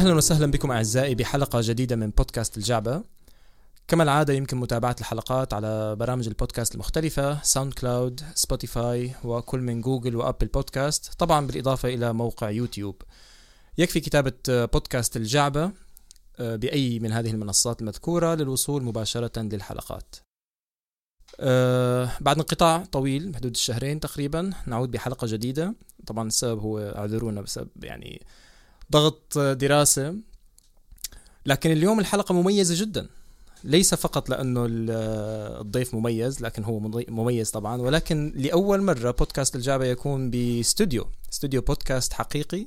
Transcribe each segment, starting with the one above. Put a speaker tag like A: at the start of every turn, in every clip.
A: أهلا وسهلا بكم أعزائي بحلقة جديدة من بودكاست الجعبة. كما العادة يمكن متابعة الحلقات على برامج البودكاست المختلفة ساوند كلاود سبوتيفاي وكل من جوجل وأبل بودكاست طبعا بالإضافة إلى موقع يوتيوب. يكفي كتابة بودكاست الجعبة آه، بأي من هذه المنصات المذكورة للوصول مباشرة للحلقات. أه بعد انقطاع طويل بحدود الشهرين تقريبا نعود بحلقة جديدة. طبعا السبب هو أعذرونا بسبب يعني ضغط دراسة. لكن اليوم الحلقة مميزة جدا. ليس فقط لأنه الضيف مميز لكن هو مميز طبعا. ولكن لأول مرة بودكاست الجعبة يكون باستوديو استوديو بودكاست حقيقي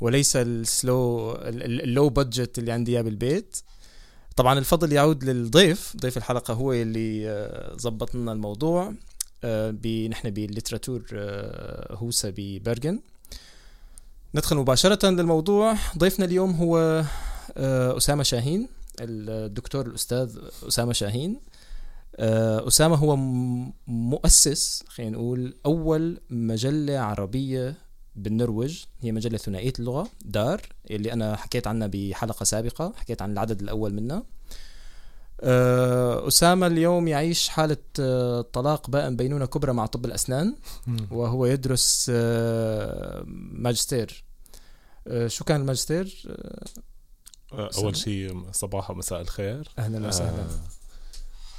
A: وليس ال low ال low budget اللي عندي إياه بالبيت. طبعا الفضل يعود للضيف. ضيف الحلقة هو اللي ظبط لنا الموضوع. آه، نحن بالليتراتور آه، هوسا ببرغن ندخل مباشرة للموضوع. ضيفنا اليوم هو آه، أسامة شاهين الدكتور الأستاذ أسامة شاهين. أسامة هو مؤسس خلينا نقول أول مجلة عربية بالنرويج. هي مجلة ثنائية اللغة دار اللي أنا حكيت عنها بحلقة سابقة حكيت عن العدد الأول منها. أسامة اليوم يعيش حالة طلاق بائن بينونة كبرى مع طب الأسنان وهو يدرس ماجستير. شو كان الماجستير؟
B: أول شيء صباح ومساء الخير.
A: أهلا وسهلا.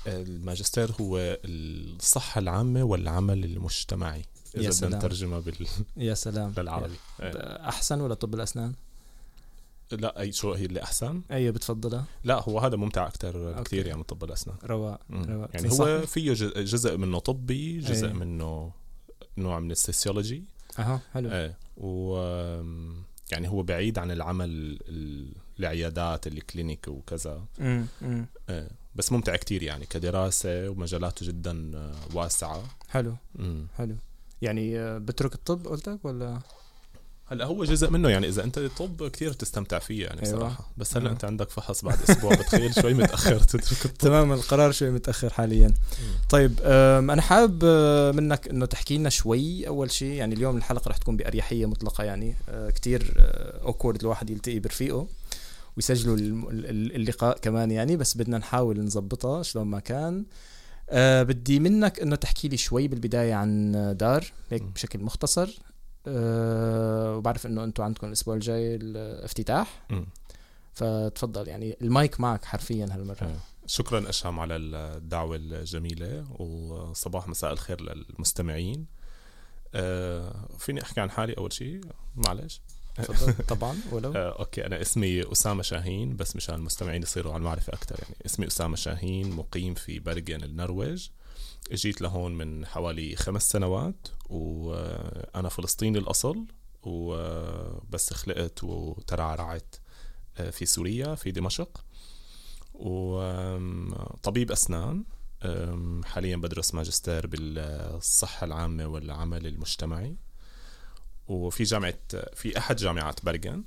B: الماجستير هو الصحة العامة والعمل المجتمعي إذا بدنا نترجمها بال
A: يا سلام.
B: للعربي.
A: أحسن ولا طب الأسنان؟
B: لا أي شو هي اللي أحسن؟
A: أي بتفضلها؟
B: لا هو هذا ممتع أكثر بكثير يعني طب الاسنان
A: رواق
B: رواق. يعني هو فيه جزء منه طبي جزء أي. منه نوع من ال
A: sociology. أها حلو.
B: إيه. و يعني هو بعيد عن العمل العيادات ال clinic وكذا.
A: امم
B: إيه. بس ممتع كتير يعني كدراسة ومجالاته جدا واسعة.
A: حلو. مم. حلو. يعني بترك الطب قلتك ولا؟
B: هلا هو جزء منه يعني إذا أنت طب كثير تستمتع فيه يعني أيوة. بصراحة. بس هلا أيوة. أنت عندك فحص بعد أسبوع بتخيل شوي متأخر تترك الطب.
A: تمام القرار شوي متأخر حاليا. طيب أنا حابب منك إنه تحكي لنا شوي أول شيء يعني اليوم الحلقة رح تكون بأريحية مطلقة يعني آه، كثير اوكورد الواحد يلتقي برفيقه ويسجلوا اللقاء كمان يعني بس بدنا نحاول نظبطها شلون ما كان. أه بدي منك إنه تحكي لي شوي بالبداية عن دار هيك بشكل مختصر. أه وبعرف إنه أنتم عندكم الأسبوع الجاي الافتتاح. فتفضل يعني المايك معك حرفيا هالمرة.
B: أه. شكرا اشهم على الدعوة الجميلة وصباح مساء الخير للمستمعين. أه فيني أحكي عن حالي أول شيء معلش.
A: طبعا ولو.
B: آه، okay أنا اسمي أسامة شاهين بس مشان المستمعين يصيروا على المعرفة أكثر يعني اسمي أسامة شاهين مقيم في برغن النرويج. جيت لهون من حوالي خمس سنوات وأنا فلسطيني الأصل وبس خلقت وترعرعت آه، في سوريا في دمشق. وطبيب أسنان حاليا بدرس ماجستير بالصحة العامة والعمل المجتمعي. وفي جامعة في أحد جامعات برغن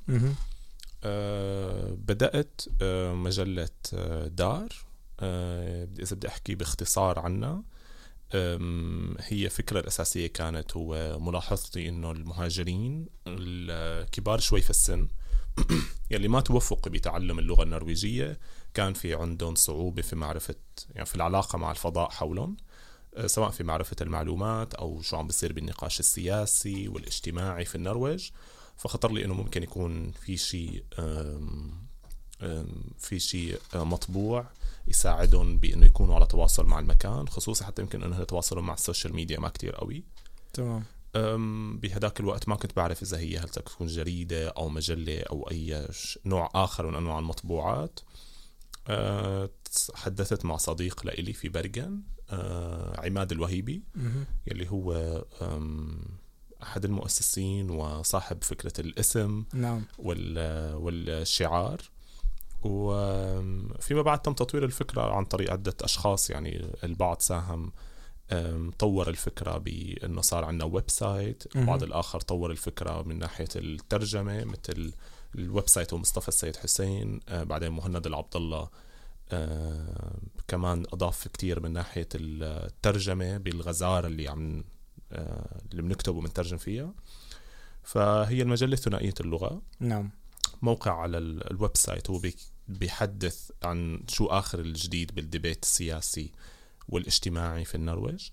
B: آه بدأت آه مجلة آه دار إذا بدي أحكي باختصار عنها. هي الفكرة الأساسية كانت هو ملاحظتي إنه المهاجرين الكبار شوي في السن يلي ما توفقوا بتعلم اللغة النرويجية كان في عندهم صعوبة في معرفة يعني في العلاقة مع الفضاء حولهم آه، سواء في معرفة المعلومات أو شو عم بيصير بالنقاش السياسي والاجتماعي في النرويج. فخطر لي إنه ممكن يكون في شيء في شيء آه، مطبوع يساعدهم بأنه يكونوا على تواصل مع المكان خصوصا حتى يمكن انه يتواصلوا مع ال social media ما كتير قوي.
A: تمام.
B: بهداك الوقت ما كنت بعرف إذا هي هل تكون جريدة أو مجلة أو أي نوع آخر من أنواع المطبوعات. أه حدثت مع صديق لإلي في برغن أه عماد الوهيبي يلي هو أحد المؤسسين وصاحب فكرة الاسم
A: نعم.
B: والشعار. وفيما بعد تم تطوير الفكرة عن طريق عدة أشخاص يعني البعض ساهم طور الفكرة بأنه صار عندنا website البعض الآخر طور الفكرة من ناحية الترجمة مثل ال website ومصطفى السيد حسين آه، بعدين مهند العبد الله آه، كمان أضاف كتير من ناحية الترجمة بالغزارة اللي عم آه، اللي بنكتب وبنترجم فيها. فهي المجلة ثنائية اللغة.
A: نعم.
B: موقع على ال website هو بيحدث عن شو آخر الجديد بال debate السياسي والاجتماعي في النرويج.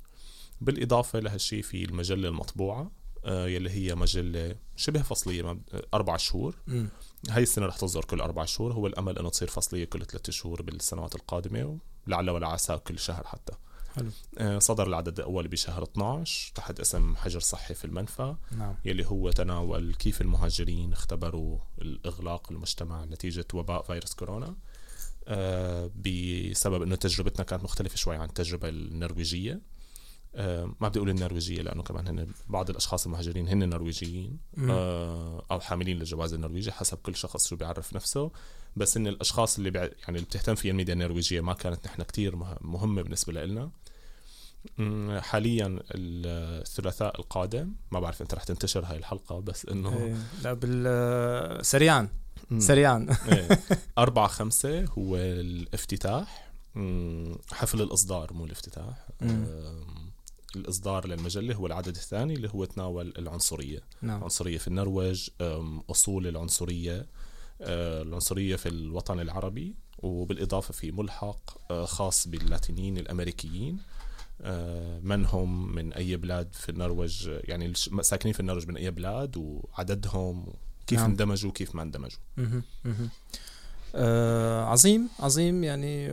B: بالإضافة لهالشي في المجلة المطبوعة آه، يلي هي مجلة شبه فصلية أربع شهور. م. هاي السنة رح تصدر كل أربع شهور. هو الأمل أنه تصير فصلية كل ثلاثة شهور بالسنوات القادمة لعل ولا عسى كل شهر حتى. حلو. آه، صدر العدد الأول بشهر 12 تحت اسم حجر صحي في المنفى نعم. يلي هو تناول كيف المهاجرين اختبروا الإغلاق المجتمع نتيجة وباء فيروس كورونا آه، بسبب أنه تجربتنا كانت مختلفة شوي عن التجربة النرويجية آه، ما بدي أقول النرويجية لأنه كمان هن بعض الأشخاص المهاجرين هن نرويجيين أو حاملين للجواز النرويجي حسب كل شخص شو بيعرف نفسه بس إن الأشخاص اللي يعني اللي بتهتم فيها الميديا النرويجية ما كانت نحن كتير مهمة بالنسبة لنا حاليا الثلاثاء القادم ما بعرف أنت رح تنتشر هاي الحلقة بس إنه
A: إيه لا بال سريعا سريعا.
B: إيه. أربعة خمسة هو الافتتاح. حفل الإصدار مو الافتتاح. الإصدار للمجلة هو العدد الثاني اللي هو تناول العنصرية. نعم. العنصرية في النرويج أصول العنصرية آه، العنصرية في الوطن العربي وبالإضافة في ملحق آه، خاص باللاتينيين الأمريكيين. آه، من هم من أي بلاد في النرويج؟ يعني ساكنين في النرويج من أي بلاد وعددهم كيف نعم. اندمجوا وكيف ما اندمجوا؟
A: آه عظيم عظيم. يعني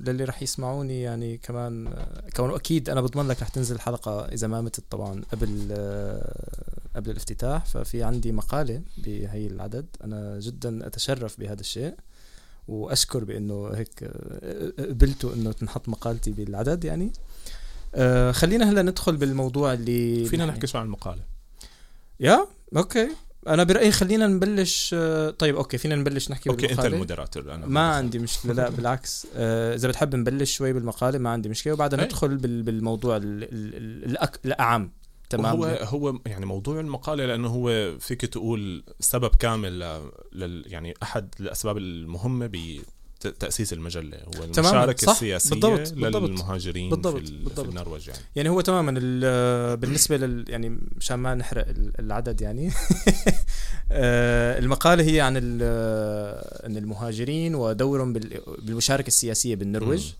A: للي رح يسمعوني يعني كمان كونه أكيد أنا بضمن لك رح تنزل الحلقة إذا ما متت طبعا قبل آه قبل الافتتاح. ففي عندي مقالة بهي العدد. أنا جدا أتشرف بهذا الشيء وأشكر بأنه هيك قبلتوا إنه تنحط مقالتي بالعدد يعني. آه خلينا هلا ندخل بالموضوع اللي
B: فينا نحكي. شو عن المقالة.
A: yeah okay. أنا برأيي خلينا نبلش طيب okay فينا نبلش نحكي
B: okay أنت ال
A: moderator أنا ما عندي مشكلة لا بالعكس. آه، إذا بتحب نبلش شوي بالمقالة ما عندي مشكلة. وبعدها إيه. ندخل بالموضوع الأعم.
B: تمام. هو هو يعني موضوع المقالة لأنه هو فيك تقول سبب كامل لل يعني أحد الأسباب المهمة تأسيس المجلة هو المشاركة السياسية بالضبط. للمهاجرين بالضبط. في, بالضبط. في النرويج يعني
A: يعني هو تماما بالنسبة لل يعني مشان ما نحرق العدد يعني آه، المقالة هي عن ان المهاجرين ودورهم بالمشاركة السياسية بالنرويج م.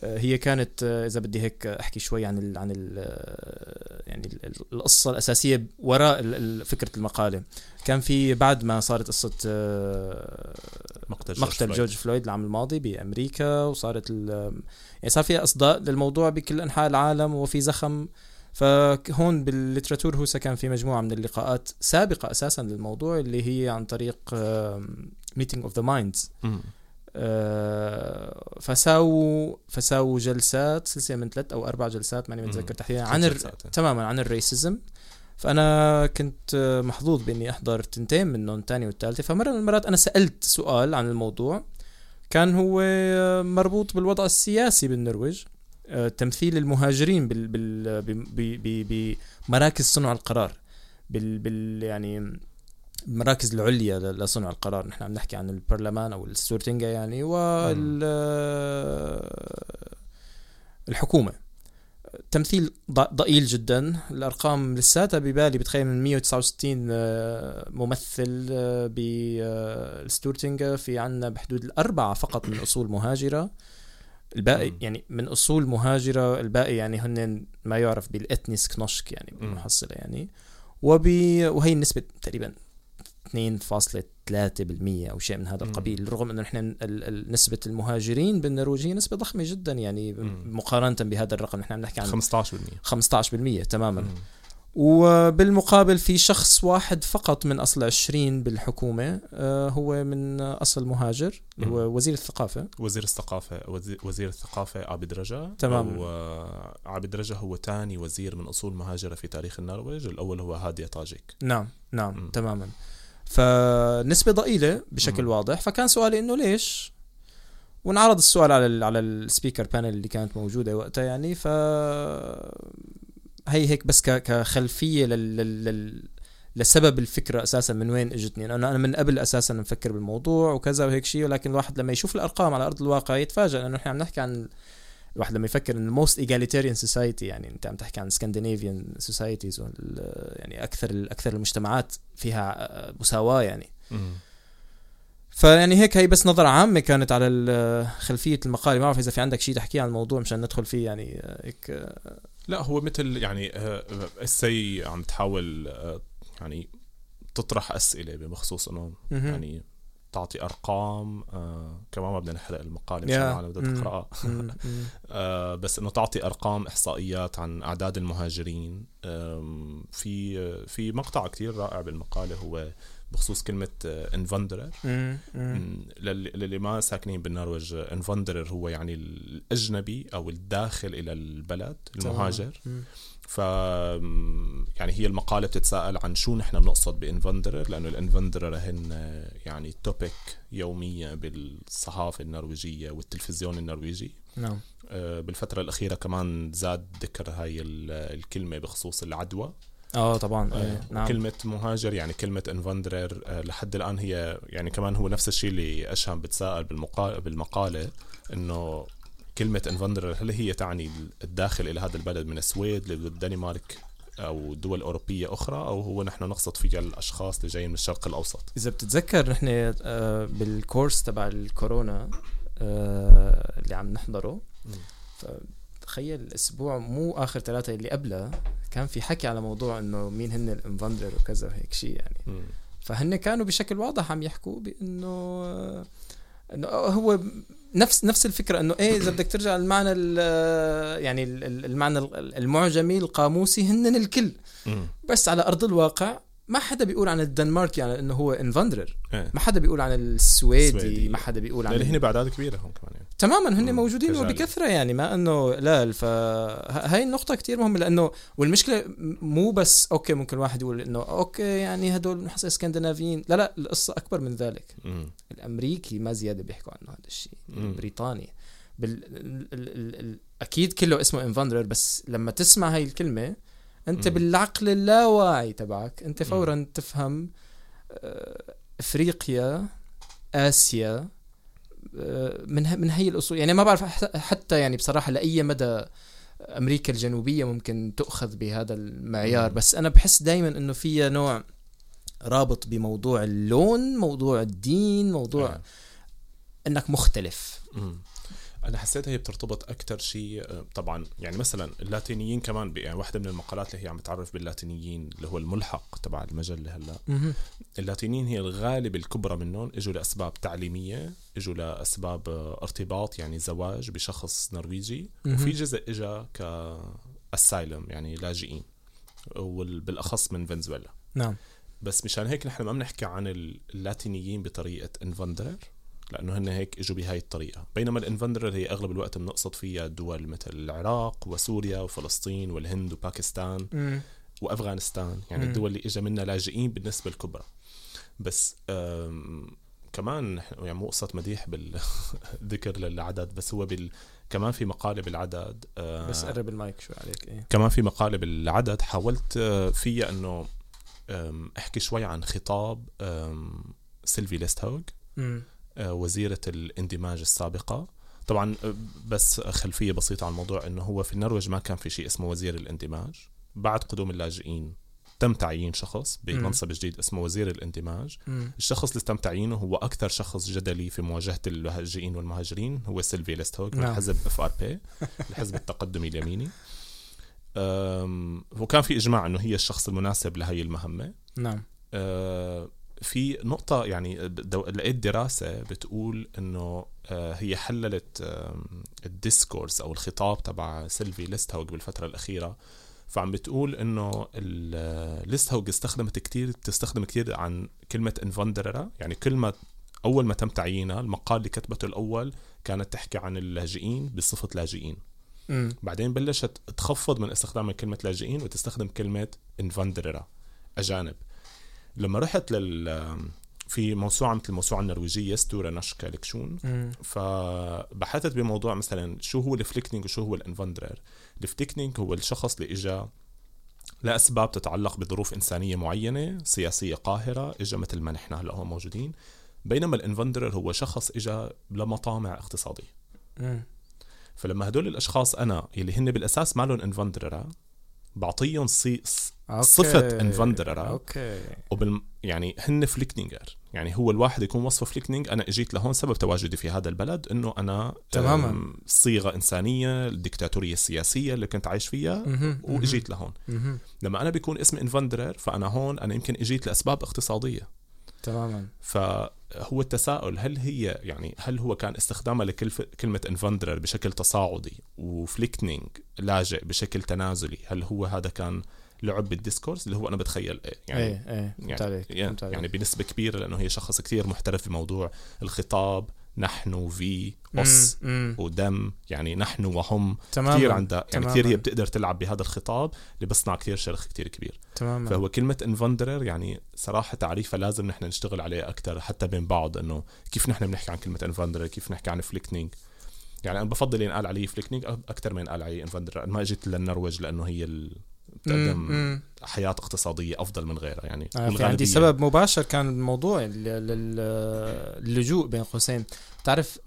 A: آه، هي كانت آه، إذا بدي هيك أحكي شوي عن ال عن ال آه، يعني القصة الأساسية وراء فكرة المقالة. كان في بعد ما صارت قصة مقتل, مقتل جورج فلويد العام الماضي بأمريكا وصارت يعني صار في أصداء للموضوع بكل أنحاء العالم وفي زخم. فهون بال Litteraturhuset كان في مجموعة من اللقاءات سابقة أساسا للموضوع اللي هي عن طريق Meeting of the Minds فساووا فساووا جلسات سلسلة من ثلاث أو أربع جلسات ماني متذكر تحديدا عن الر... تماما عن ال racism. فأنا كنت محظوظ بإني أحضر تنتين منهم الثانية والثالثه فمرة من المرات أنا سألت سؤال عن الموضوع. كان هو مربوط بالوضع السياسي بالنرويج. آه، تمثيل المهاجرين بال بال بمراكز صنع القرار. بال, بال يعني المراكز العليا لصنع القرار. نحن عم نحكي عن البرلمان أو ال Stortinget يعني وال الحكومة. تمثيل ضئيل جدا. الأرقام لساتها ببالي بتخيل من 169 آه، ممثل آه، بالستورتينجا في عنا بحدود الأربعة فقط من أصول مهاجرة. الباقي يعني من أصول مهاجرة الباقي يعني هن ما يعرف بالاتنيس كنوشك يعني بالمحصلة يعني. وبي وهي النسبة تقريبا 2.3% أو شيء من هذا القبيل رغم إنه نحن نسبة المهاجرين بالنرويج هي نسبة ضخمة جدا يعني. مقارنة بهذا الرقم. نحن عم نحكي عن 15% 15% تماما. مم. وبالمقابل في شخص واحد فقط من أصل 20 بالحكومة آه، هو من أصل مهاجر هو وزير الثقافة.
B: وزير الثقافة وزير الثقافة عابد رجا. تمام عابد رجا هو ثاني وزير من أصول مهاجرة في تاريخ النرويج. الأول هو هادي طاجيك
A: نعم نعم م. تماما. فنسبة ضئيلة بشكل. واضح. فكان سؤالي إنه ليش؟ وانعرض السؤال على ال على speaker panel اللي كانت موجودة وقتها يعني. ف هي هيك بس كخلفية لل, لل... لسبب الفكرة أساسا من وين إجتني. أنا أنا من قبل أساسا مفكر بالموضوع وكذا وهيك شيء ولكن الواحد لما يشوف الأرقام على أرض الواقع يتفاجئ لأنه إحنا عم نحكي عن الواحد لما يفكر إن most egalitarian society يعني أنت عم تحكي عن Scandinavian societies يعني أكثر أكثر المجتمعات فيها مساواة يعني. فيعني هيك هي بس نظرة عامة كانت على خلفية المقالة ما بعرف إذا في عندك شيء تحكيه عن الموضوع مشان ندخل فيه يعني هيك
B: لا هو مثل يعني اسي عم تحاول يعني تطرح أسئلة بخصوص إنه يعني تعطي أرقام آه كمان ما بدنا نحرق المقاله مشان العالم بدها تقرأها. آه بس إنه تعطي أرقام إحصائيات عن أعداد المهاجرين. آه في في مقطع كتير رائع بالمقالة هو بخصوص كلمة innvandrer للي ما ساكنين بالنرويج innvandrer هو يعني الأجنبي أو الداخل إلى البلد المهاجر. ف يعني هي المقالة بتتساءل عن شو نحن بنقصد ب innvandrer لأنه ال innvandrer هن يعني topic يومية بالصحافة النرويجية والتلفزيون النرويجي
A: نعم
B: آه، بالفترة الأخيرة كمان زاد ذكر هاي الكلمة بخصوص العدوى
A: آه طبعا آه. إيه،
B: نعم. كلمة مهاجر يعني كلمة إنفندرر آه لحد الآن هي يعني كمان هو نفس الشيء اللي أشهم بتساءل بالمقالة, بالمقالة إنه كلمة انفندرر هل هي تعني الداخل إلى هذا البلد من السويد للدنمارك أو دول أوروبية أخرى أو هو نحن نقصد فيها الاشخاص اللي جايين من الشرق الأوسط؟
A: إذا بتتذكر نحن آه، بالكورس تبع الكورونا آه، اللي عم نحضره تخيل الأسبوع مو آخر ثلاثة اللي قبله كان في حكي على موضوع إنه مين هن الانفندر وكذا هيك شيء يعني. م. فهن كانوا بشكل واضح عم يحكوا بإنه إنه هو نفس نفس الفكرة إنه إيه إذا بدك ترجع المعنى يعني المعنى المعجمي القاموسي هن الكل. بس على أرض الواقع ما حدا بيقول عن الدنمارك يعني إنه هو انفندرر
B: إيه.
A: ما حدا بيقول عن السويدي, السويدي. ما حدا بيقول عن
B: لأن هن باعداد كبيرة هم كمان يعني.
A: تماما هن موجودين وبكثرة يعني ما إنه لا فهاي النقطة كتير مهمة لأنه والمشكلة مو بس أوكي ممكن الواحد يقول إنه أوكي يعني هدول بنحس اسكندنافيين لا لا القصة أكبر من ذلك
B: م.
A: الأمريكي ما زيادة بيحكوا عنه هذا الشيء البريطاني بال... ال... ال... ال... أكيد كله اسمه innvandrer بس لما تسمع هاي الكلمة انت م. بالعقل اللاواعي تبعك انت فورا م. تفهم آه، إفريقيا آسيا آه، من من هي الأصول يعني ما بعرف حتى يعني بصراحة لأي مدى أمريكا الجنوبية ممكن تؤخذ بهذا المعيار. بس أنا بحس دائما إنه فيها نوع رابط بموضوع اللون موضوع الدين موضوع آه. إنك مختلف.
B: أنا حسيت هي بترتبط أكثر شيء آه، طبعا يعني مثلا اللاتينيين كمان يعني واحدة من المقالات اللي هي عم تعرف باللاتينيين اللي هو الملحق تبع المجلة هلأ. اللاتينيين هي الغالب الكبرى منهم إجوا لأسباب تعليمية إجوا لأسباب آه، ارتباط يعني زواج بشخص نرويجي وفي جزء اجى كأسايلم يعني لاجئين وبالاخص من فنزويلا.
A: نعم.
B: بس مشان هيك نحن ما بنحكي عن اللاتينيين بطريقة انفندرر لأنه هن هيك إجوا بهاي الطريقة بينما الإنفندرر هي أغلب الوقت بنقصد فيها دول مثل العراق وسوريا وفلسطين والهند وباكستان
A: م.
B: وأفغانستان يعني م. الدول اللي اجى منها لاجئين بالنسبة الكبرى بس كمان يعني مو قصة مديح بالذكر للعدد بس هو بال كمان في مقاله بالعدد
A: آه بس قرب المايك شوي عليك إيه؟
B: كمان في مقاله بالعدد حاولت آه، فيها إنه أحكي شوي عن خطاب Sylvi Listhaug وزيرة الاندماج السابقة. طبعا آه، بس خلفية بسيطة عن الموضوع إنه هو في النرويج ما كان في شيء اسمه وزير الاندماج. بعد قدوم اللاجئين تم تعيين شخص بمنصب جديد اسمه وزير الاندماج.
A: م.
B: الشخص اللي تم تعيينه هو أكثر شخص جدلي في مواجهة اللاجئين والمهاجرين هو Sylvi Listhaug من نعم. حزب FrP الحزب التقدمي اليميني. وكان في إجماع إنه هي الشخص المناسب لهي المهمة.
A: نعم.
B: أه في نقطة يعني لقيت دراسة بتقول إنه آه، هي حللت ال discourse أو الخطاب تبع سيلفي Listhaug بالفترة الأخيرة. فعم بتقول إنه Listhaug استخدمت كتير تستخدم كتير عن كلمة innvandrere. يعني كلمة أول ما تم تعيينها المقال اللي كتبته الأول كانت تحكي عن اللاجئين بصفة لاجئين.
A: م.
B: بعدين بلشت تخفض من استخدام كلمة لاجئين وتستخدم كلمة innvandrere أجانب. لما رحت لل في موسوعة مثل الموسوعة النرويجية Store norske leksikon. فبحثت بموضوع مثلا شو هو ال flyktning وشو هو ال innvandrer. ال flyktning هو الشخص اللي اجى لأسباب تتعلق بظروف إنسانية معينة سياسية قاهرة إجا مثل ما نحن هلأ هون موجودين. بينما ال innvandrer هو شخص إجا لمطامع اقتصادية. فلما هدول الأشخاص أنا اللي هن بالأساس ما لهم innvandrer بعطيهم صي... صفة innvandrer
A: أوكي.
B: وبال يعني هن flyktninger يعني هو الواحد يكون وصفه flyktning أنا إجيت لهون سبب تواجدي في هذا البلد إنه أنا
A: تماما.
B: صيغة إنسانية الدكتاتوريه السياسيه اللي كنت عايش فيها وإجيت لهون. لما أنا بيكون اسمي innvandrer فأنا هون أنا يمكن إجيت لأسباب اقتصادية.
A: تماما
B: فهو التساؤل هل هي يعني هل هو كان استخدامها لكلمة innvandrer بشكل تصاعدي و flyktning لاجئ بشكل تنازلي هل هو هذا كان لعب بال discourse اللي هو أنا بتخيل إيه
A: يعني إيه إيه
B: يعني. يعني, يعني بنسبة كبيرة لأنه هي شخص كثير محترف في موضوع الخطاب نحن في أس ودم. يعني نحن وهم
A: تماما
B: كثير عندها يعني كثير هي بتقدر تلعب بهذا الخطاب اللي بصنع كثير شرخ كثير كبير.
A: تماما.
B: فهو كلمة innvandrer يعني صراحة تعريفها لازم نحن نشتغل عليه أكثر حتى بين بعض إنه كيف نحن بنحكي عن كلمة innvandrer كيف نحكي عن flyktning يعني أنا بفضل ينقال عليه flyktning أكثر من ينقال عليه innvandrer ما إجيت للنرويج لأنه هي ال... بتقدم حياة اقتصادية أفضل من غيرها يعني
A: آه في عندي سبب مباشر كان الموضوع اللجوء بين قوسين تعرف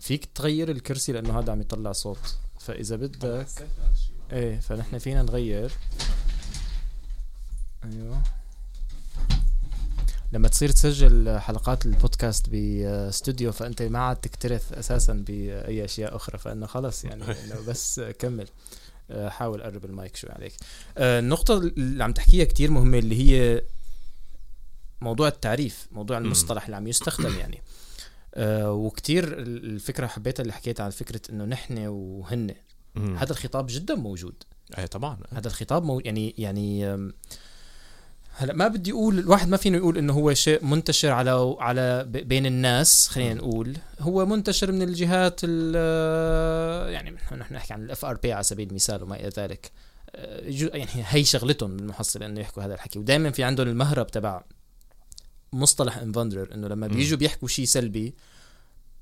A: فيك تغير الكرسي لأنه هذا عم يطلع صوت. فإذا بدك إيه فنحن فينا نغير. أيوه. لما تصير تسجل حلقات البودكاست باستوديو فأنت ما عاد تكترث أساسا بأي أشياء أخرى فإنه خلص يعني إنه بس كمل. حاول قرب المايك شوي عليك. آه، النقطة اللي عم تحكيها كتير مهمة اللي هي موضوع التعريف موضوع المصطلح اللي عم يستخدم يعني. آه، وكتير الفكرة حبيتها اللي حكيت عن فكرة إنه نحن وهن. هذا الخطاب جدا موجود.
B: إيه طبعا.
A: هذا الخطاب مو يعني يعني هلا ما بدي أقول الواحد ما فينه يقول إنه هو شيء منتشر على على بين الناس خلينا نقول. هو منتشر من الجهات يعني نحن نحكي عن ال FrP على سبيل المثال وما إلى ذلك. آه، يعني هي شغلتهم بالمحصله إنه يحكوا هذا الحكي. ودائما في عندهم المهرب تبع مصطلح innvandrer إنه لما بيجوا بيحكوا شيء سلبي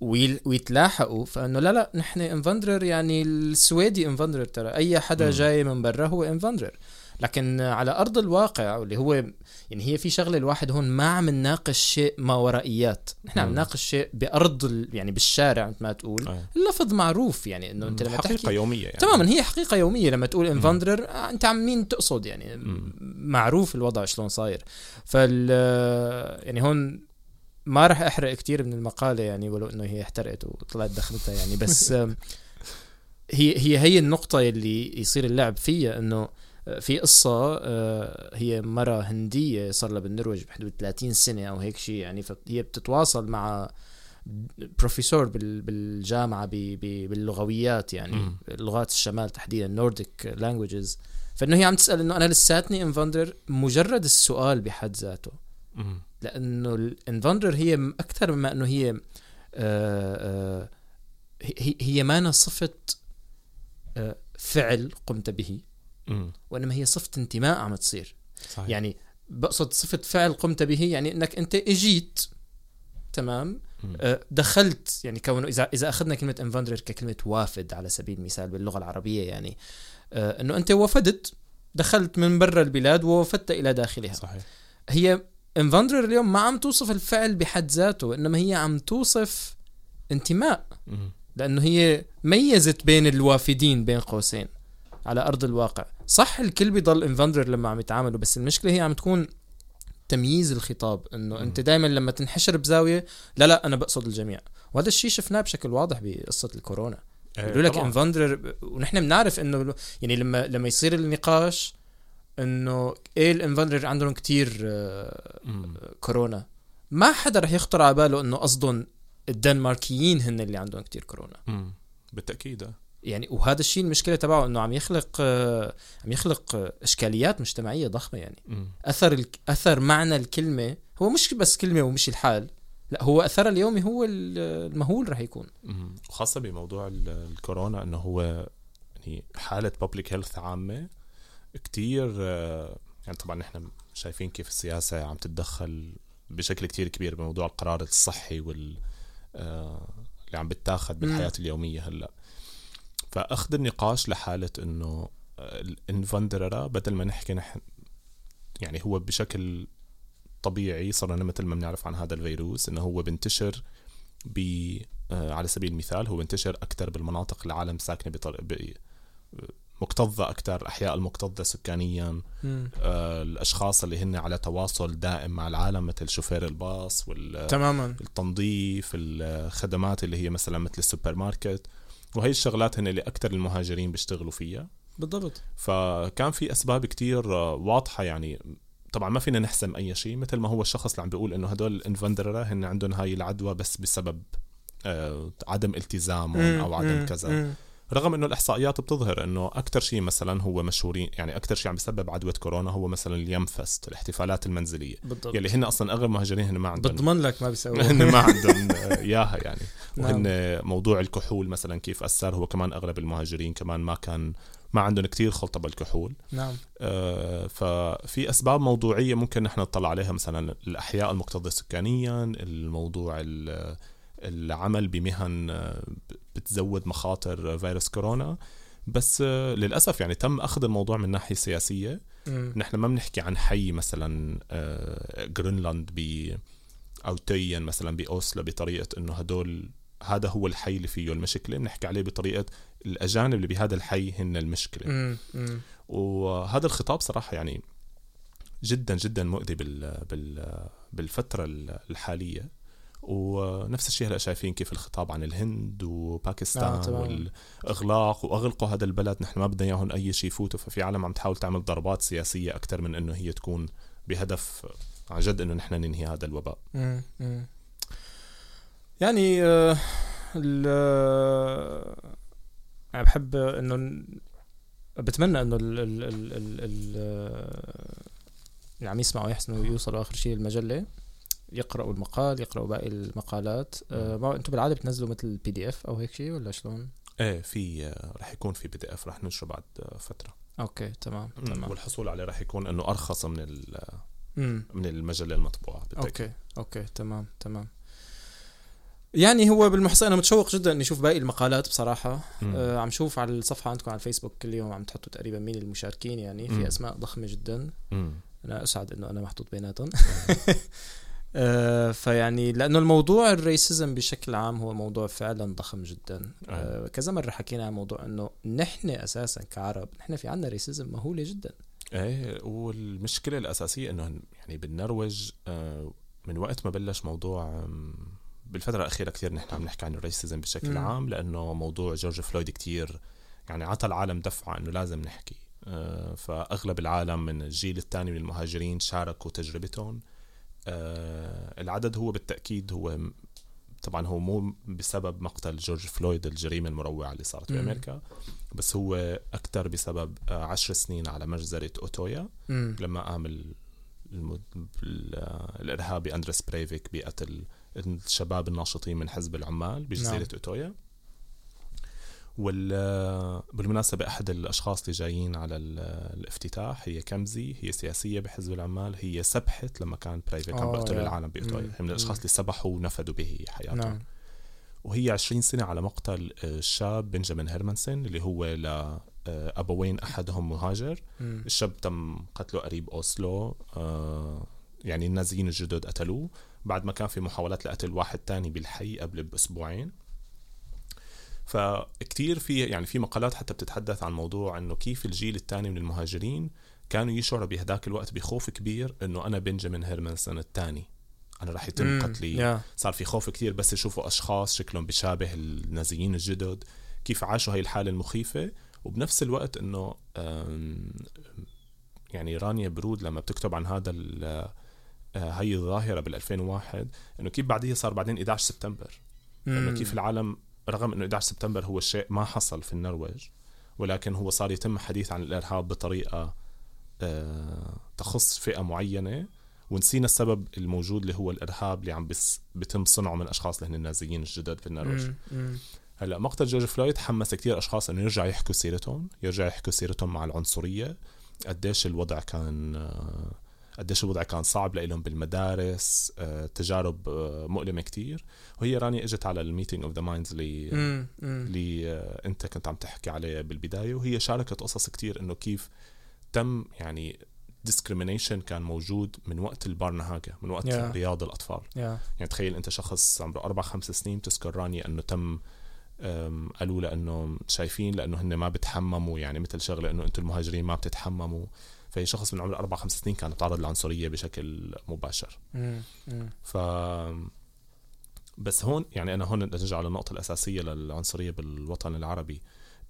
A: ويتلاحقوا فإنه لا لا نحن انفندرر يعني السويدي انفندرر ترى. أي حدا جاي من برا هو انفندرر لكن على أرض الواقع واللي هو يعني هي في شغلة الواحد هون ما عم نناقش شيء ما ورائيات. نحن عم نناقش شيء بأرض يعني بالشارع مثل ما تقول.
B: أيه.
A: اللفظ معروف يعني إنه أنت
B: لما حقيقة تحكي يومية يعني.
A: تماما هي حقيقة يومية لما تقول انفندرر أنت عم مين تقصد يعني؟
B: مم.
A: معروف الوضع شلون صاير. فال يعني هون ما راح أحرق كتير من المقالة يعني ولو إنه هي احترقت وطلعت دخلتها يعني. بس هي هي هي النقطة اللي يصير اللعب فيها إنه في قصة آه، هي مرة هندية صار لها بالنرويج بحدود 30 سنة أو هيك شيء يعني فهي بتتواصل مع بروفيسور بالجامعة باللغويات يعني لغات الشمال تحديدا نورديك لانجويجز فإنه هي عم تسأل إنه أنا لساتني innvandrer مجرد السؤال بحد ذاته. لأنه ال innvandrer هي أكثر مما إنه هي آه، آه، هي هي ما صفة فعل قمت به. وإنما هي صفة انتماء عم تصير.
B: صحيح.
A: يعني بقصد صفة فعل قمت به يعني إنك أنت إجيت تمام؟ آه دخلت يعني كونه إذا إذا أخذنا كلمة innvandrer ككلمة وافد على سبيل المثال باللغة العربية يعني آه إنه أنت وفدت دخلت من برا البلاد ووفدت إلى داخلها.
B: صحيح.
A: هي innvandrer اليوم ما عم توصف الفعل بحد ذاته إنما هي عم توصف انتماء. لأنه هي ميزت بين الوافدين بين قوسين على أرض الواقع. صح الكل بيضل innvandrer لما عم يتعاملوا بس المشكلة هي عم تكون تمييز الخطاب إنه أنت دائما لما تنحشر بزاوية لا لا أنا بقصد الجميع. وهذا الشيء شفناه بشكل واضح بقصة الكورونا. يقولوا لك innvandrer ونحن بنعرف إنه يعني لما لما يصير النقاش إنه إيه ال innvandrer عندهم كتير آه، كورونا. ما حدا رح يخطر على باله إنه قصدهم الدنماركيين هن اللي عندهم كتير كورونا.
B: بالتأكيد
A: يعني وهذا الشيء المشكلة تبعه إنه عم يخلق عم يخلق إشكاليات مجتمعية ضخمة يعني.
B: م.
A: أثر أثر معنى الكلمة هو مش بس كلمة ومش الحال لا هو اثرها اليومي هو المهول رح يكون.
B: وخاصة بموضوع الكورونا إنه هو يعني حالة بابليك هيلث عامة كتير يعني طبعا نحن شايفين كيف السياسة عم تتدخل بشكل كتير كبير بموضوع القرار الصحي وال آه، اللي عم بتاخذ بالحياة اليومية هلأ. فأخذ النقاش لحالة إنه الانفندررا بدل ما نحكي نحن يعني هو بشكل طبيعي صرنا مثل ما بنعرف عن هذا الفيروس إنه هو بنتشر ب آه، على سبيل المثال هو بنتشر أكثر بالمناطق العالم ساكنة بطر... ب... مكتظة أكثر الأحياء المكتظة سكانيا آه الأشخاص اللي هن على تواصل دائم مع العالم مثل شوفير الباص وال
A: تماما.
B: التنظيف الخدمات اللي هي مثلا مثل السوبر ماركت. وهي الشغلات هن اللي أكثر المهاجرين بيشتغلوا فيها.
A: بالضبط.
B: فكان في أسباب كتير آه، واضحة يعني. طبعا ما فينا نحسم أي شيء مثل ما هو الشخص اللي عم بيقول إنه هدول الانفندرر هن عندهم هاي العدوى بس بسبب آه عدم التزامهم أو عدم كذا. رغم إنه الإحصائيات بتظهر إنه أكثر شيء مثلا هو مشهورين يعني أكثر شيء عم بيسبب عدوى كورونا هو مثلا اليم فست الاحتفالات المنزلية.
A: بالضبط.
B: يلي هن أصلا أغلب المهاجرين هن ما عندهم.
A: بضمن لك ما بيسووا
B: هن ما عندهم إياها يعني. وهن نعم. موضوع الكحول مثلا كيف اثر هو كمان أغلب المهاجرين كمان ما كان ما عندهم كتير خلطة بالكحول.
A: نعم.
B: آه ففي أسباب موضوعية ممكن نحن نطلع عليها مثلا الأحياء المكتظة سكانيا الموضوع العمل بمهن بتزود مخاطر فيروس كورونا. بس آه، للأسف يعني تم أخذ الموضوع من ناحية سياسية. نحن ما بنحكي عن حي مثلا آه، جرينلاند ب أو تيين مثلا بأوسلو بطريقة إنه هدول هذا هو الحي اللي فيه المشكلة بنحكي عليه بطريقة الأجانب اللي بهذا الحي هن المشكلة. وهذا الخطاب صراحة يعني جدا جدا مؤذي بال بال بالفترة الحالية. ونفس الشيء هلا شايفين كيف الخطاب عن الهند وباكستان آه والإغلاق وأغلقوا هذا البلد. نحن ما بدنا إياهم أي شيء يفوتوا. ففي عالم عم تحاول تعمل ضربات سياسية أكثر من إنه هي تكون بهدف عن جد إنه نحن ننهي هذا الوباء.
A: يعني آه يعني بحب إنه بتمنى إنه ال ال ال ال ال اللي عم يسمعوا يحسنوا يوصلوا آخر شيء المجله يقرأوا المقال يقرأوا باقي المقالات. آه أنتم بالعادة بتنزلوا مثل PDF أو هيك شيء ولا شلون؟
B: إيه في رح يكون في PDF رح ننشره بعد فترة.
A: okay تمام تمام.
B: والحصول عليه رح يكون إنه أرخص من من المجلة المطبوعة
A: بالتأكيد. okay okay تمام تمام. يعني هو بالمحصلة أنا متشوق جدا إني أشوف باقي المقالات بصراحة. آه عم شوف على الصفحة عندكم على الفيسبوك كل يوم عم تحطوا تقريبا مين المشاركين يعني في أسماء ضخمة جدا.
B: مم.
A: أنا أسعد إنه أنا محطوط بيناتهم. آه فيعني لأنه الموضوع ال racism بشكل عام هو موضوع فعلا ضخم جدا. آه. كذا مرة حكينا عن موضوع إنه نحن أساسا كعرب نحن في عنا racism مهولة جدا.
B: إيه والمشكلة الأساسية إنه يعني بالنرويج آه من وقت ما بلش موضوع بالفترة الأخيرة كثير نحن عم نحكي عن ال racism بشكل م. عام لأنه موضوع جورج فلويد كثير يعني عطى العالم دفعة إنه لازم نحكي. آه، فأغلب العالم من الجيل الثاني من المهاجرين شاركوا تجربتهم. آه، العدد هو بالتأكيد هو طبعا هو مو بسبب مقتل جورج فلويد الجريمة المروعة اللي صارت في أمريكا بس هو أكثر بسبب آه، عشر سنين على مجزرة أوتويا لما قام الإرهابي أندرس بريفيك بقتل الشباب الناشطين من حزب العمال بجزيرة نعم. أوتويا. وال بالمناسبة أحد الأشخاص اللي جايين على الافتتاح هي كمزي هي سياسية بحزب العمال هي سبحت لما كان بريفيك عم بيقتل العالم بأوتويا هي من الأشخاص اللي سبحوا ونفدوا بحياتهم. نعم. وهي 20 سنة على مقتل الشاب بنجامين هيرمانسون اللي هو لأبوين أحدهم مهاجر.
A: مم.
B: الشاب تم قتله قريب أوسلو آه، يعني النازيين الجدد قتلوه. بعد ما كان في محاولات لقتل واحد تاني بالحي قبل بأسبوعين. فكتير في يعني في مقالات حتى بتتحدث عن موضوع إنه كيف الجيل الثاني من المهاجرين كانوا يشعروا بهداك الوقت بخوف كبير إنه أنا بنجامين هيرمنسون الثاني أنا راح يتم قتلي.
A: yeah.
B: صار في خوف كثير بس يشوفوا أشخاص شكلهم بيشابه النازيين الجدد. كيف عاشوا هاي الحالة المخيفة. وبنفس الوقت إنه يعني رانيا برود لما بتكتب عن هذا هي الظاهرة بال 2001 إنه كيف بعديها صار بعدين 11 سبتمبر. انه كيف العالم رغم إنه 11 سبتمبر هو الشيء ما حصل في النرويج ولكن هو صار يتم الحديث عن الإرهاب بطريقة آه، تخص فئة معينة ونسينا السبب الموجود اللي هو الإرهاب اللي عم بس بتم صنعه من أشخاص اللي هن النازيين الجدد في النرويج. هلأ مقتل جورج فلويد حمس كثير أشخاص إنه يرجعوا يحكوا سيرتهم يرجعوا يحكوا سيرتهم مع العنصرية قديش الوضع كان آه، قديش الوضع كان صعب لهم بالمدارس آه، تجارب آه، مؤلمة كتير. وهي راني إجت على ال meeting of the minds اللي اللي آه، أنت كنت عم تحكي عليه بالبداية. وهي شاركت قصص كتير إنه كيف تم يعني ديسكريميشن كان موجود من وقت البارنهاجة من وقت yeah. رياض الأطفال.
A: Yeah.
B: يعني تخيل أنت شخص عمره أربع خمس سنين بتذكر راني إنه تم قالوا لأنه شايفين لأنه هن ما بتحمموا يعني مثل شغلة إنه أنتم المهاجرين ما بتتحمموا. فهي شخص من عمر أربع خمس سنين كان تعرض للعنصريه بشكل مباشر. ف بس هون يعني أنا هون نرجع للنقطة الأساسية للعنصرية بالوطن العربي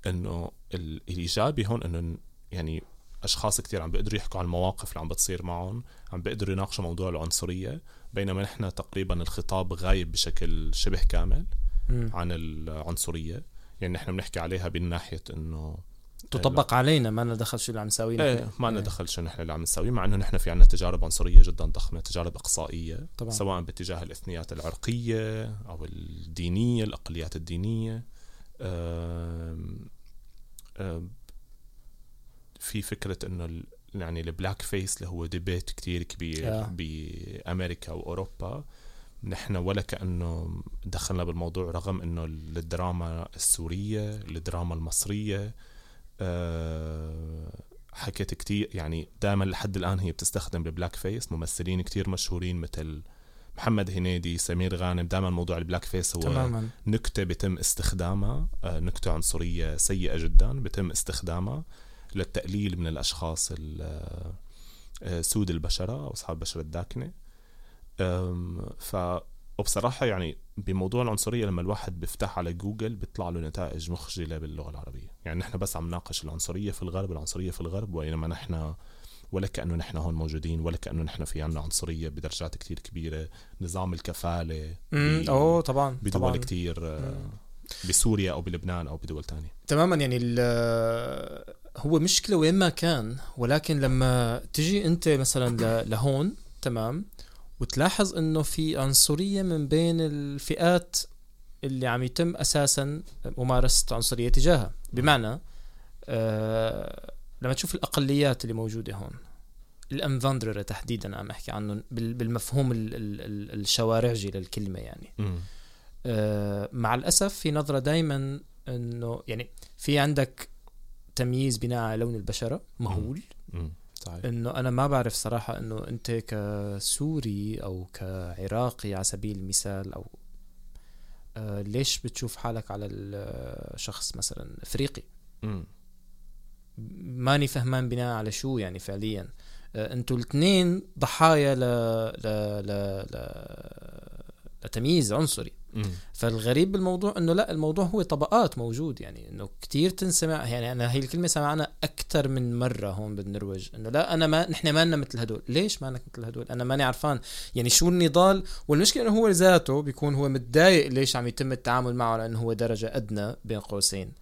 B: إنه الإيجابي هون إنه يعني أشخاص كثير عم بيقدروا يحكوا عن المواقف اللي عم بتصير معهم عم بيقدروا يناقشوا موضوع العنصرية بينما نحن تقريبا الخطاب غايب بشكل شبه كامل. عن العنصرية. يعني نحن بنحكي عليها من ناحية إنه
A: تطبق علينا ما لنا دخل شو اللي عم نسويه
B: إيه ما لنا إيه. دخل شو نحن اللي عم نسويه مع إنه نحن في عنا تجارب عنصرية جدا ضخمة تجارب إقصائية طبعا. سواء باتجاه الاثنيات العرقية أو الدينية الأقليات الدينية آم آم في فكرة إنه يعني ال blackface اللي هو debate كتير كبير yeah. بأمريكا وأوروبا نحن ولا كأنه دخلنا بالموضوع رغم إنه الدراما السورية الدراما المصرية حكت كتير يعني دائما لحد الآن هي بتستخدم ال blackface ممثلين كتير مشهورين مثل محمد هنيدي سمير غانم دائما موضوع ال blackface هو تماما. نكتة بيتم استخدامها آه، نكتة عنصرية سيئة جدا بيتم استخدامها للتقليل من الأشخاص آه، سود البشرة أو أصحاب البشرة الداكنة ف وبصراحة يعني بموضوع العنصرية لما الواحد بيفتح على جوجل بيطلع له نتائج مخجلة باللغة العربية. يعني نحن بس عم ناقش العنصرية في الغرب العنصرية في الغرب وإنما نحن ولا كأنه نحن هون موجودين ولا كأنه نحن في عنا عنصرية بدرجات كتير كبيرة. نظام الكفالة
A: أوه طبعا
B: بدول طبعا. كتير آه، بسوريا أو بلبنان أو بدول تانية.
A: تماما يعني هو مشكلة وين ما كان ولكن لما تجي أنت مثلا لهون تمام وتلاحظ إنه في عنصرية من بين الفئات اللي عم يتم أساسا ممارسة عنصرية تجاهها. بمعنى آه لما تشوف الأقليات اللي موجودة هون الانفاندرر تحديدا عم أحكي عنهم بالمفهوم ال ال الشوارعجي للكلمة يعني. آه مع الأسف في نظرة دائما إنه يعني في عندك تمييز بناء على لون البشرة مهول. صحيح. إنه أنا ما بعرف صراحة إنه أنت كسوري أو كعراقي على سبيل المثال أو آه ليش بتشوف حالك على الشخص مثلا إفريقي. ماني فهمان بناء على شو يعني فعليا آه أنتوا الاثنين ضحايا ل... ل... ل... ل... لتمييز عنصري فالغريب بالموضوع إنه لا الموضوع هو طبقات موجود يعني إنه كتير تنسمع يعني أنا هي الكلمة سمعنا أكثر من مرة هون بالنرويج إنه لا أنا ما نحن ما لنا مثل هدول. ليش ما لك مثل هدول؟ أنا ماني عرفان. يعني شو النضال؟ والمشكلة إنه هو ذاته بيكون هو متضايق ليش عم يتم التعامل معه لأنه هو درجة أدنى بين قوسين.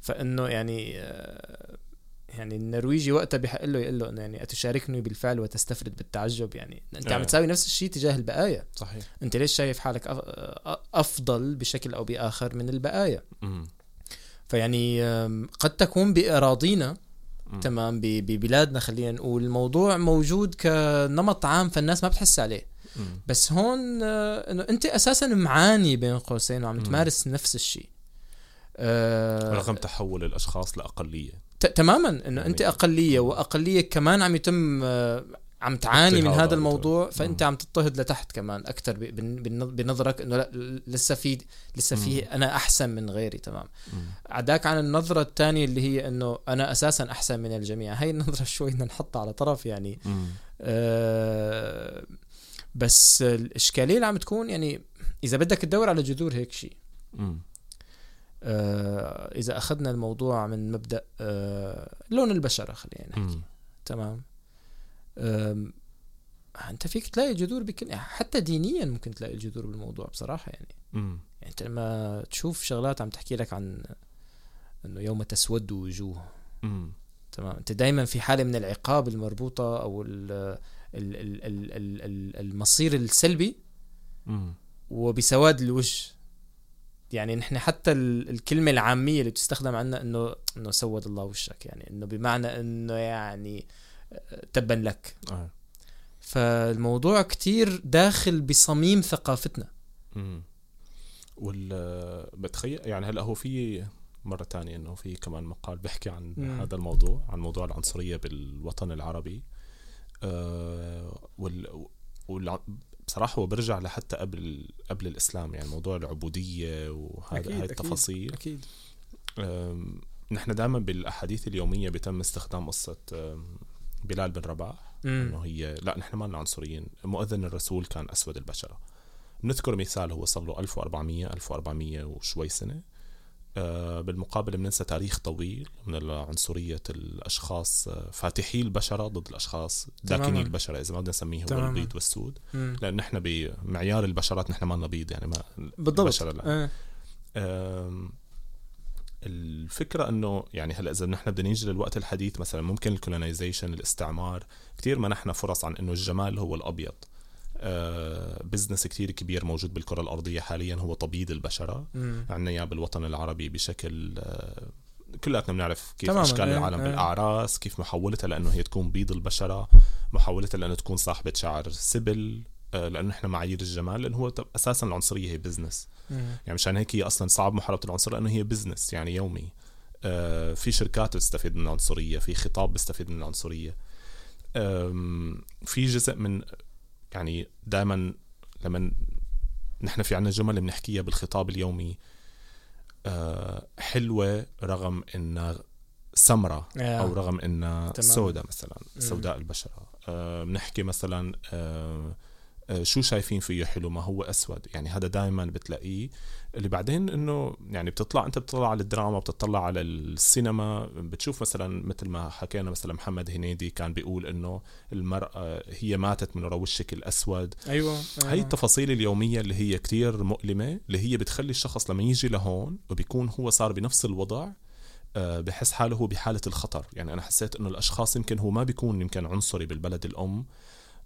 A: فإنه يعني آه يعني النرويجي وقتها بحق له يقول له إنه يعني أتشاركني بالفعل وتستفرد بالتعجب يعني. أنت عم آه. تساوي نفس الشيء تجاه البقايا.
B: صحيح.
A: أنت ليش شايف حالك أفضل بشكل أو بآخر من البقايا؟ م. فيعني قد تكون بإراضينا تمام ببلادنا خلينا نقول الموضوع موجود كنمط عام فالناس ما بتحس عليه. م. بس هون آه، إنه أنت أساسا معاني بين قوسين وعم تمارس نفس الشيء.
B: أه رغم تحول الأشخاص لأقلية.
A: تماما إنه أنت أقلية وأقلية كمان عم يتم آه، عم تعاني من هذا الموضوع فأنت عم تضطهد لتحت كمان أكثر بنظرك إنه لا لسه في لسه في أنا أحسن من غيري تمام. عداك عن النظرة الثانية اللي هي إنه أنا أساسا أحسن من الجميع. هاي النظرة شوي بدنا نحطها على طرف يعني. آه بس الإشكالية اللي عم تكون يعني إذا بدك تدور على جذور هيك شيء إذا أخذنا الموضوع من مبدأ آه لون البشرة خلينا نحكي. تمام؟ آه أنت فيك تلاقي جذور بكل حتى دينيا ممكن تلاقي الجذور بالموضوع بصراحة يعني.
B: مم.
A: يعني أنت لما تشوف شغلات عم تحكي لك عن إنه يوم تسود وجوه. تمام؟ أنت دائما في حالة من العقاب المربوطة أو ال ال ال ال ال المصير السلبي
B: مم.
A: وبسواد الوجه. يعني نحن حتى الكلمة العامية اللي بتستخدم عنا إنه إنه سود الله وشك يعني إنه بمعنى إنه يعني آه، تبا لك
B: آه.
A: فالموضوع كتير داخل بصميم ثقافتنا
B: امم وال بتخيل يعني هلأ هو في مرة تانية إنه في كمان مقال بيحكي عن مم. هذا الموضوع عن موضوع العنصرية بالوطن العربي آه وال, وال... بصراحة هو برجع لحتى قبل قبل الإسلام يعني موضوع العبودية وهذا هاي التفاصيل.
A: أكيد.
B: نحن دائما بالأحاديث اليومية بيتم استخدام قصة بلال بن رباح إنه هي لا نحن ما لنا عنصريين. مؤذن الرسول كان أسود البشرة. نذكر مثال هو صار له 1400 1400 وشوي سنة. بالمقابل بننسى تاريخ طويل من عنصرية الأشخاص آه، فاتحي البشرة ضد الأشخاص داكني البشرة إذا ما بدنا نسميه هو البيض والسود مم. لأن نحن بمعيار البشرات نحن ما لنا بيض يعني ما
A: بالضبط البشرة لا.
B: آه. الفكرة إنه يعني هلأ إذا نحن بدنا نيجي للوقت الحديث مثلا ممكن ال colonization الاستعمار كثير منحنا فرص عن إنه الجمال هو الأبيض business كتير كبير موجود بالكرة الأرضية حاليا هو تبييض البشرة عندنا إياه بالوطن العربي بشكل آه، كلياتنا بنعرف كيف تماماً. أشكال العالم إيه. بالأعراس كيف محاولتها لأنه هي تكون بيض البشرة محاولتها لأنه تكون صاحبة شعر سبل آه، لأنه إحنا معايير الجمال لأنه هو أساسا العنصرية هي business يعني مشان هيك هي أصلا صعب محاربة العنصرية لأنه هي business يعني يومي آه، في شركات بتستفيد من العنصرية في خطاب بيستفيد من العنصرية في جزء من يعني دائما لما نحن في عنا جمل بنحكيها بالخطاب اليومي آه، حلوة رغم إنها سمرة أو رغم إنها سوداء مثلا سوداء البشرة. آه، بنحكي مثلا آه، آه، شو شايفين فيه حلو ما هو أسود؟ يعني هذا دائما بتلاقيه اللي بعدين إنه يعني بتطلع أنت بتطلع على الدراما بتطلع على السينما بتشوف مثلا مثل ما حكينا مثلا محمد هنيدي كان بيقول إنه المرأة هي ماتت من وراء وشك الأسود
A: أيوه,
B: أيوة. هاي التفاصيل اليومية اللي هي كتير مؤلمة اللي هي بتخلي الشخص لما يجي لهون وبيكون هو صار بنفس الوضع آه، بحس حاله هو بحالة الخطر يعني أنا حسيت أنه الأشخاص يمكن هو ما بيكون يمكن عنصري بالبلد الأم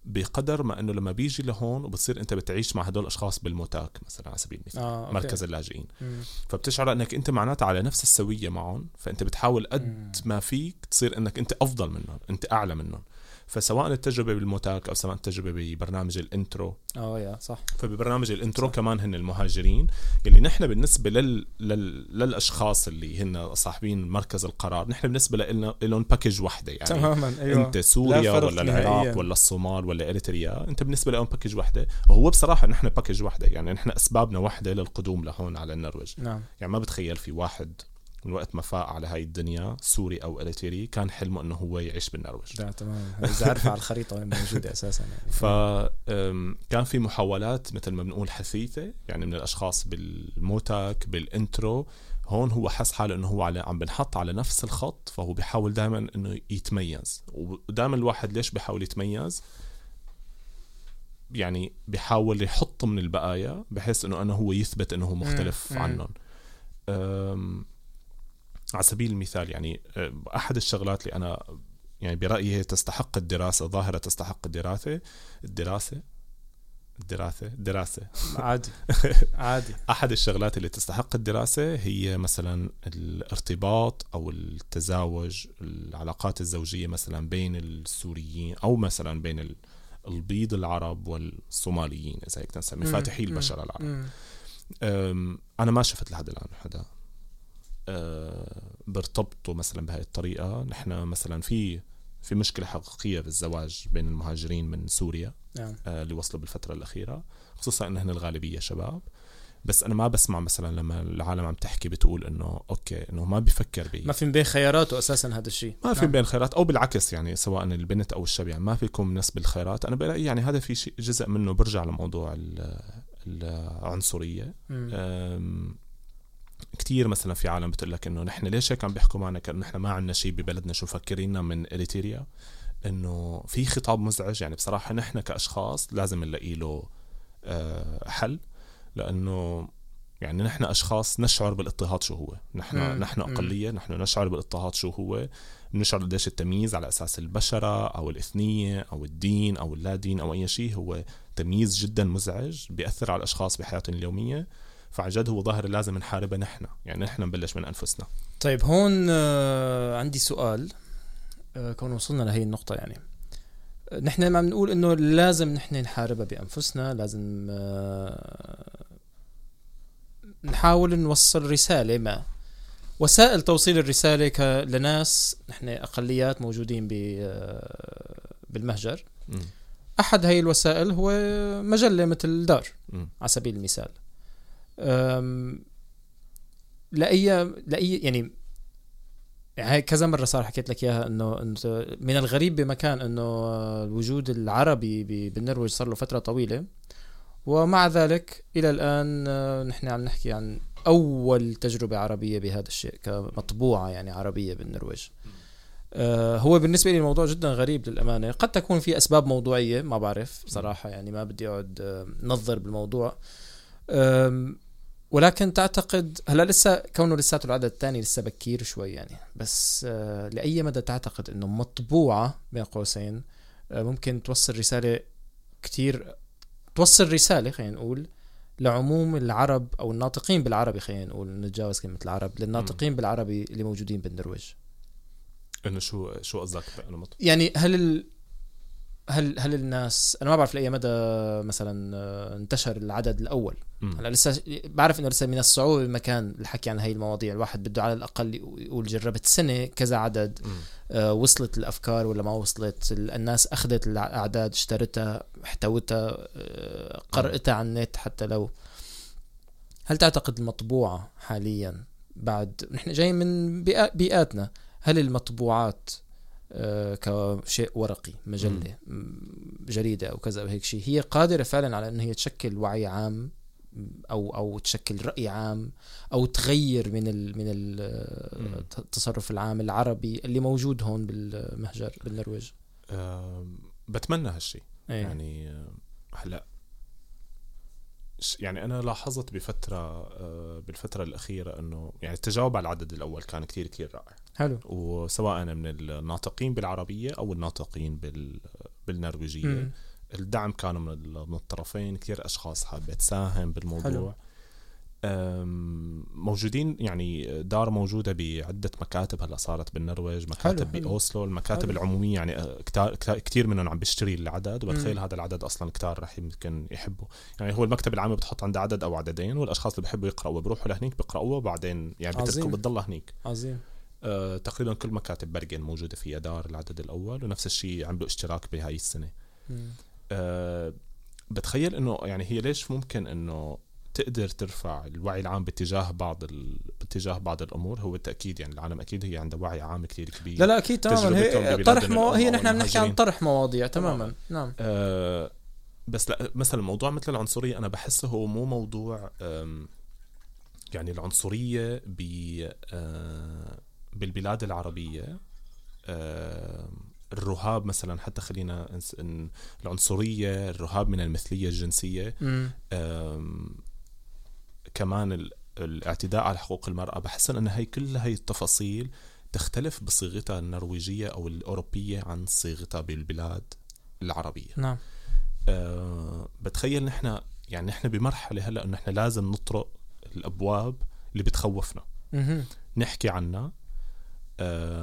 B: بقدر ما إنه لما بيجي لهون وبتصير أنت بتعيش مع هدول الأشخاص بال mottak مثلا على سبيل المثال آه، مركز اللاجئين. مم. فبتشعر إنك أنت معناتها على نفس السوية معهم فأنت بتحاول قد ما فيك تصير إنك أنت أفضل منهم أنت أعلى منهم. فسواء التجربة بالموتاك أو سواء التجربة ببرنامج ال
A: intro. آه يا صح.
B: فببرنامج ال intro صح. كمان هن المهاجرين اللي نحن بالنسبة لل... لل... للأشخاص اللي هن صاحبين مركز القرار نحن بالنسبة لنا لهم package وحدة يعني
A: تماما أيوه.
B: أنت سوريا ولا العراق ولا الصومال ولا إريتريا أنت بالنسبة لهم package وحدة. وهو بصراحة نحن package وحدة يعني نحن أسبابنا وحدة للقدوم لهون على النرويج.
A: نعم.
B: يعني ما بتخيل في واحد من وقت ما فاق على هاي الدنيا سوري أو اريتري كان حلمه إنه هو يعيش بالنرويج.
A: لا تمام. إذا عارف على الخريطة وين موجودة أساسا يعني.
B: ف كان في محاولات مثل ما بنقول حثيثة يعني من الأشخاص بال mottak بال intro. هون هو حس حاله إنه هو على عم بنحط على نفس الخط فهو بيحاول دائما إنه يتميز. ودائما الواحد ليش بيحاول يتميز؟ يعني بيحاول يحط من البقية بحيث إنه انه هو يثبت إنه هو مختلف عنهم. على سبيل المثال يعني آه، أحد الشغلات اللي أنا يعني برأيي هي تستحق الدراسة ظاهرة تستحق الدراسة الدراسة الدراسة دراسة.
A: عادي. عادي.
B: أحد الشغلات اللي تستحق الدراسة هي مثلا الارتباط أو التزاوج العلاقات الزوجية مثلا بين السوريين أو مثلا بين البيض العرب والصوماليين إذا هيك نسمي فاتحي البشرة العرب. أنا ما شفت لحد الآن حدا بيرتبطوا مثلا بهاي الطريقة. نحن مثلا في في مشكلة حقيقية بالزواج بين المهاجرين من سوريا
A: نعم.
B: آه، اللي وصلوا بالفترة الأخيرة خصوصا إن هن الغالبية شباب. بس أنا ما بسمع مثلا لما العالم عم تحكي بتقول إنه أوكي إنه ما بيفكر بي
A: ما في بين خياراته أساسا هذا الشيء.
B: ما في نعم. بين خيارات أو بالعكس يعني سواء البنت أو الشاب يعني ما في يكون نسبة الخيارات أنا برايي يعني هذا في شيء جزء منه برجع لموضوع العنصرية. كتير مثلا في عالم بتقول لك إنه نحن ليش هيك عم بيحكوا معنا؟ كأنه نحن ما عندنا شيء ببلدنا. شو مفكريننا من اريتريا إنه في خطاب مزعج. يعني بصراحة نحن كأشخاص لازم نلاقي له آه، حل. لأنه يعني نحن أشخاص نشعر بالاضطهاد شو هو. نحن مم. نحن أقلية. نحن نشعر بالاضطهاد شو هو. بنشعر قديش التمييز على أساس البشرة أو الإثنية أو الدين أو اللا دين أو أي شيء هو تمييز جدا مزعج بيأثر على الأشخاص بحياتهم اليومية. فعن جد هو ظاهرة لازم نحاربها نحن. يعني نحن نبلش من أنفسنا.
A: طيب هون آه عندي سؤال آه كون وصلنا لهي النقطة يعني. آه، نحن ما بنقول إنه لازم نحن نحاربها بأنفسنا لازم نحاول نوصل رسالة ما. وسائل توصيل الرسالة لناس نحن أقليات موجودين بالمهجر. أحد هاي الوسائل هو مجلة مثل دار
B: مم.
A: على سبيل المثال. لأي لأي يعني هاي كذا مرة صار حكيت لك إياها إنه إنه من الغريب بمكان إنه الوجود العربي بالنرويج صار له فترة طويلة. ومع ذلك إلى الآن آه، نحن عم نحكي عن أول تجربة عربية بهذا الشيء كمطبوعة يعني عربية بالنرويج. آه، هو بالنسبة لي الموضوع جدا غريب للأمانة. قد تكون في أسباب موضوعية ما بعرف بصراحه يعني ما بدي أقعد آه، نظر بالموضوع. ولكن تعتقد هلا لسه كونه لساته العدد الثاني لسه بكير شوي يعني بس آه، لأي مدى تعتقد إنه مطبوعة بين قوسين آه، ممكن توصل رسالة كتير توصل رسالة خلينا نقول لعموم العرب أو الناطقين بالعربي خلينا نقول نتجاوز كلمة العرب للناطقين بالعربي اللي موجودين بالنرويج
B: إنه شو شو قصدك.
A: يعني هل. هل هل الناس أنا ما بعرف لأي مدى مثلا آه، انتشر العدد
B: الأول.
A: هلا لسه بعرف إنه لسه من الصعوبة بمكان الحكي عن هاي المواضيع. الواحد بده على الأقل يقول جربت سنة كذا عدد. آه، وصلت الأفكار ولا ما وصلت. ال- الناس أخذت الأعداد اشترتها احتوتها آه، قرأتها على النت حتى لو. هل تعتقد المطبوعة حاليا بعد نحن جايين من بيئاتنا هل المطبوعات كشيء ورقي مجلة م- جريدة أو كذا أو هيك شيء. هي قادرة فعلا على ان هي تشكل وعي عام أو أو تشكل رأي عام أو تغير من ال من
B: مم.
A: التصرف العام العربي اللي موجود هون بالمهجر بالنرويج.
B: بتمنى هالشيء
A: إيه.
B: يعني آه، هلأ يعني أنا لاحظت بفترة آه، بالفترة الأخيرة إنه يعني التجاوب على العدد الأول كان كتير كتير رائع.
A: حلو
B: وسواء من الناطقين بالعربية أو الناطقين بال بالنرويجية
A: مم.
B: الدعم كان من ال- من الطرفين كثير أشخاص حابه تساهم بالموضوع
A: حلو.
B: موجودين يعني دار موجودة بعدة مكاتب هلأ صارت بالنرويج مكاتب
A: حلو.
B: بأوسلو المكاتب
A: حلو.
B: العمومية يعني أه، كتير منهم عم بيشتري العدد وبتخيل. هذا العدد أصلا كتار رح يمكن يحبوا يعني هو المكتب العام بتحط عنده عدد أو عددين والأشخاص اللي بيحبوا يقرأوا بيروحوا لهنيك بيقراوا وبعدين يعني. بتركوا بتضل هنيك
A: عظيم
B: تقريبا كل مكاتب برجن موجودة فيها دار العدد الأول ونفس الشيء عملوا اشتراك بهاي
A: السنة.
B: أه بتخيل إنه يعني هي ليش ممكن إنه تقدر ترفع الوعي العام باتجاه بعض ال... باتجاه بعض الأمور؟ هو بالتاكيد يعني العالم أكيد هي عندها وعي عام كثير كبير.
A: لا لا أكيد تماما. هي طرح مو... هي نحن عم نحكي عن. طرح مواضيع تماما. نعم.
B: أه بس لا مثلا موضوع مثل العنصرية أنا بحسه هو مو موضوع يعني العنصرية ب أه، بالبلاد العربية أه، الرهاب مثلا حتى خلينا العنصرية الرهاب من
A: المثلية
B: الجنسية كمان ال- الاعتداء على حقوق المرأة. بحس أن هي كل هي التفاصيل تختلف بصيغتها النرويجية أو الأوروبية عن صيغتها بالبلاد العربية.
A: نعم.
B: أه بتخيل نحن يعني نحن بمرحلة هلأ أنه نحن لازم نطرق الأبواب اللي بتخوفنا. نحكي عنها آه،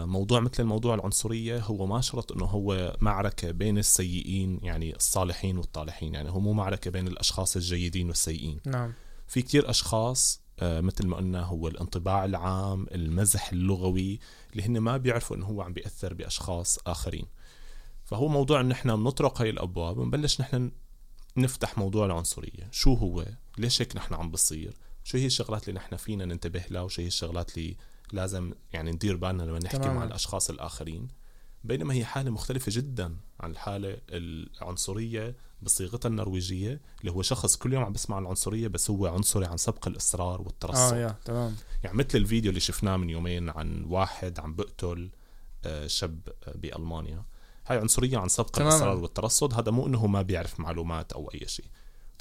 B: موضوع مثل الموضوع العنصرية هو ما شرط إنه هو معركة بين السيئين يعني الصالحين والطالحين يعني هو مو معركة بين الأشخاص الجيدين والسيئين.
A: نعم.
B: في كتير أشخاص آه، مثل ما قلنا هو الانطباع العام المزح اللغوي اللي هن ما بيعرفوا إنه هو عم بيأثر بأشخاص آخرين. فهو موضوع إن إحنا بنطرق هاي الأبواب ونبلش نحن نفتح موضوع العنصرية. شو هو؟ ليش هيك نحن عم بصير؟ شو هي الشغلات اللي نحن فينا ننتبه لها؟ وشو هي الشغلات اللي لازم يعني ندير بالنا لما نحكي
A: تماماً.
B: مع الأشخاص الآخرين. بينما هي حالة مختلفة جدا عن الحالة العنصرية بصيغتها النرويجية اللي هو شخص كل يوم عم بسمع عن العنصرية بس هو عنصري عن سبق الإصرار والترصد.
A: آه يا تمام.
B: يعني مثل الفيديو اللي شفناه من يومين عن واحد عم بقتل آه، شاب آه، بألمانيا. هاي عنصرية عن سبق
A: تماماً.
B: الإصرار والترصد هذا مو إنه ما بيعرف معلومات أو أي شيء.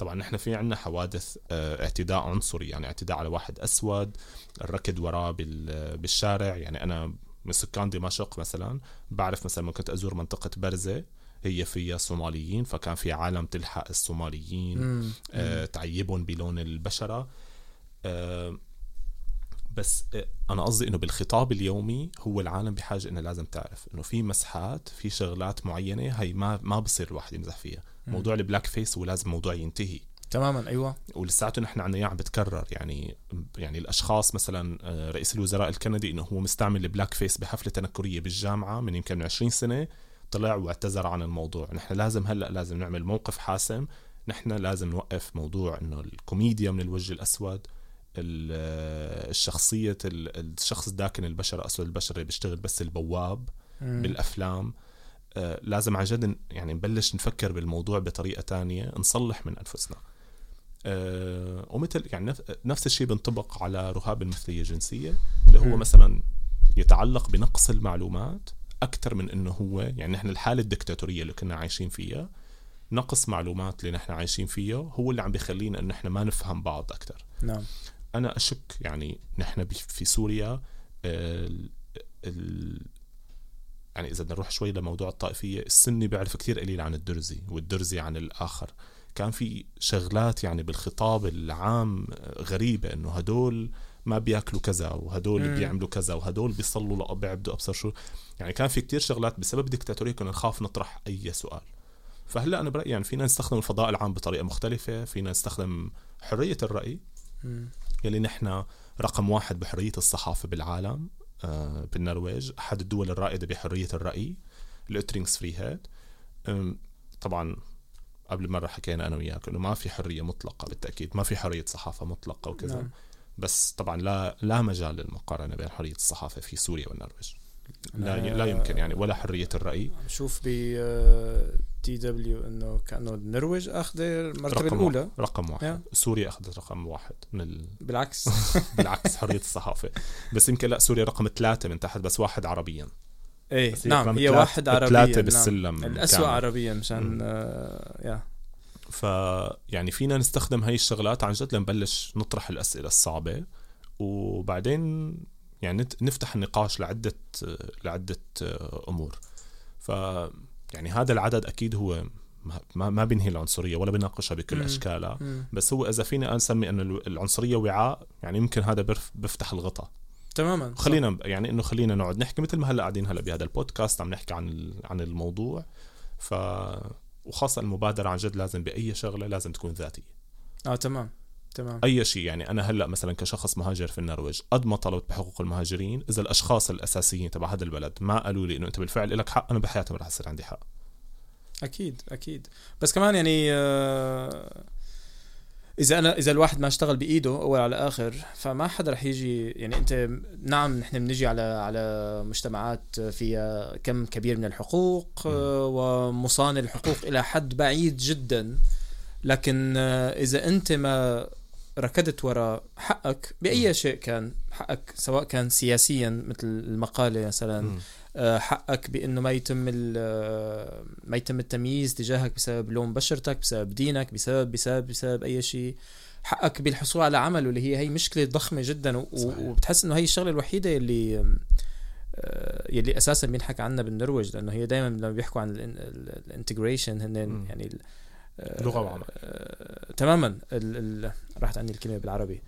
B: طبعا نحن في عنا حوادث آه، اعتداء عنصري يعني اعتداء على واحد أسود الركض وراه بال- بالشارع يعني أنا من سكان دمشق مثلا بعرف مثلا كنت أزور منطقة برزة هي فيها صوماليين فكان في عالم تلحق الصوماليين
A: مم.
B: آه، تعيبهم بلون البشرة آه، بس آه، أنا قصدي إنه بالخطاب اليومي هو العالم بحاجة إنه لازم تعرف إنه في مزحات في شغلات معينة هي ما ما بصير الواحد يمزح فيها. موضوع ال blackface هو لازم موضوع ينتهي.
A: تماما أيوه.
B: ولساته نحن عنا إياه عم بتكرر. يعني يعني الأشخاص مثلا آه، رئيس الوزراء الكندي إنه هو مستعمل ال blackface بحفلة تنكرية بالجامعة من يمكن من 20 سنة طلع واعتذر عن الموضوع. نحن لازم هلأ لازم نعمل موقف حاسم. نحن لازم نوقف موضوع إنه الكوميديا من الوجه الأسود الشخصية الشخص داكن البشرة أسود البشرة اللي بيشتغل بس البواب مم. بالأفلام. آه لازم عن جد يعني نبلش نفكر بالموضوع بطريقة تانية نصلح من أنفسنا. آه ومثل يعني نفس الشيء بينطبق على رهاب المثلية الجنسية اللي هو. مثلا يتعلق بنقص المعلومات أكثر من إنه هو يعني نحن الحالة الدكتاتورية اللي كنا عايشين فيها نقص معلومات اللي نحن عايشين فيها هو اللي عم بيخلينا إن نحن ما نفهم بعض أكثر.
A: نعم.
B: أنا أشك يعني نحن في سوريا ال ال يعني إذا بدنا نروح شوي لموضوع الطائفية السني بيعرف كثير قليل عن الدرزي والدرزي عن الآخر. كان في شغلات يعني بالخطاب العام غريبة إنه هدول ما بياكلوا كذا وهدول مم. بيعملوا كذا وهدول بيصلوا بيعبدوا أبصر شو. يعني كان في كتير شغلات بسبب الدكتاتوريه كنا نخاف نطرح أي سؤال. فهلأ أنا برأيي يعني فينا نستخدم الفضاء العام بطريقة مختلفة فينا نستخدم حرية الرأي. مم. يلي نحن رقم واحد بحرية الصحافة بالعالم. بالنرويج أحد الدول الرائدة بحرية الرأي ال ytringsfrihet طبعا قبل مرة حكينا أنا وياك إنه ما في حرية مطلقة بالتأكيد ما في حرية صحافة مطلقة وكذا. نعم. بس طبعا لا لا مجال للمقارنة بين حرية الصحافة في سوريا والنرويج. لا لا يمكن يعني ولا حرية الرأي.
A: شوف BTW إنه كأنه النرويج اخذه المرتبه الأولى.
B: واحد. رقم واحد. Yeah. سوريا أخذت رقم واحد من ال...
A: بالعكس.
B: بالعكس حرية الصحافة. بس يمكن لا سوريا رقم ثلاثة من تحت بس واحد عربيا.
A: إيه نعم هي واحد عربيا
B: ثلاثة نعم. بالسلم
A: الاسوء عربيا مشان آه يا
B: ف يعني فينا نستخدم هاي الشغلات عن جد لنبلش نطرح الأسئلة الصعبة وبعدين يعني نفتح النقاش لعدة لعدة أمور. ف يعني هذا العدد أكيد هو ما ما بينهي العنصرية ولا بيناقشها بكل مم. اشكالها مم. بس هو إذا فيني اسمي إنه العنصرية وعاء يعني يمكن هذا بيفتح الغطاء.
A: تماما.
B: خلينا يعني إنه خلينا نقعد نحكي مثل ما هلأ قاعدين هلأ بهذا البودكاست عم نحكي عن عن الموضوع. ف وخاصة المبادرة عن جد لازم بأي شغلة لازم تكون ذاتية.
A: آه تمام. تمام.
B: أي شيء يعني أنا هلأ مثلا كشخص مهاجر في النرويج قد ما طلبت بحقوق المهاجرين إذا الأشخاص الأساسيين تبع هذا البلد ما قالوا لي إنه أنت بالفعل لك حق أنا بحياتي ما رح يصير عندي حق.
A: أكيد أكيد. بس كمان يعني آه، إذا أنا إذا الواحد ما اشتغل بإيده أول على آخر فما حدا رح يجي يعني أنت نعم نحن بنجي على على مجتمعات فيها كم كبير من الحقوق آه، ومصان الحقوق إلى حد بعيد جدا لكن آه، إذا أنت ما ركضت وراء حقك بأي شيء كان. حقك سواء كان سياسيا مثل المقالة مثلا آه، حقك بأنه ما يتم آه، ما يتم التمييز تجاهك بسبب لون بشرتك بسبب دينك بسبب بسبب بسبب أي شيء. حقك بالحصول على عمل واللي هي هي مشكلة ضخمة جدا. وبتحس إنه هي الشغلة الوحيدة اللي آه، يلي أساسا بينحكى عنها بالنرويج لأنه هي دائما لما بيحكوا عن الانتجريشن هن يعني
B: لغة وعمل
A: آه تماما. ال ال راحت عني الكلمة بالعربي.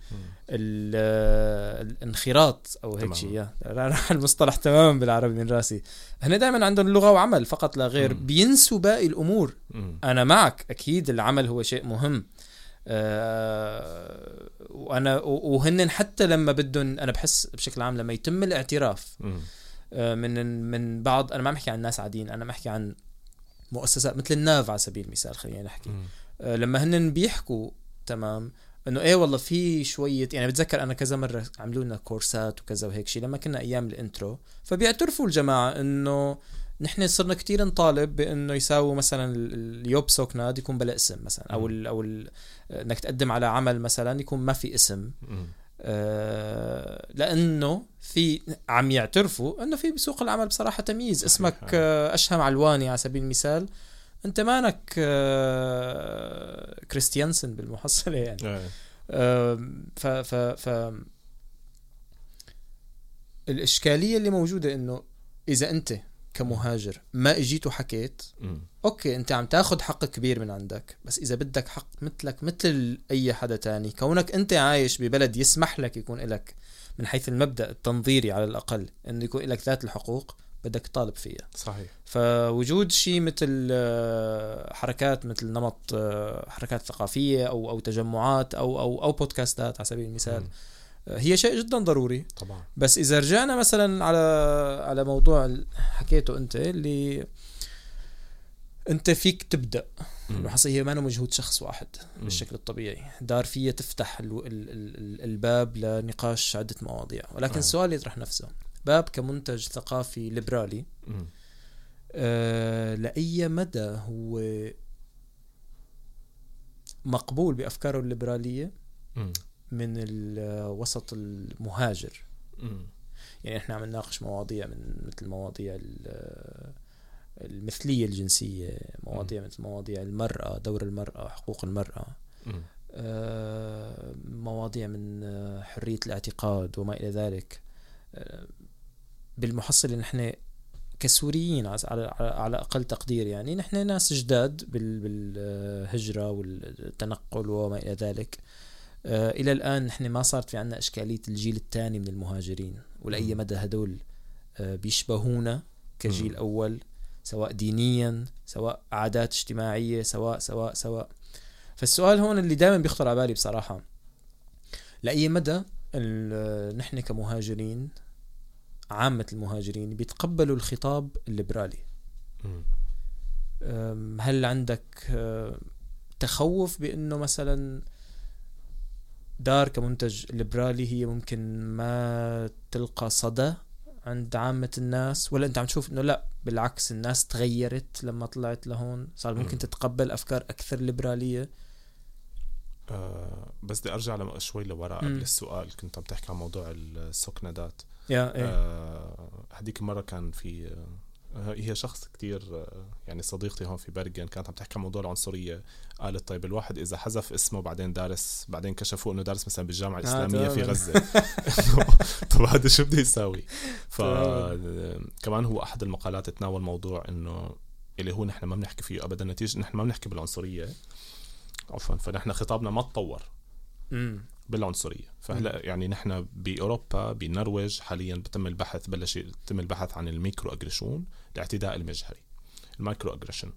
A: الانخراط أو هيك شيء راح المصطلح تماما بالعربي من راسي. هن دائما عندهم لغة وعمل فقط لا غير. مم. بينسوا باقي الأمور. مم. أنا معك أكيد العمل هو شيء مهم. آه وأنا وهن حتى لما بدهم أنا بحس بشكل عام لما يتم الاعتراف آه من من بعض أنا ما بحكي عن ناس عاديين أنا بحكي عن مؤسسات مثل الناف على سبيل المثال خلينا نحكي. آه لما هن بيحكوا تمام إنه إيه والله في شوية يعني بتذكر أنا كذا مرة عملوا لنا كورسات وكذا وهيك شيء لما كنا أيام الإنترو فبيعترفوا الجماعة إنه نحن صرنا كتير نطالب بإنه يساووا مثلا اليوب سوكناد يكون بلا اسم مثلا أو ال أو ال إنك تقدم على عمل مثلا يكون ما في اسم. لأنه في عم يعترفوا إنه في بسوق العمل بصراحة تمييز. اسمك آه أشهم علواني على سبيل المثال. أنت مانك آه كريستيانسن بالمحصلة يعني. آه ف ف ف الإشكالية اللي موجودة إنه إذا أنت كمهاجر. ما إجيت وحكيت أوكي أنت عم تاخذ حق كبير من عندك بس إذا بدك حق مثلك مثل أي حدا تاني كونك أنت عايش ببلد يسمح لك يكون لك من حيث المبدأ التنظيري على الأقل إنه يكون لك ذات الحقوق بدك تطالب فيها.
B: صحيح.
A: فوجود شيء مثل آه، حركات مثل نمط آه، حركات ثقافية أو أو تجمعات أو أو أو بودكاستات على سبيل المثال م. هي شيء جدا ضروري
B: طبعا
A: بس إذا رجعنا مثلا على على موضوع حكيته أنت اللي أنت فيك
B: تبدأ.
A: المحصله هي ما مجهود شخص واحد. بالشكل الطبيعي دار فيها تفتح ال ال ال الباب لنقاش عدة مواضيع ولكن
B: آه.
A: السؤال يطرح نفسه باب كمنتج ثقافي ليبرالي. آه لأي مدى هو مقبول بأفكاره الليبرالية
B: مم.
A: من الوسط المهاجر.
B: مم.
A: يعني إحنا عم نناقش مواضيع من مثل مواضيع ال- المثلية الجنسية مواضيع مثل مواضيع المرأة دور المرأة حقوق المرأة.
B: مم.
A: آه، مواضيع من حرية الاعتقاد وما إلى ذلك. آه، بالمحصلة نحن كسوريين على على أقل تقدير يعني نحن ناس جداد بال- بالهجرة والتنقل وما إلى ذلك. آه، إلى الآن نحن ما صارت في عنا إشكالية الجيل الثاني من المهاجرين ولأي
B: مم.
A: مدى هدول آه، بيشبهونا كجيل. أول سواء دينيا سواء عادات اجتماعية سواء سواء سواء فالسؤال هون اللي دائما بيخطر على بالي بصراحة لأي مدى نحن كمهاجرين عامة المهاجرين بيتقبلوا الخطاب الليبرالي هل عندك أه، تخوف بأنه مثلا دار كمنتج ليبرالي هي ممكن ما تلقى صدى عند عامة الناس ولا أنت عم تشوف إنه لا بالعكس الناس تغيرت لما طلعت لهون صار ممكن
B: مم.
A: تتقبل أفكار أكثر ليبرالية
B: آه بس بدي أرجع لم- شوي لورا. قبل السؤال كنت عم تحكي عن موضوع السكندات
A: يا إيه
B: آه، هديك المره كان في آه، هي شخص كتير آه، يعني صديقتي هون في برجن كانت عم تحكي عن موضوع العنصرية. قالت طيب الواحد إذا حذف اسمه بعدين دارس بعدين كشفوا إنه دارس مثلا بالجامعة الإسلامية في
A: تماماً.
B: غزة. طب هذا شو بده يساوي؟ ف
A: تماماً.
B: كمان هو أحد المقالات تناول موضوع إنه اللي هو نحن ما بنحكي فيه ابدا نتيجة نحن ما بنحكي بالعنصرية. عفوا فنحن خطابنا ما تطور. بالعنصرية. فهلا يعني نحن بأوروبا بالنرويج حاليا بتم البحث بلش يتم البحث عن ال micro aggression الاعتداء المجهري ال micro aggression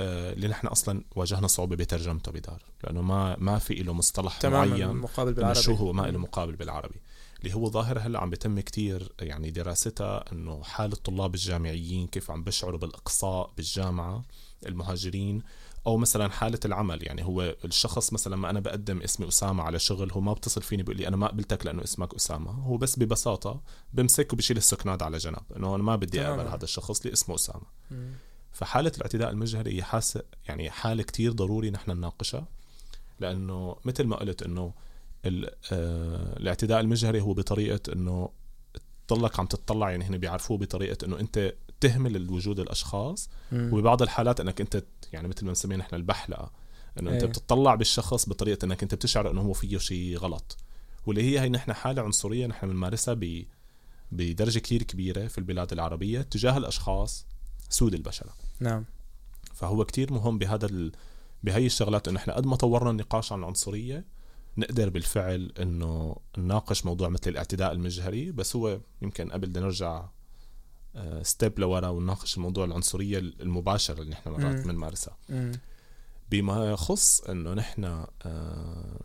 B: آه، اللي نحن أصلا واجهنا صعوبة بترجمته بدار لأنه ما ما في له مصطلح
A: تماما
B: معين
A: مقابل بالعربي.
B: شو هو ما له مقابل بالعربي. اللي هو ظاهرة هلأ عم بيتم كتير يعني دراستها إنه حال الطلاب الجامعيين كيف عم بيشعروا بالإقصاء بالجامعة المهاجرين أو مثلا حالة العمل يعني هو الشخص مثلا ما أنا بقدم اسمي أسامة على شغل هو ما بتصل فيني بيقول لي أنا ما قبلتك لأنه اسمك أسامة هو بس ببساطة بمسك وبشيل السكناد على جنب إنه أنا ما بدي
A: أقبل.
B: هذا الشخص اللي اسمه أسامة
A: مم.
B: فحالة الاعتداء المجهري هي حاسة يعني حالة كتير ضروري نحن نناقشها لأنه مثل ما قلت ال- آه، الاعتداء المجهري هو بطريقة إنه تضلك عم تطلع يعني هن بيعرفوه بطريقة إنه أنت تهمل الوجود الأشخاص
A: مم.
B: وببعض الحالات إنك أنت يعني مثل ما نسميه نحن البحلقة إنه أنت
A: إيه.
B: بتطلع بالشخص بطريقة إنك أنت بتشعر إنه هو فيه شيء غلط. واللي هي هي نحن حالة عنصرية نحن بنمارسها ب بدرجة كتير كبيرة في البلاد العربية تجاه الأشخاص سود البشرة.
A: نعم.
B: فهو كتير مهم بهذا ال... بهي الشغلات إنه إحنا قد ما طورنا النقاش عن العنصرية نقدر بالفعل إنه نناقش موضوع مثل الاعتداء المجهري بس هو يمكن قبل بدنا نرجع ستيب لورا ونناقش الموضوع العنصرية المباشرة اللي نحن مرات. بنمارسها. بما يخص إنه نحن آه،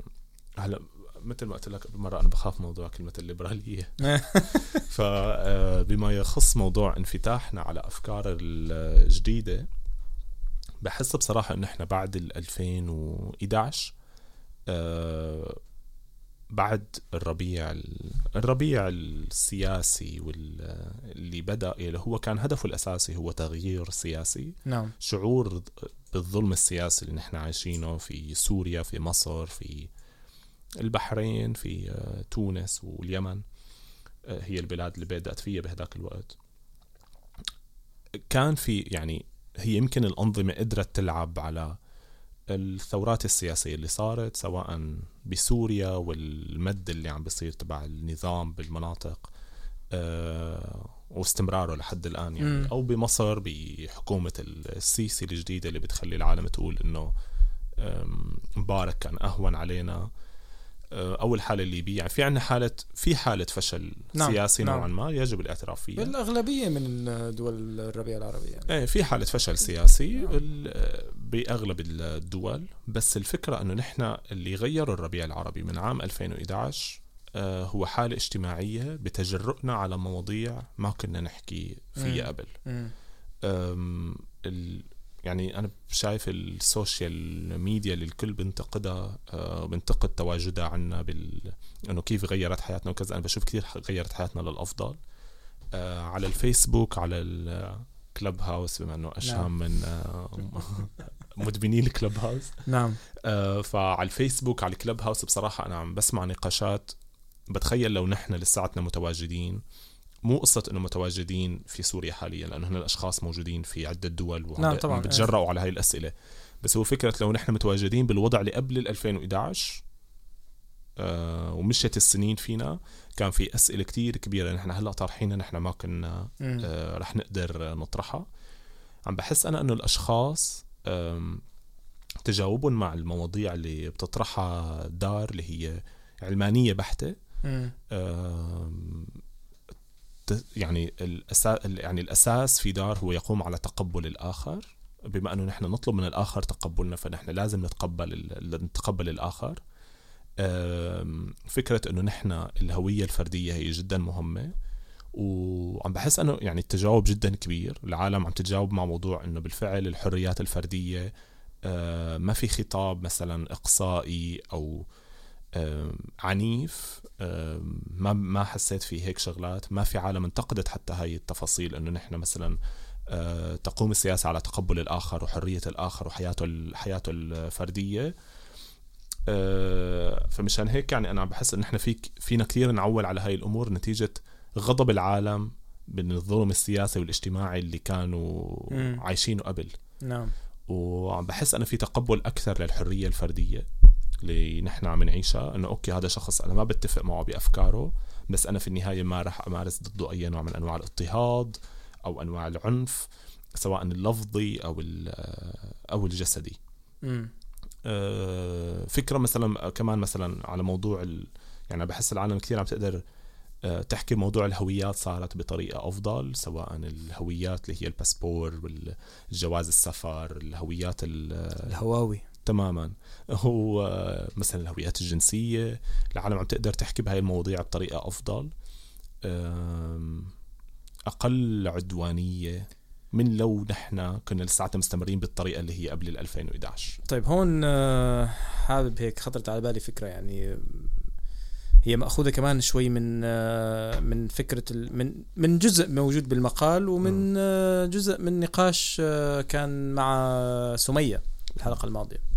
B: هلا مثل ما قلت لك قبل مرة أنا بخاف موضوع كلمة الليبرالية فبما يخص موضوع انفتاحنا على أفكار الجديدة بحس بصراحة إنه إحنا بعد ال 2011 آه، بعد الربيع ال- الربيع السياسي واللي بدأ اللي هو كان هدفه الأساسي هو تغيير سياسي.
A: نعم.
B: شعور بالظلم السياسي اللي نحن عايشينه في سوريا في مصر في البحرين في آه، تونس واليمن آه، هي البلاد اللي بدأت فيها بهذاك الوقت. كان في يعني هي يمكن الأنظمة قدرت تلعب على الثورات السياسية اللي صارت سواء بسوريا والمد اللي عم بيصير تبع النظام بالمناطق آه، واستمراره لحد الآن يعني
A: مم.
B: أو بمصر بحكومة السيسي الجديدة اللي بتخلي العالم تقول آم، مبارك كان أهون علينا آه، أو الحالة الليبية يعني في عنا حالة في حالة فشل
A: نعم،
B: سياسي
A: نعم.
B: نوعا ما يجب الاعتراف فيها
A: بالأغلبية من دول الربيع العربي يعني.
B: إيه في حالة فشل سياسي
A: نعم.
B: بأغلب الدول بس الفكرة أنه نحن اللي غيروا الربيع العربي من عام 2011 آه، هو حالة اجتماعية بتجرؤنا على مواضيع ما كنا نحكي فيها. قبل. يعني أنا شايف السوشيال ميديا اللي الكل بنتقدها آه، بنتقد تواجدها عنا بال إنه كيف غيرت حياتنا وكذا. أنا بشوف كثير غيرت حياتنا للأفضل. آه، على الفيسبوك على الكلب هاوس بما إنه اشهم نعم. من مدمنين الكلب هاوس
A: نعم.
B: فعلى الفيسبوك على الكلب هاوس بصراحة أنا عم بسمع نقاشات بتخيل لو نحن لساتنا متواجدين مو قصة إنه متواجدين في سوريا حاليا لأنه هنا الأشخاص موجودين في عدة دول
A: نعم طبعا
B: بتجرأوا على هاي الأسئلة. بس هو فكرة لو نحن متواجدين بالوضع اللي قبل ال 2011 آه ومشت السنين فينا كان في أسئلة كتير كبيرة. نحن هلأ طارحينها نحن ما كنا آه رح نقدر نطرحها. عم بحس أنا إنه الأشخاص تجاوبهم مع المواضيع اللي بتطرحها دار اللي هي علمانية بحتة. يعني الأساس يعني الأساس في دار هو يقوم على تقبل الآخر. بما أنه نحن نطلب من الآخر تقبلنا فنحن لازم نتقبل نتقبل الآخر. فكرة أنه نحن الهوية الفردية هي جدا مهمة. وعم بحس أنه يعني التجاوب جدا كبير. العالم عم تتجاوب مع موضوع أنه بالفعل الحريات الفردية ما في خطاب مثلا إقصائي أو عنيف ما ما حسيت في هيك شغلات ما في عالم انتقدت حتى هاي التفاصيل إنه نحن مثلا أه، تقوم السياسة على تقبل الآخر وحرية الآخر وحياته حياته الفردية. أه، فمشان هيك يعني أنا بحس إن إحنا فيك فينا كثير نعول على هاي الأمور نتيجة غضب العالم من الظلم السياسي والاجتماعي اللي كانوا م. عايشينه قبل.
A: نعم.
B: وعم بحس أنا في تقبل أكثر للحرية الفردية. اللي نحن عم نعيشها إنه أوكي هذا شخص أنا ما بتفق معه بأفكاره بس أنا في النهاية ما راح أمارس ضده أي نوع من أنواع الاضطهاد أو أنواع العنف سواء اللفظي أو أو الجسدي. آه فكرة مثلا كمان مثلا على موضوع ال... يعني بحس العالم كثير عم تقدر آه، تحكي موضوع الهويات صارت بطريقة أفضل سواء الهويات اللي هي الباسبور والجواز السفر الهويات
A: الهواوي.
B: تماما. هو مثلا الهويات الجنسية العالم عم تقدر تحكي بهاي المواضيع بطريقة أفضل. أقل عدوانية من لو نحن كنا لساتنا مستمرين بالطريقة اللي هي قبل ال 2011
A: طيب هون آه، حابب هيك خطرت على بالي فكرة يعني هي مأخوذة كمان شوي من آه، من فكرة من من جزء موجود بالمقال ومن آه، جزء من نقاش كان مع سمية الحلقة الماضية.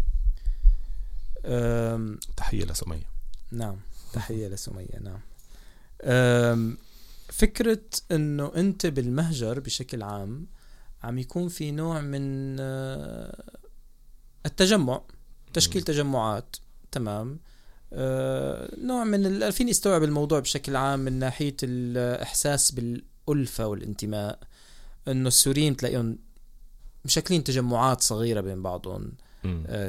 B: تحية لسمية.
A: نعم تحية لسمية نعم. فكرة إنه أنت بالمهجر بشكل عام عم يكون في نوع من آه، التجمع تشكيل تجمعات تمام. آه، نوع من فيني أستوعب الموضوع بشكل عام من ناحية الإحساس بالألفة والانتماء إنه السوريين تلاقيهم مشكلين تجمعات صغيرة بين بعضهم.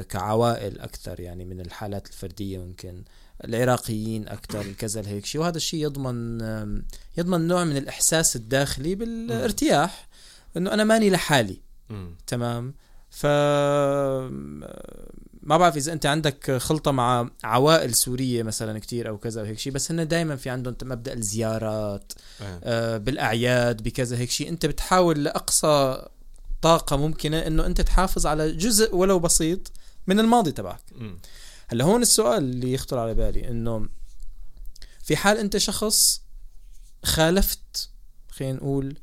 A: كعوائل أكثر يعني من الحالات الفردية ممكن العراقيين أكثر كذا هيك شيء. وهذا الشيء يضمن يضمن نوع من الإحساس الداخلي بالارتياح إنه أنا ماني لحالي. تمام؟ ف ما بعرف إذا أنت عندك خلطة مع عوائل سورية مثلا كتير أو كذا وهيك شيء بس هن دائما في عندهم مبدأ الزيارات. آه بالأعياد بكذا هيك شيء. أنت بتحاول لأقصى طاقة ممكنة إنه أنت تحافظ على جزء ولو بسيط من الماضي تبعك. هلأ هون السؤال اللي يخطر على بالي إنه في حال أنت شخص خالفت خلينا نقول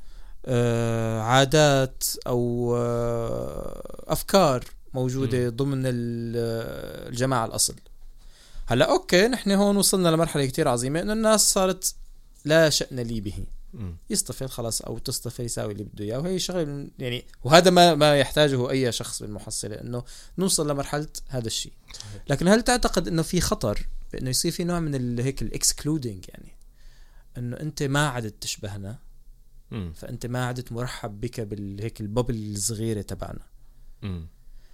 A: آه عادات أو آه أفكار موجودة م. ضمن الجماعة الأصل. هلأ أوكي نحن هون وصلنا لمرحلة كتير عظيمة إنه الناس صارت لا شأن لي به. يصطفل خلاص أو تصطفل يساوي اللي بده إياه. وهي شغلة يعني وهذا ما ما يحتاجه أي شخص بالمحصلة إنه نوصل لمرحلة هذا الشيء. لكن هل تعتقد إنه في خطر بانه يصير في نوع من هيك الاكسكلودينج يعني إنه أنت ما عدت تشبهنا فأنت ما عدت مرحب بك بالهيك الببل الصغيره تبعنا.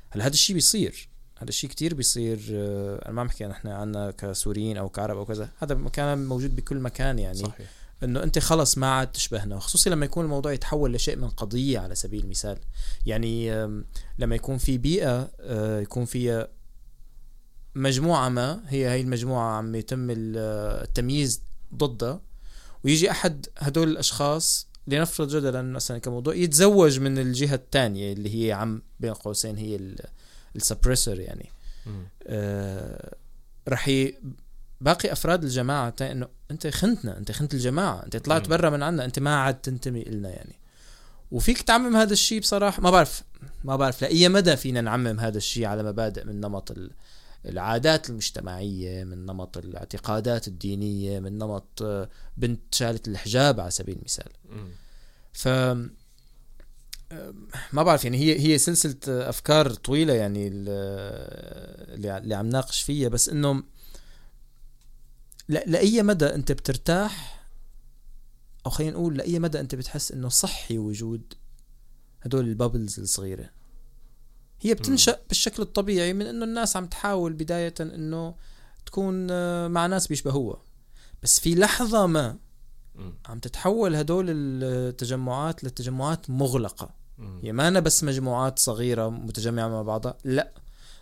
A: هلا هذا الشيء بيصير؟ هذا الشيء كتير بيصير آه، أنا ما عم بحكي نحن عنا كسوريين أو كعرب أو كذا. هذا كان موجود بكل مكان يعني. صحيح. إنه أنت خلص ما عاد تشبهنا وخصوصي لما يكون الموضوع يتحول لشيء من قضية على سبيل المثال يعني لما يكون في بيئة آه، يكون فيها مجموعة ما هي هي المجموعة عم يتم التمييز ضدها ويجي أحد هدول الأشخاص لنفرض جدلا مثلا كموضوع يتزوج من الجهة الثانية اللي هي عم بين قوسين هي السبريسر يعني آه رح. باقي أفراد الجماعة إنه أنت خنتنا أنت خنت الجماعة أنت طلعت برا من عنا أنت ما عاد تنتمي لنا يعني. وفيك تعمم هذا الشيء بصراحة ما بعرف ما بعرف لأي مدى فينا نعمم هذا الشيء على مبادئ من نمط العادات المجتمعية من نمط الاعتقادات الدينية من نمط آه، بنت شالت الحجاب على سبيل المثال. ف ما بعرف يعني هي هي سلسلة أفكار طويلة يعني اللي عم ناقش فيها بس إنه لأي مدى أنت بترتاح؟ أو خلينا نقول لأي مدى أنت بتحس إنه صحي وجود هدول البابلز الصغيرة؟ هي بتنشأ بالشكل الطبيعي من إنه الناس عم تحاول بداية إنه تكون مع ناس بيشبهوها. بس في لحظة ما عم تتحول هدول التجمعات لتجمعات مغلقة. هي ما أنا بس مجموعات صغيرة متجمعة مع بعضها لا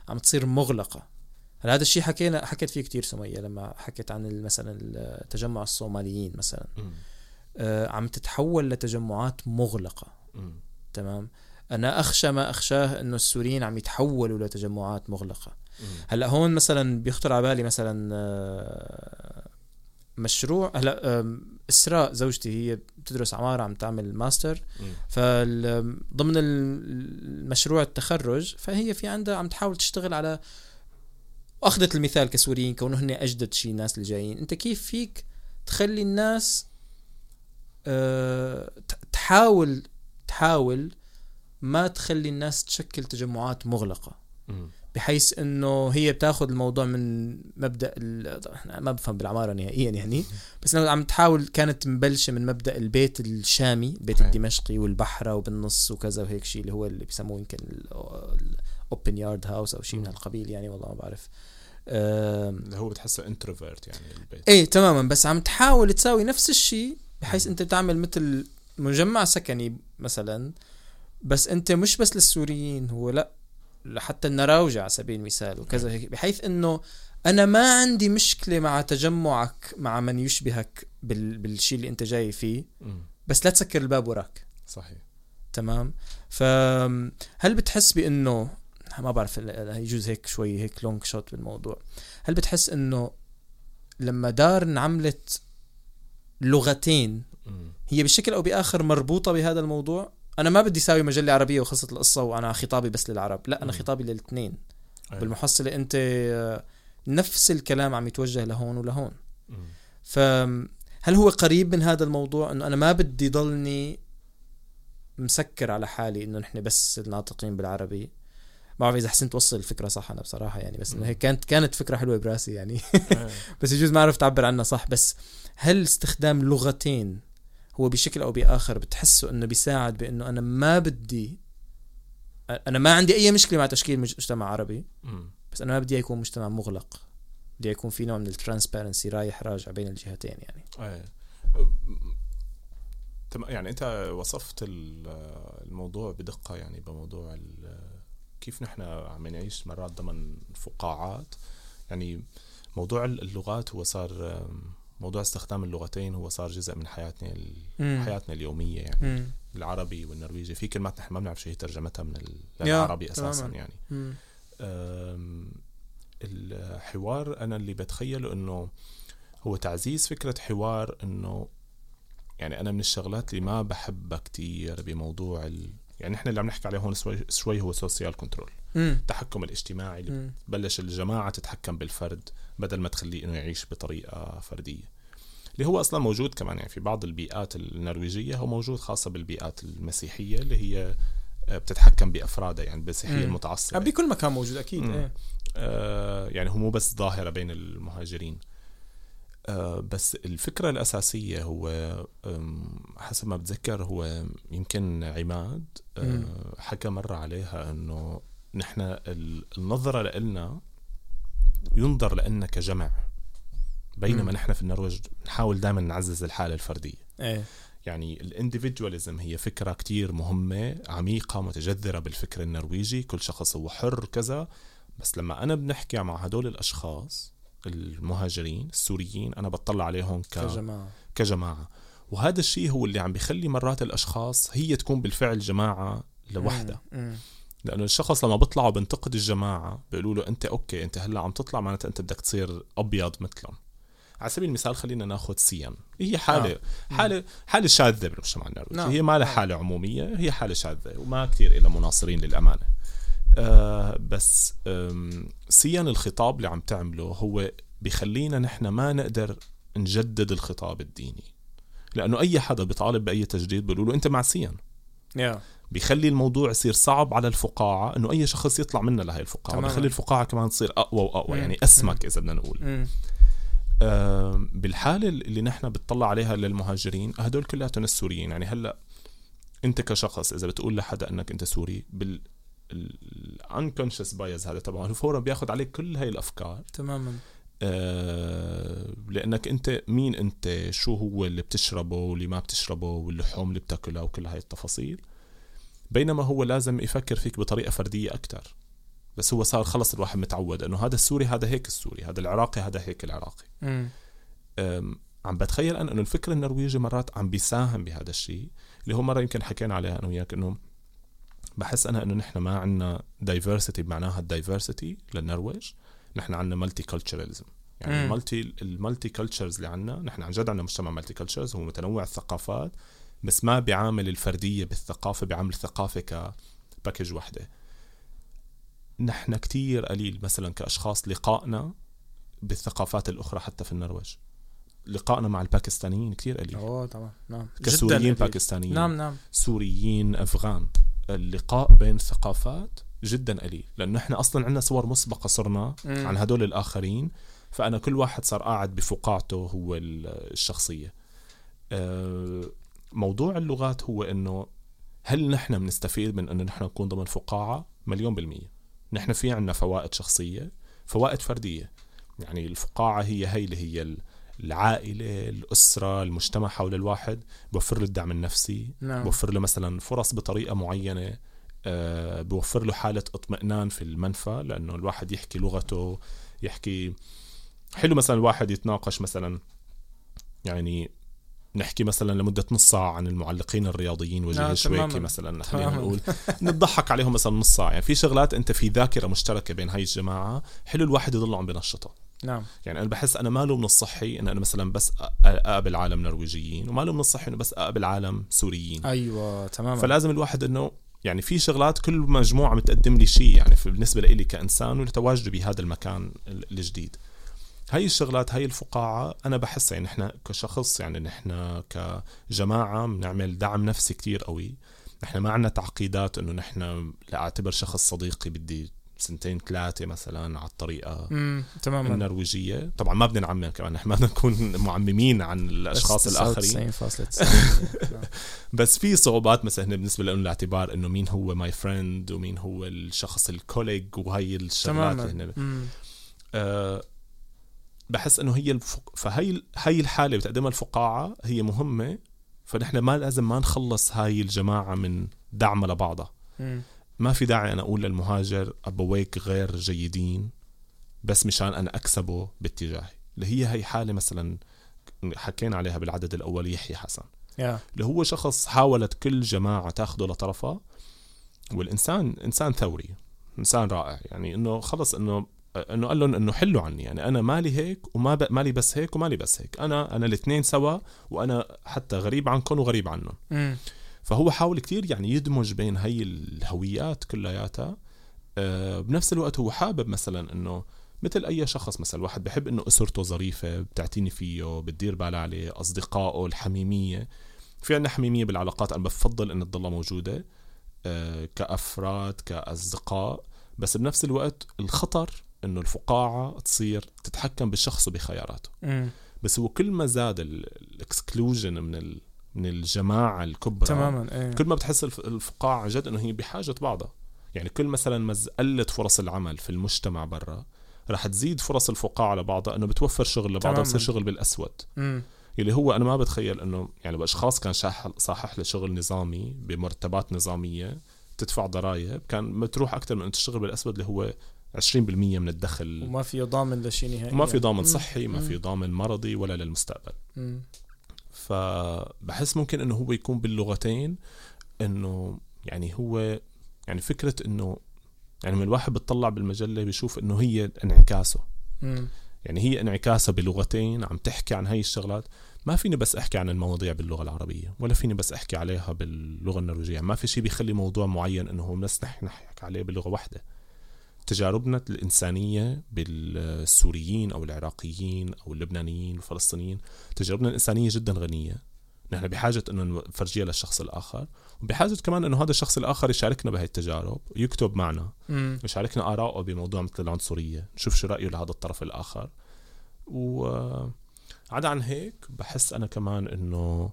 A: عم تصير مغلقة. هلا هذا الشيء حكينا حكيت فيه كثير سمية لما حكيت عن مثلا التجمع الصوماليين مثلا. آه عم تتحول لتجمعات مغلقة. تمام؟ أنا أخشى ما أخشاه إنه السوريين عم يتحولوا لتجمعات مغلقة. هلأ هون مثلا بيخطر على بالي مثلا آه، مشروع هلأ إسراء زوجتي هي بتدرس عمارة عم تعمل ماستر. فضمن المشروع التخرج فهي في عندها عم تحاول تشتغل على اخذت المثال كسوريين كونه هن أجدد شيء الناس اللي جايين. أنت كيف فيك تخلي الناس أه تحاول تحاول ما تخلي الناس تشكل تجمعات مغلقة. بحيث إنه هي بتاخذ الموضوع من مبدأ ما بفهم بالعمارة نهائيا يعني. بس إنه عم تحاول كانت مبلشة من مبدأ البيت الشامي البيت الدمشقي والبحره وبالنص وكذا وهيك شيء اللي هو اللي بيسموه يمكن الاوبن يارد هاوس أو شيء من هالقبيل يعني والله ما بعرف.
B: اللي هو بتحسه انتروفيرت يعني
A: البيت. إيه تماما. بس عم تحاول تساوي نفس الشيء بحيث أنت بتعمل مثل مجمع سكني مثلا بس أنت مش بس للسوريين هو لأ لحتى النراوجة على سبيل المثال وكذا هيك. بحيث إنه أنا ما عندي مشكلة مع تجمعك مع من يشبهك بال... بالشيء اللي أنت جاي فيه. بس لا تسكر الباب وراك.
B: صحيح.
A: تمام. فهل بتحس بإنه ما بعرف يجوز هيك شوي هيك لونج شوت بالموضوع. هل بتحس إنه لما دار انعملت لغتين هي بشكل أو بآخر مربوطة بهذا الموضوع؟ أنا ما بدي اساوي مجلة عربية وخلصت القصة وأنا خطابي بس للعرب لا أنا خطابي للاثنين. بالمحصلة أنت نفس الكلام عم يتوجه لهون ولهون. فهل هو قريب من هذا الموضوع؟ إنه أنا ما بدي ضلني مسكر على حالي إنه نحن بس الناطقين بالعربي؟ ما بعرف إذا حسنت توصل الفكرة صح أنا بصراحة يعني بس إنه هيك كانت كانت فكرة حلوة براسي يعني. بس يجوز ما عرفت اعبر عنها صح. بس هل استخدام لغتين هو بشكل أو بآخر بتحسه إنه بيساعد بإنه أنا ما بدي أنا ما عندي أي مشكلة مع تشكيل مجتمع عربي بس أنا ما بدي يكون مجتمع مغلق. بدي يكون في نوع من الترانسبيرنسي رايح راجع بين الجهتين يعني.
B: إيه يعني أنت وصفت الموضوع بدقة يعني بموضوع كيف نحن عم نعيش مرات ضمن فقاعات. يعني موضوع اللغات هو صار موضوع استخدام اللغتين هو صار جزء من حياتنا حياتنا اليومية يعني. مم. العربي والنرويجي في كلمات نحن ما بنعرف شو هي ترجمتها من العربي أساسا تماما. يعني. الحوار أنا اللي بتخيله إنه هو تعزيز فكرة حوار إنه يعني أنا من الشغلات اللي ما بحبها كتير بموضوع ال... يعني إحنا اللي عم نحكي عليه هون شوي, شوي هو sosial kontroll التحكم الاجتماعي اللي بلش الجماعة تتحكم بالفرد بدل ما تخليه إنه يعيش بطريقة فردية. اللي هو أصلا موجود كمان يعني في بعض البيئات النرويجية هو موجود خاصة بالبيئات المسيحية اللي هي آه، بتتحكم بافرادها يعني المسيحيه المتعصبة.
A: بكل مكان موجود أكيد إيه.
B: آه يعني هو مو بس ظاهرة بين المهاجرين. آه بس الفكرة الأساسية هو حسب ما بتذكر هو يمكن عماد آه حكى مرة عليها أنه نحن النظرة لنا ينظر لنا كجمع بينما نحن في النرويج نحاول دائما نعزز الحالة الفردية.
A: إيه.
B: يعني الانديفيدواليزم هي فكرة كتير مهمة عميقة متجذرة بالفكر النرويجي كل شخص هو حر كذا بس لما أنا بنحكي مع هدول الأشخاص المهاجرين السوريين أنا بطلع عليهم ك...
A: كجماعة
B: كجماعة وهذا الشيء هو اللي عم بيخلي مرات الأشخاص هي تكون بالفعل جماعة لوحدها. لأنه الشخص لما بيطلع وبنتقد الجماعة بيقولوا له أنت أوكي أنت هلأ عم تطلع معناتها أنت بدك تصير أبيض مثلهم على سبيل المثال خلينا ناخذ سيان هي حالة
A: آه.
B: حالة حالة شاذة بالمجتمع النرويجي
A: نعم.
B: هي ما لها
A: نعم.
B: حالة عمومية هي حالة شاذة وما كثير لها مناصرين للأمانة آه بس سيان الخطاب اللي عم تعمله هو بيخلينا نحن ما نقدر نجدد الخطاب الديني لأنه أي حدا بيطالب بأي تجديد بيقولوا له أنت مع سيان
A: يا
B: بيخلي الموضوع يصير صعب على الفقاعة إنه أي شخص يطلع منا لهي الفقاعة
A: تماماً.
B: بيخلي الفقاعة كمان تصير أقوى
A: وأقوى.
B: يعني أسمك إذا بدنا نقول
A: مم.
B: آم، بالحالة اللي نحن بتطلع عليها للمهاجرين هدول كلياتهم السوريين يعني هلأ أنت كشخص إذا بتقول لحدا إنك أنت سوري بال ال unconscious bias هذا تبعه فورا بياخذ عليك كل هاي الأفكار.
A: تماما.
B: آه، لأنك أنت مين أنت؟ شو هو اللي بتشربه واللي ما بتشربه واللحوم اللي بتاكلها وكل هاي التفاصيل. بينما هو لازم يفكر فيك بطريقة فردية أكثر بس هو صار خلص الواحد متعود إنه هذا السوري هذا هيك السوري هذا العراقي هذا هيك العراقي.
A: مم.
B: أم، عم بتخيل أنا إنه الفكر النرويجي مرات عم بيساهم بهذا الشيء اللي هو مرة يمكن حكينا عليها أنا وياك إنه بحس أنا إنه نحن ما عندنا diversity بمعناها ال diversity للنرويج نحن عندنا multiculturalism يعني.
A: ال
B: multi ال multicultures اللي عندنا نحن عن جد عندنا مجتمع multicultures هو متنوع الثقافات بس ما بيعامل الفردية بالثقافة بيعامل الثقافة ك package وحدة. نحن كتير قليل مثلا كأشخاص لقائنا بالثقافات الأخرى حتى في النرويج. لقائنا مع الباكستانيين كتير قليل.
A: أوه طبعا. نعم.
B: كسوريين باكستانيين.
A: نعم نعم.
B: سوريين أفغان. اللقاء بين الثقافات جدا قليل لأنه إحنا أصلا عندنا صور مسبقة صرنا
A: مم.
B: عن هدول الآخرين فأنا كل واحد صار قاعد بفقاعته هو ال- الشخصية. آه، موضوع اللغات هو إنه هل نحن بنستفيد من إنه نحن نكون ضمن فقاعة؟ مليون بالمية. نحن في عندنا فوائد شخصية فوائد فردية. يعني الفقاعة هي هي اللي هي العائلة الأسرة المجتمع حول الواحد بوفر له الدعم النفسي
A: نعم
B: بوفر له مثلا فرص بطريقة معينة آه، بوفر له حالة اطمئنان في المنفى لأنه الواحد يحكي لغته يحكي حلو مثلا الواحد يتناقش مثلا يعني نحكي مثلا لمدة نص ساعة عن المعلقين الرياضيين وجيه
A: آه،
B: الشويكي
A: تماماً.
B: مثلا خلينا. نقول نضحك عليهم مثلا نص ساعة يعني في شغلات أنت في ذاكرة مشتركة بين هاي الجماعة حلو الواحد يضل عم بنشطها
A: نعم.
B: يعني أنا بحس أنا ماله من الصحي إن أنا مثلا بس أقابل عالم نرويجيين وماله من الصحي إنه بس أقابل عالم سوريين.
A: أيوه تماما.
B: فلازم الواحد إنه يعني في شغلات كل مجموعة بتقدم لي شيء يعني بالنسبة لي كإنسان ولتواجدي بهذا المكان ال- الجديد. هاي الشغلات هاي الفقاعة أنا بحسها يعني نحن كشخص يعني نحن كجماعة بنعمل دعم نفسي كتير قوي. نحن ما عندنا تعقيدات إنه نحن لأعتبر شخص صديقي بدي سنتين ثلاثة مثلا على الطريقة
A: امم تماما
B: النرويجية طبعا ما بدنا نعمم كمان نحن ما بدنا نكون معممين عن الأشخاص الآخرين
A: 99.9 نعم.
B: بس في صعوبات مثلا بالنسبة لهم الاعتبار إنه مين هو my friend ومين هو الشخص ال colleague وهي الشغلات
A: تماما.
B: أه بحس إنه هي الفق... فهي هي الحالة بتقدمها الفقاعة هي مهمة فنحن ما لازم ما نخلص هاي الجماعة من دعمها لبعضها. ما في داعي أنا أقول للمهاجر ابويك غير جيدين بس مشان أنا أكسبه باتجاهي. اللي هي هي حالة مثلا حكينا عليها بالعدد الأول يحيى حسن.
A: يا.
B: اللي هو شخص حاولت كل جماعة تاخده لطرفها والإنسان إنسان ثوري إنسان رائع. يعني إنه خلص إنه إنه قال لهم إنه حلوا عني. يعني أنا مالي هيك وما ب... مالي بس هيك ومالي بس هيك. أنا أنا الاثنين سوا وأنا حتى غريب عنكم وغريب عنهم. فهو حاول كتير يعني يدمج بين هي الهويات كلياتها. آه، بنفس الوقت هو حابب مثلا إنه مثل أي شخص مثلا واحد بحب إنه أسرته ظريفة بتعتني فيه بتدير بالها عليه أصدقائه الحميمية. في عندنا حميمية بالعلاقات أنا بفضل انها تضلها موجودة آه، كأفراد كأصدقاء. بس بنفس الوقت الخطر إنه الفقاعة تصير تتحكم بالشخص وبخياراته. بس هو كل ما زاد الاكسكلوجن من من الجماعة الكبرى
A: تماما إيه
B: كل ما بتحس الف- الفقاعة جد إنه هي بحاجة بعضها يعني كل مثلا ما قلت فرص العمل في المجتمع برا رح تزيد فرص الفقاعة لبعضها إنه بتوفر شغل لبعضها. بصير شغل بالأسود
A: مم.
B: اللي هو أنا ما بتخيل إنه يعني لو أشخاص كان صاحح لشغل نظامي بمرتبات نظامية تدفع ضرائب كان بتروح أكثر من إنه تشتغل بالأسود اللي هو 20% من الدخل
A: وما في ضامن لشيء نهائي
B: وما في ضامن. صحي ما. في ضامن مرضي ولا للمستقبل
A: مم.
B: فبحس ممكن إنه هو يكون باللغتين إنه يعني هو يعني فكرة إنه يعني من الواحد بتطلع بالمجلة بيشوف إنه هي انعكاسه. يعني هي انعكاسها بلغتين عم تحكي عن هاي الشغلات. ما فيني بس أحكي عن المواضيع باللغة العربية ولا فيني بس أحكي عليها باللغة النرويجية. ما في شيء بيخلي موضوع معين إنه هو بس نحن نحكي عليه بلغه واحدة تجاربنا الإنسانية بالسوريين أو العراقيين أو اللبنانيين والفلسطينيين تجاربنا الإنسانية جدا غنية نحن بحاجة أنه نفرجيها للشخص الآخر وبحاجة كمان أنه هذا الشخص الآخر يشاركنا بهي التجارب ويكتب معنا
A: مم.
B: يشاركنا آراءه بموضوع مثل العنصرية نشوف شو رأيه لهذا الطرف الآخر و عدا عن هيك بحس أنا كمان أنه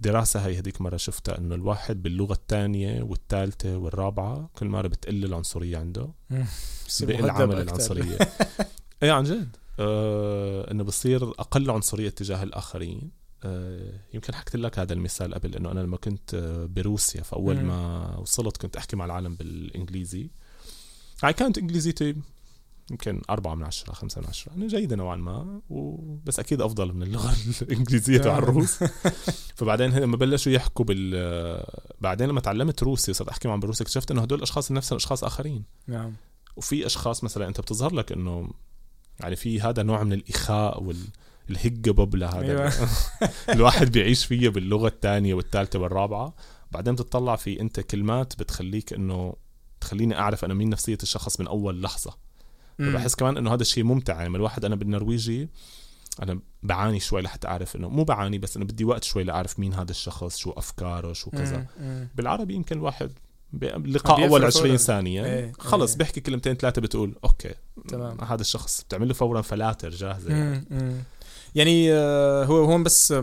B: دراسة هي هذيك مرة شفتها إنه الواحد باللغة الثانية والثالثة والرابعة كل مرة بتقل العنصرية عنده. بقل عامل. العنصرية. إيه عن جد. آه إنه بصير أقل عنصرية تجاه الآخرين. آه يمكن حكيت لك هذا المثال قبل إنه أنا لما كنت آه، بروسيا فأول
A: مم.
B: ما وصلت كنت أحكي مع العالم بالإنجليزي. هاي كانت انجليزيتي يمكن أربعة من عشرة خمسة من عشرة. أنا جيدة نوعا ما و... بس أكيد أفضل من اللغة الإنجليزية تبع الروس فبعدين لما بلشوا يحكوا بال بعدين لما تعلمت روسي صرت أحكي معهم بالروسي اكتشفت إنه هدول الأشخاص نفسهم أشخاص آخرين.
A: نعم.
B: وفي أشخاص مثلا أنت بتظهر لك إنه يعني في هذا نوع من الإخاء وال الهجة ببلة هذا
A: أيوة.
B: الواحد بيعيش فيها باللغة الثانية والثالثة والرابعة. بعدين بتطلع في أنت كلمات بتخليك إنه تخليني أعرف أنا مين نفسية الشخص من أول لحظة.
A: مم.
B: فبحس كمان إنه هذا الشيء ممتع يعني الواحد أنا بالنرويجي أنا بعاني شوي لحتى أعرف إنه مو بعاني بس أنا بدي وقت شوي لأعرف مين هذا الشخص شو أفكاره شو كذا. بالعربي يمكن الواحد
A: بيفرق
B: أول
A: فوراً.
B: 20 ثانية
A: إيه،
B: خلص
A: إيه.
B: بيحكي كلمتين ثلاثة بتقول okay
A: تمام.
B: هذا الشخص بتعمل له فورا فلاتر جاهزة يعني.
A: مم. مم. يعني آه، هو هون بس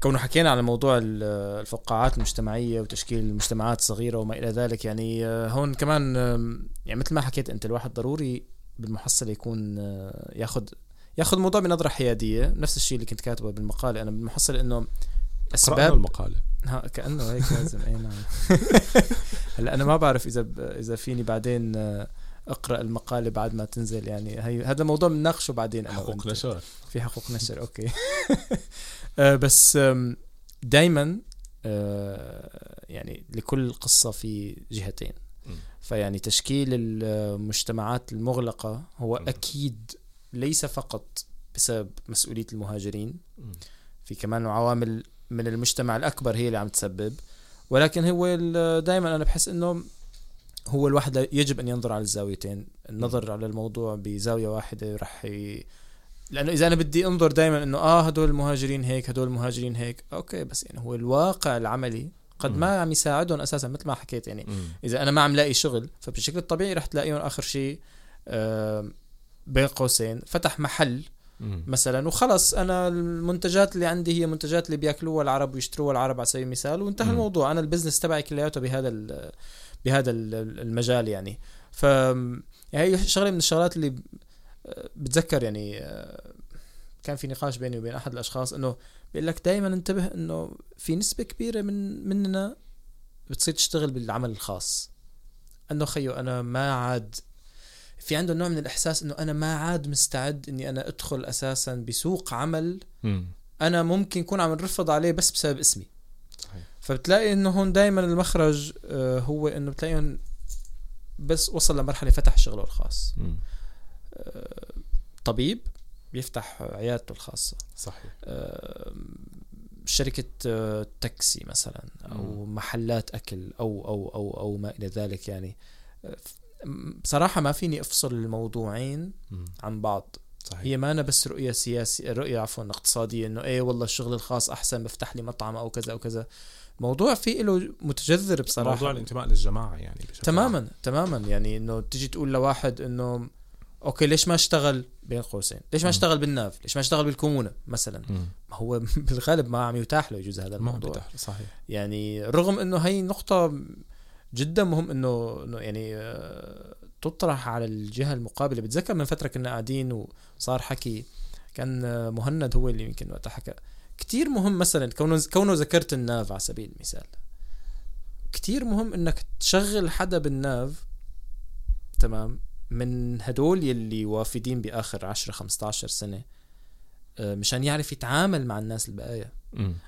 A: كونه حكينا على موضوع ال- الفقاعات المجتمعية وتشكيل المجتمعات الصغيرة وما إلى ذلك يعني آه، هون كمان يعني مثل ما حكيت أنت الواحد ضروري بالمحصلة يكون آه، ياخذ ياخذ الموضوع بنظرة حيادية. نفس الشيء اللي كنت كاتبه بالمقالة. أنا بالمحصلة إنه
B: قرأنا
A: أسباب
B: المقالة.
A: ها كأنه هيك لازم. إي نعم. هلا أنا ما بعرف إذا ب... إذا فيني بعدين آه، أقرأ المقالة بعد ما تنزل يعني. هي هذا الموضوع بنناقشه بعدين أنا
B: حقوق. نشر.
A: في حقوق نشر أوكي. بس دائما يعني لكل قصة في جهتين. فيعني تشكيل المجتمعات المغلقة هو. أكيد ليس فقط بسبب مسؤولية المهاجرين. في كمان عوامل من المجتمع الأكبر هي اللي عم تسبب ولكن هو دائما أنا بحس إنه هو الواحد يجب أن ينظر على الزاويتين النظر على الموضوع بزاوية واحدة رح. لأنه إذا أنا بدي أنظر دائما إنه آه هدول المهاجرين هيك هدول المهاجرين هيك okay بس يعني هو الواقع العملي قد. ما عم يساعدهم أساسا مثل ما حكيت يعني. إذا أنا ما عم لاقي شغل فبشكل الطبيعي رح تلاقيهم آخر شيء آه، بين قوسين فتح محل. مثلا وخلص أنا المنتجات اللي عندي هي منتجات اللي بياكلوها العرب ويشتروها العرب على سبيل المثال وانتهى. الموضوع أنا ال business تبعي كلياته بهذا بهذا ال- المجال يعني ف يعني هي شغلة من الشغلات اللي بتذكر يعني آه، كان في نقاش بيني وبين أحد الأشخاص إنه بيقول لك دائما انتبه إنه في نسبة كبيرة من مننا بتصير تشتغل بالعمل الخاص إنه خيو أنا ما عاد في عنده نوع من الإحساس إنه أنا ما عاد مستعد إني أنا أدخل أساسا بسوق عمل. أنا ممكن يكون عم نرفض عليه بس بسبب اسمي
B: صحيح.
A: فبتلاقي إنه هون دائما المخرج آه، هو إنه بتلاقيهم بس وصل لمرحلة فتح شغله الخاص
B: مم.
A: آه، طبيب بيفتح عيادته الخاصة.
B: صحيح.
A: آه، شركة آه، تاكسي مثلا أو محلات أكل أو أو أو أو ما إلى ذلك يعني. م- بصراحة ما فيني أفصل الموضوعين
B: مم.
A: عن بعض.
B: صحيح.
A: هي ما أنا بس رؤية سياسية رؤية عفوا اقتصادية إنه إيه والله الشغل الخاص أحسن بفتح لي مطعم أو كذا أو كذا. الموضوع فيه له متجذر بصراحة.
B: موضوع الانتماء للجماعة يعني.
A: تماما تماما يعني إنه تيجي تقول لواحد إنه أوكي ليش ما اشتغل بين قوسين؟ ليش ما. اشتغل بالناف؟ ليش ما اشتغل بالكومونة مثلا. ما هو بالغالب ما عم يتاح له يجوز هذا
B: ما
A: الموضوع.
B: بتح- صحيح.
A: يعني رغم إنه هي نقطة جدا مهم إنه إنه يعني آه، تطرح على الجهة المقابلة. بتذكر من فترة كنا قاعدين وصار حكي كان آه، مهند هو اللي يمكن وقتها حكى. كتير مهم مثلا كونه كونه ذكرت الناف على سبيل المثال. كتير مهم إنك تشغل حدا بالناف تمام؟ من هدول يلي وافدين بآخر 10 15 سنة آه، مشان يعرف يتعامل مع الناس البقايا.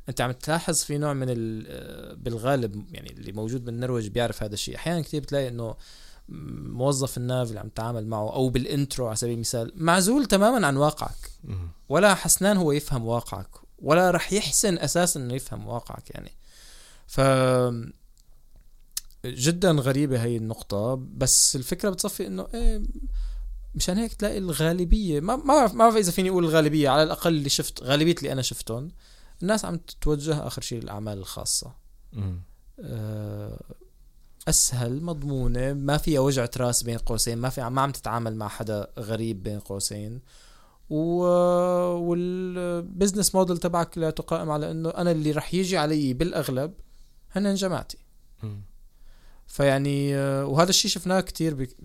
A: أنت عم تلاحظ في نوع من آه، بالغالب يعني اللي موجود بالنرويج بيعرف هذا الشيء أحيانا كثير بتلاقي إنه موظف الناف اللي عم تتعامل معه أو بالإنترو على سبيل المثال معزول تماما عن واقعك. ولا حسنان هو يفهم واقعك ولا رح يحسن أساسا إنه يفهم واقعك يعني ف جدا غريبة هي النقطة بس الفكرة بتصفي إنه إيه مشان هيك تلاقي الغالبية ما ما بعرف ما بعرف إذا فيني أقول الغالبية على الأقل اللي شفت غالبية اللي أنا شفتهم الناس عم تتوجه آخر شيء للأعمال
B: الخاصة.
A: آه، أسهل مضمونة ما فيها وجعه راس بين قوسين ما في ما عم تتعامل مع حدا غريب بين قوسين و... والبزنس موديل تبعك لا تقائم على إنه أنا اللي رح يجي علي بالأغلب هن جماعتي. فيعني وهذا الشيء شفناه كتير بك...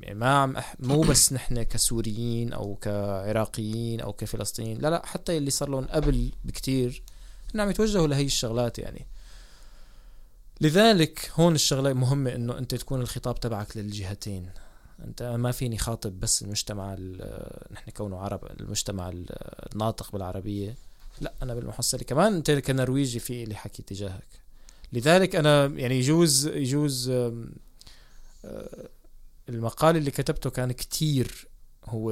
A: يعني ما عم أح... مو بس نحن كسوريين أو كعراقيين أو كفلسطينيين لا لا حتى اللي صار لهم قبل بكتير هن عم يتوجهوا لهي الشغلات يعني. لذلك هون الشغلة مهمة إنه أنت تكون الخطاب تبعك للجهتين. أنت ما فيني خاطب بس المجتمع ال- نحن كونه عرب المجتمع ال- الناطق بالعربية لا أنا بالمحصلة كمان أنت كنرويجي في لي حكي تجاهك. لذلك أنا يعني يجوز يجوز أه، المقال اللي كتبته كان كتير. هو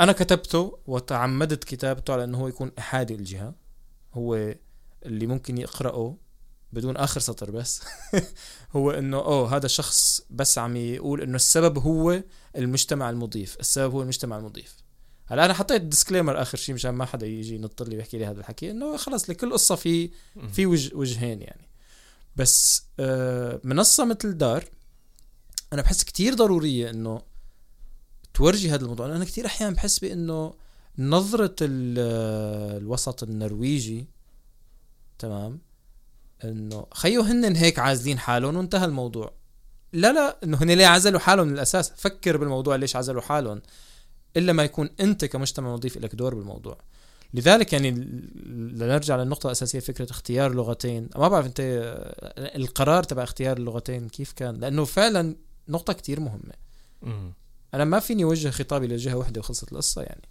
A: أنا كتبته وتعمدت كتابته على إنه هو يكون إحادي الجهه هو اللي ممكن يقرأه بدون آخر سطر بس. هو إنه أوه هذا شخص بس عم يقول إنه السبب هو المجتمع المضيف. السبب هو المجتمع المضيف. هلا أنا حطيت ديسكليمر آخر شيء مشان ما حدا يجي ينط لي ويحكي لي هذا الحكي إنه خلص لكل قصة في. في وجه وجهين يعني. بس آه، منصة مثل دار أنا بحس كتير ضرورية إنه تورجي هذا الموضوع أنا كتير أحيانا بحس بإنه نظرة ال- الوسط النرويجي تمام؟ إنه خيو هن هيك عازلين حالهم وانتهى الموضوع. لا لا إنه هن ليه عزلوا حالهم من الاساس فكر بالموضوع ليش عزلوا حالهم. إلا ما يكون أنت كمجتمع نظيف لك دور بالموضوع. لذلك يعني لنرجع للنقطة الأساسية فكرة اختيار لغتين. ما بعرف أنت القرار تبع اختيار اللغتين كيف كان؟ لأنه فعلا نقطة كتير مهمة. أنا ما فيني أوجه خطابي لجهة واحدة وخلصت القصة يعني.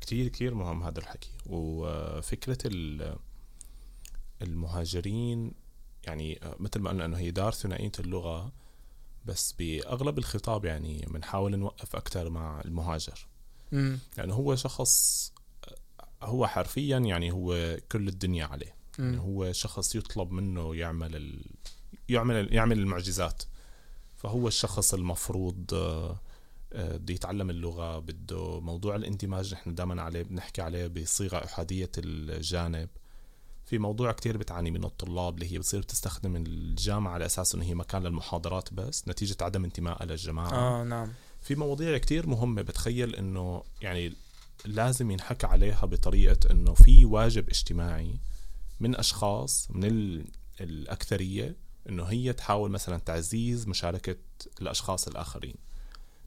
B: كتير كتير مهم هذا الحكي. وفكرة ال- المهاجرين يعني آه، مثل ما قلنا إنه هي دار ثنائية اللغة. بس بأغلب الخطاب يعني بنحاول نوقف أكثر مع المهاجر.
A: امم
B: لأنه هو شخص هو حرفيا يعني هو كل الدنيا عليه. يعني هو شخص يطلب منه يعمل ال... يعمل يعمل المعجزات. فهو الشخص المفروض آه، آه، بده يتعلم اللغة بده موضوع الإندماج نحن دائما عليه بنحكي عليه بصيغة أحادية الجانب. في موضوع كتير بتعاني منه الطلاب اللي هي بتصير بتستخدم الجامعة على أساس إنه هي مكان للمحاضرات بس نتيجة عدم انتمائها للجماعة
A: آه نعم.
B: في مواضيع كتير مهمة بتخيل إنه يعني لازم ينحكى عليها بطريقة إنه في واجب اجتماعي من أشخاص من ال- الأكثرية إنه هي تحاول مثلا تعزيز مشاركة الأشخاص الآخرين.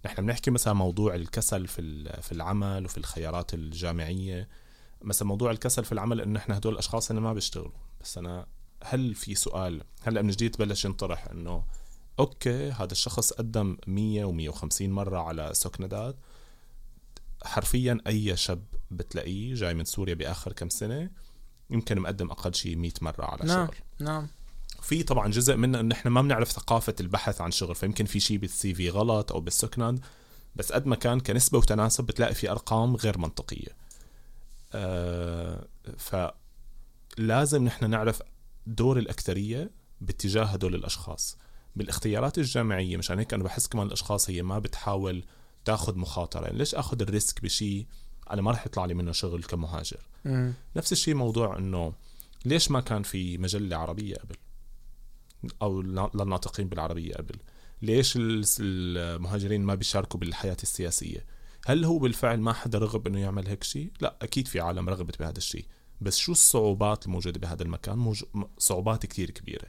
B: نحن بنحكي مثلا موضوع الكسل في في العمل وفي الخيارات الجامعية. مثلا موضوع الكسل في العمل إنه إحنا هدول الأشخاص اللي ما بيشتغلوا. بس أنا هل في سؤال؟ هلأ من جديد بلش ينطرح إنه أوكي هذا الشخص قدم 100 و150 مرة على سكندات حرفيا أي شاب بتلاقيه جاي من سوريا بآخر كم سنة يمكن مقدم أقل شيء 100 مرة على
A: نعم.
B: شغل.
A: نعم.
B: في طبعا جزء منه إنه إحنا ما بنعرف ثقافة البحث عن شغل فيمكن في شيء بال CV غلط أو بال søknad بس قد ما كان كنسبة وتناسب بتلاقي في أرقام غير منطقية. فلازم نحن نعرف دور الأكثرية باتجاه هدول الأشخاص. بالاختيارات الجامعية مشان هيك أنا بحس كمان الأشخاص هي ما بتحاول تاخذ مخاطرة. يعني ليش آخذ ال risk بشيء أنا ما رح يطلع لي منه شغل كمهاجر؟
A: مم.
B: نفس الشيء موضوع إنه ليش ما كان في مجلة عربية قبل؟ أو للناطقين بالعربية قبل. ليش ال- المهاجرين ما بيشاركوا بالحياة السياسية؟ هل هو بالفعل ما حدا رغب إنه يعمل هيك شيء؟ لا أكيد في عالم رغبت بهذا الشيء. بس شو الصعوبات الموجودة بهذا المكان؟ موج... صعوبات كثير كبيرة.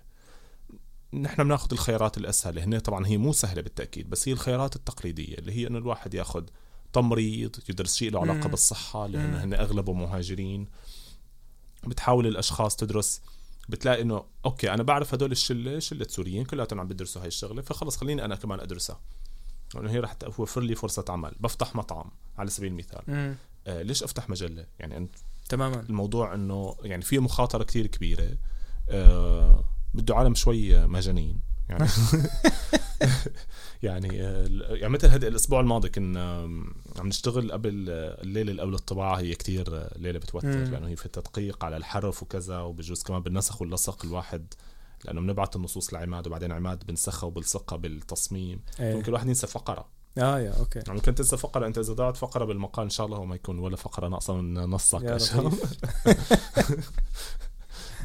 B: نحن بناخذ الخيارات الأسهل. هنا طبعا هي مو سهلة بالتأكيد بس هي الخيارات التقليدية اللي هي إنه الواحد ياخذ تمريض يدرس شيء له علاقة. بالصحة
A: لأنه.
B: هن اغلبهم مهاجرين. بتحاول الأشخاص تدرس بتلاقي إنه أوكي أنا بعرف هدول الشلة شلة سوريين كلياتهم عم بيدرسوا هاي الشغلة فخلص خليني أنا كمان أدرسها. لأنه هي رح توفر لي فرصة عمل. بفتح مطعم على سبيل المثال.
A: مم.
B: آه ليش أفتح مجلة؟ يعني أنت
A: تماما.
B: الموضوع إنه يعني في مخاطرة كتير كبيرة. آه بده عالم شوي مجانين. يعني يعني آه، يعني مثل هذا الأسبوع الماضي كنا عم نشتغل قبل الليلة اللي قبل الطباعة. هي كتير ليلة بتوتر. لأنه هي في التدقيق على الحرف وكذا وبجوز كمان بالنسخ واللصق الواحد لأنه بنبعت النصوص لعماد وبعدين عماد بنسخها وبلصقها بالتصميم.
A: إيه.
B: ممكن الواحد ينسى فقرة.
A: آه يا أوكي.
B: يعني ممكن تنسى فقرة أنت إذا ضاعت فقرة بالمقال إن شاء الله ما يكون ولا فقرة ناقصة من نصك
A: يا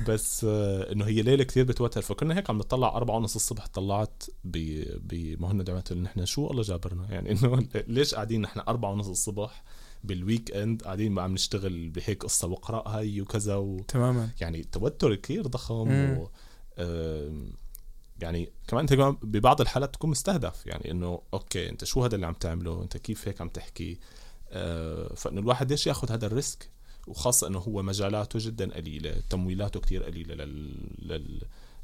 B: بس آه، إنه هي ليلة كثير بتوتر. فكنا هيك عم نطلع أربعة ونص الصبح طلعت بمهند عملت لي نحن شو الله جابرنا؟ يعني إنه ليش قاعدين نحن أربعة ونص الصبح بال weekend قاعدين عم نشتغل بهيك قصة واقرا هاي وكذا و
A: تماما.
B: يعني توتر كثير ضخم
A: مم.
B: و يعني كمان انت كمان ببعض الحالات تكون مستهدف. يعني انه okay انت شو هذا اللي عم تعمله؟ انت كيف هيك عم تحكي؟ آه، فإنه الواحد ليش ياخذ هذا ال risk وخاصة إنه هو مجالاته جدا قليلة تمويلاته كتير قليلة لل... لل...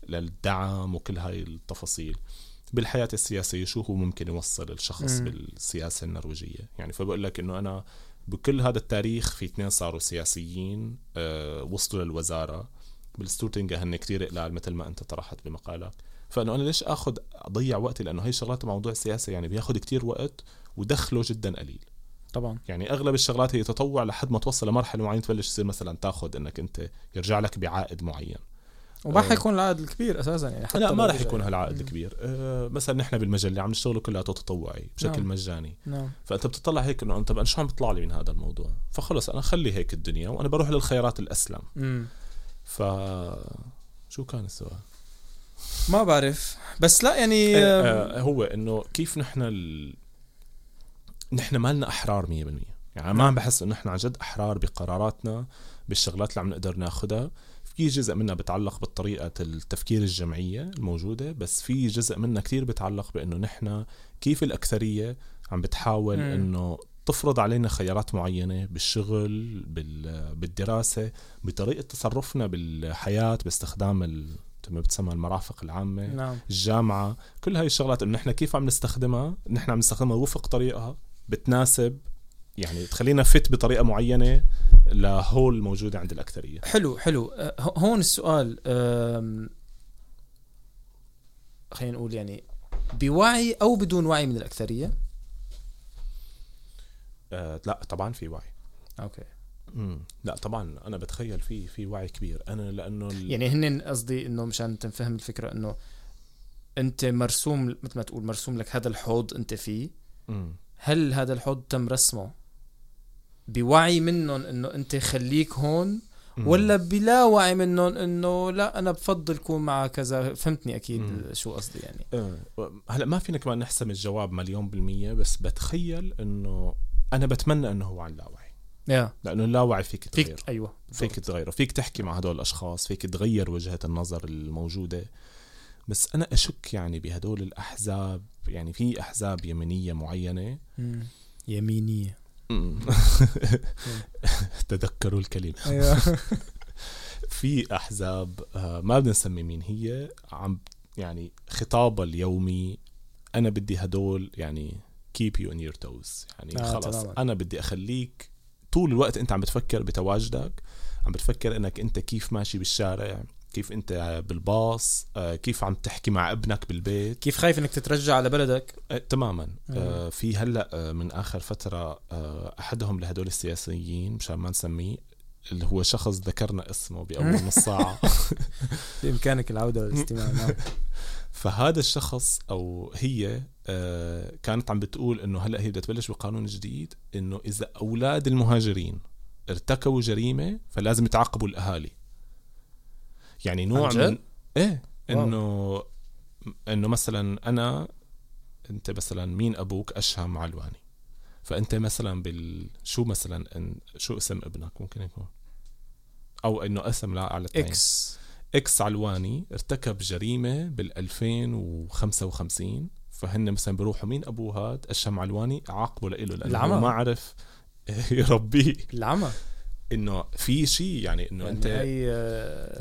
B: للدعم وكل هاي التفاصيل. بالحياة السياسية شو هو ممكن يوصل الشخص
A: مم.
B: بالسياسة النرويجية؟ يعني فبقول لك إنه أنا بكل هذا التاريخ في اثنين صاروا سياسيين آه وصلوا للوزارة. بالستورتنجا هن كتير قلال مثل ما أنت طرحت بمقالك فانه أنا ليش آخذ أضيع وقتي؟ لأنه هي شغلات موضوع السياسة يعني بياخذ كتير وقت ودخله جدا قليل.
A: طبعا.
B: يعني أغلب الشغلات هي تطوع لحد ما توصل لمرحلة معينة تبلش تصير مثلا تاخذ إنك أنت يرجع لك بعائد معين.
A: وما
B: آه.
A: حيكون العائد الكبير أساسا يعني حتى
B: لا ما
A: رجع
B: يكون. هالعائد الكبير أه مثلا نحن بالمجلة عم نشتغله كلياته تطوعي بشكل
A: نعم.
B: مجاني.
A: نعم.
B: فأنت بتطلع هيك إنه أنت بقى شو عم بيطلع لي من هذا الموضوع؟ فخلص أنا خلي هيك الدنيا وأنا بروح للخيارات الأسلم.
A: مم.
B: ف شو كان السؤال؟
A: ما بعرف. بس لا يعني
B: إيه، آه، هو إنه كيف نحن ال... نحن ما لنا أحرار 100% يعني ما عم بحس إنه نحن عن جد أحرار بقراراتنا بالشغلات اللي عم نقدر ناخدها. في جزء منها بتعلق بطريقة التفكير الجمعية الموجودة بس في جزء منها كتير بتعلق بأنه نحن كيف الأكثرية عم بتحاول. أنه تفرض علينا خيارات معينة بالشغل بال... بالدراسة بطريقة تصرفنا بالحياة باستخدام ال... ما بتسمى المرافق العامة
A: نعم.
B: الجامعة كل هاي الشغلات إنه نحن كيف عم نستخدمها؟ نحن عم نستخدمها وفق طريقها بتناسب يعني تخلينا فت بطريقة معينة لهول الموجودة عند الأكثرية.
A: حلو حلو. أه، هون السؤال خلينا نقول يعني بوعي أو بدون وعي من الأكثرية؟
B: آه لا طبعا في وعي
A: أوكي
B: مم. لا طبعا أنا بتخيل في في وعي كبير أنا لأنه ال...
A: يعني هن قصدي إنه مشان تنفهم الفكرة إنه أنت مرسوم مثل ما تقول مرسوم لك هذا الحوض أنت فيه
B: مم.
A: هل هذا الحوض تم رسمه بوعي منهم إنه أنت خليك هون
B: مم.
A: ولا بلا وعي منهم إنه لا أنا بفضل كون مع كذا فهمتني أكيد
B: مم.
A: شو قصدي يعني
B: آه، هلأ ما فينا كمان نحسم الجواب مليون بالمية بس بتخيل إنه أنا بتمنى إنه هو عن لاوعي.
A: يا.
B: لأنه اللاوعي فيك تغير.
A: فيك أيوه.
B: فيك تغيره. فيك تحكي مع هدول الأشخاص. فيك تغير وجهة النظر الموجودة. بس أنا أشك يعني بهدول الأحزاب. يعني في أحزاب يمينية معينة.
A: مم. يمينية.
B: تذكروا الكلمة.
A: أيوه.
B: في أحزاب آه، ما بدنا نسمي مين هي عم يعني خطابها اليومي أنا بدي هدول يعني keep you in your toes. يعني
A: آه،
B: خلص
A: تماماً.
B: أنا بدي أخليك طول الوقت أنت عم بتفكر بتواجدك عم بتفكر إنك أنت كيف ماشي بالشارع كيف أنت بالباص آه كيف عم تحكي مع ابنك بالبيت.
A: كيف خايف إنك تترجع على بلدك؟
B: آه تماما. آه في هلأ آه من آخر فترة أحدهم لهدول السياسيين مشان ما نسميه اللي هو شخص ذكرنا اسمه بأول نص ساعة.
A: بإمكانك العودة للاستماع نعم
B: فهذا الشخص أو هي آه، كانت عم بتقول إنه هلأ هي بدها تبلش بقانون جديد إنه إذا أولاد المهاجرين ارتكبوا جريمة فلازم يتعاقبوا الأهالي يعني نوع؟ من
A: إيه.
B: إنه إنه مثلا أنا أنت مثلا مين أبوك اشهم علواني فأنت مثلا بال شو مثلا إن... شو اسم ابنك ممكن يكون أو إنه اسم لا على.
A: إكس
B: إكس علواني ارتكب جريمة بال 2055 فهن مثلا بيروحوا مين ابوه هاد؟ اشهم علواني عاقبه لإله لأنه
A: العمى.
B: ما عرف يربيه.
A: العمى.
B: إنه في شيء يعني إنه
A: يعني أنت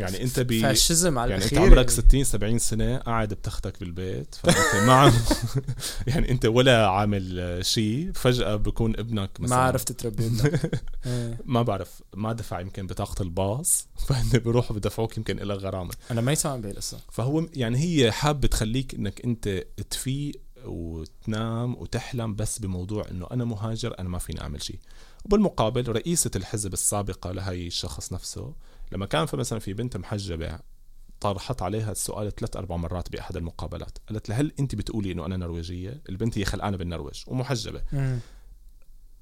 B: يعني أنت بي
A: فاشيزم على
B: يعني
A: أنت
B: عمرك 60 70 سنة قاعد بتختك بالبيت فأنت ما عم يعني أنت ولا عامل شيء فجأة بكون ابنك
A: ما
B: مثلا.
A: عرفت تربي ابنك. إيه.
B: ما بعرف ما دفع يمكن بطاقة الباص فهن بيروحوا بدفعوك يمكن لها غرامه
A: أنا ما يسمع بهي القصة
B: فهو يعني هي حابة تخليك إنك أنت تفيق وتنام وتحلم بس بموضوع إنه أنا مهاجر أنا ما فيني أعمل شيء. وبالمقابل رئيسة الحزب السابقة لهي الشخص نفسه لما كان في مثلا في بنت محجبة طرحت عليها السؤال ثلاث أربع مرات بأحد المقابلات قالت لها هل أنت بتقولي إنه أنا نرويجية؟ البنت هي خلقانة بالنرويج ومحجبة.
A: مم.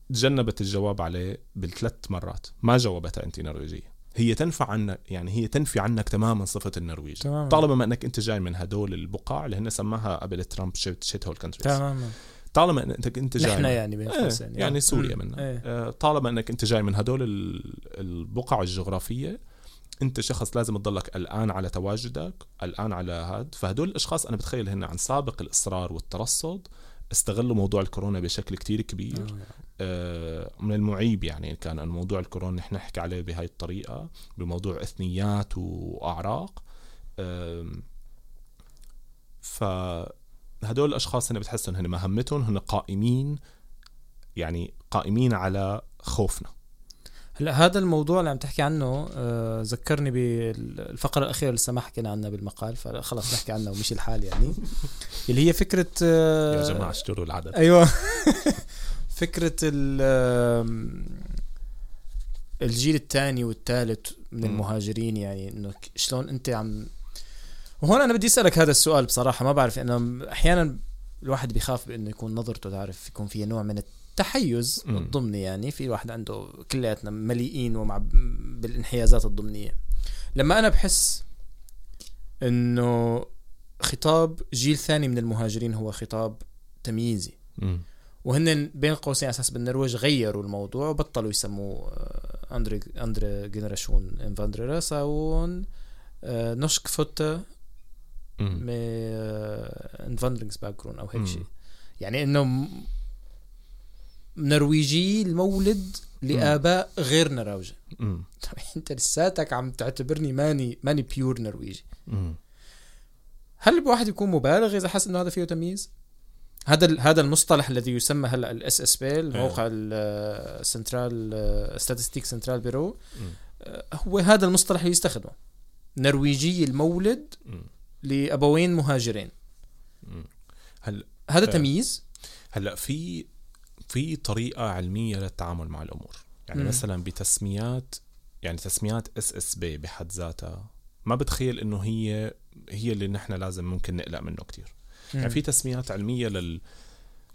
B: تجنبت الجواب عليه بالثلاث مرات ما جاوبتها أنت نرويجية. هي تنفع عنك يعني هي تنفي عنك تماما صفة النرويج.
A: تماما.
B: طالما ما إنك أنت جاي من هدول البقاع اللي هن سماها قبل ترامب shithole countries
A: تماما.
B: طالما انك أنت جاي
A: نحن يعني بين
B: إيه
A: قوسين
B: يعني سوريا
A: مم.
B: منها
A: إيه.
B: آه، طالما إنك أنت جاي من هدول ال- البقع الجغرافية أنت شخص لازم تضلك قلقان على تواجدك قلقان على هاد فهدول الأشخاص أنا بتخيل هن عن سابق الإصرار والترصد استغلوا موضوع الكورونا بشكل كتير كبير
A: آه.
B: آه، من المعيب يعني كان أن موضوع الكورونا نحن نحكي عليه بهاي الطريقة بموضوع إثنيات وأعراق آم، فهدول الأشخاص هن بتحسهم هن مهمتهم هن قائمين يعني قائمين على خوفنا.
A: هلا هذا الموضوع اللي عم تحكي عنه آه ذكرني بالفقرة الأخيرة اللي لسه ما حكينا عنها بالمقال فخلص نحكي عنها ومشي الحال يعني. اللي هي فكرة آه
B: يا جماعة اشتروا العدد.
A: أيوه. فكرة الجيل الثاني والثالث من. المهاجرين يعني إنه شلون أنت عم وهون أنا بدي أسألك هذا السؤال بصراحة ما بعرف إنه أحيانا الواحد بيخاف بإنه يكون نظرته تعرف يكون فيها نوع من التحيز. الضمني يعني في واحد عنده كلياتنا مليئين ومع بالانحيازات الضمنية لما أنا بحس إنه خطاب جيل ثاني من المهاجرين هو خطاب تمييزي. وهن بين قوسين أساس بالنرويج غيروا الموضوع وبطلوا يسموه آه، andre andre generasjon innvandrere sånn آه، نوشك فوتا انفاندرينجز باك جراوند أو هيك. شيء يعني إنه نرويجي المولد لآباء غير. طيب أنت لساتك عم تعتبرني ماني ماني بيور نرويجي
B: مم.
A: هل الواحد يكون مبالغ إذا حس إنه هذا فيه تمييز؟ هذا هذا المصطلح الذي يسمى هلأ الاس اس بي الموقع السنترال ستاتستيك سنترال بيرو. هو هذا المصطلح اللي يستخدمه نرويجي المولد
B: مم.
A: لأبوين مهاجرين
B: مم. هل
A: هذا
B: آه.
A: تمييز
B: هلا في في طريقة علمية للتعامل مع الأمور يعني
A: مم.
B: مثلا بتسميات يعني تسميات SSB بحد ذاتها ما بتخيل إنه هي هي اللي نحن لازم ممكن نقلق منه كتير يعني في تسميات علمية لل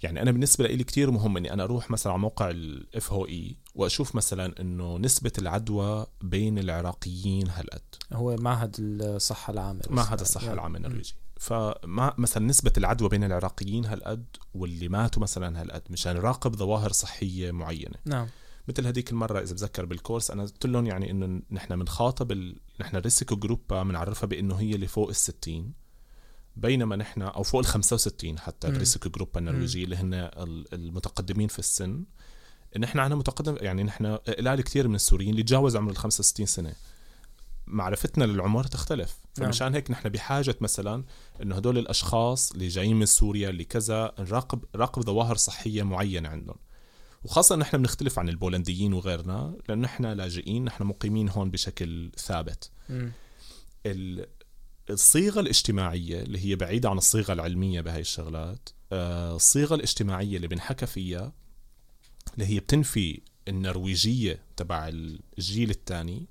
B: يعني أنا بالنسبة لي كتير مهم إني أنا أروح مثلا على موقع ال FHI وأشوف مثلا إنه نسبة العدوى بين العراقيين هالقد.
A: هو معهد الصحة العامة.
B: معهد الصحة العامة النرويجي. فما مثلا نسبة العدوى بين العراقيين هالقد واللي ماتوا مثلا هالقد مشان نراقب ظواهر صحية معينة.
A: نعم.
B: مثل هذيك المرة إذا بتذكر بالكورس أنا قلت لهم يعني إنه نحن بنخاطب ال... نحن ال risikogruppa بنعرفها بإنه هي اللي فوق الستين بينما نحن أو فوق ال 65 حتى
A: مم.
B: ال risikogruppa النرويجية اللي هن ال- المتقدمين في السن نحن عنا متقدم يعني نحن قلال كثير من السوريين اللي تجاوز عمر ال 65 سنة معرفتنا للعمر تختلف
A: نعم.
B: فمشان هيك نحن بحاجة مثلا إنه هدول الأشخاص اللي جايين من سوريا اللي كذا نراقب نراقب ظواهر صحية معينة عندهم وخاصة نحن بنختلف عن البولنديين وغيرنا لأنه نحن لاجئين نحن مقيمين هون بشكل ثابت. ال- الصيغة الاجتماعية اللي هي بعيدة عن الصيغة العلمية بهاي الشغلات آه، الصيغة الاجتماعية اللي بنحكى فيها اللي هي بتنفي النرويجية تبع الجيل الثاني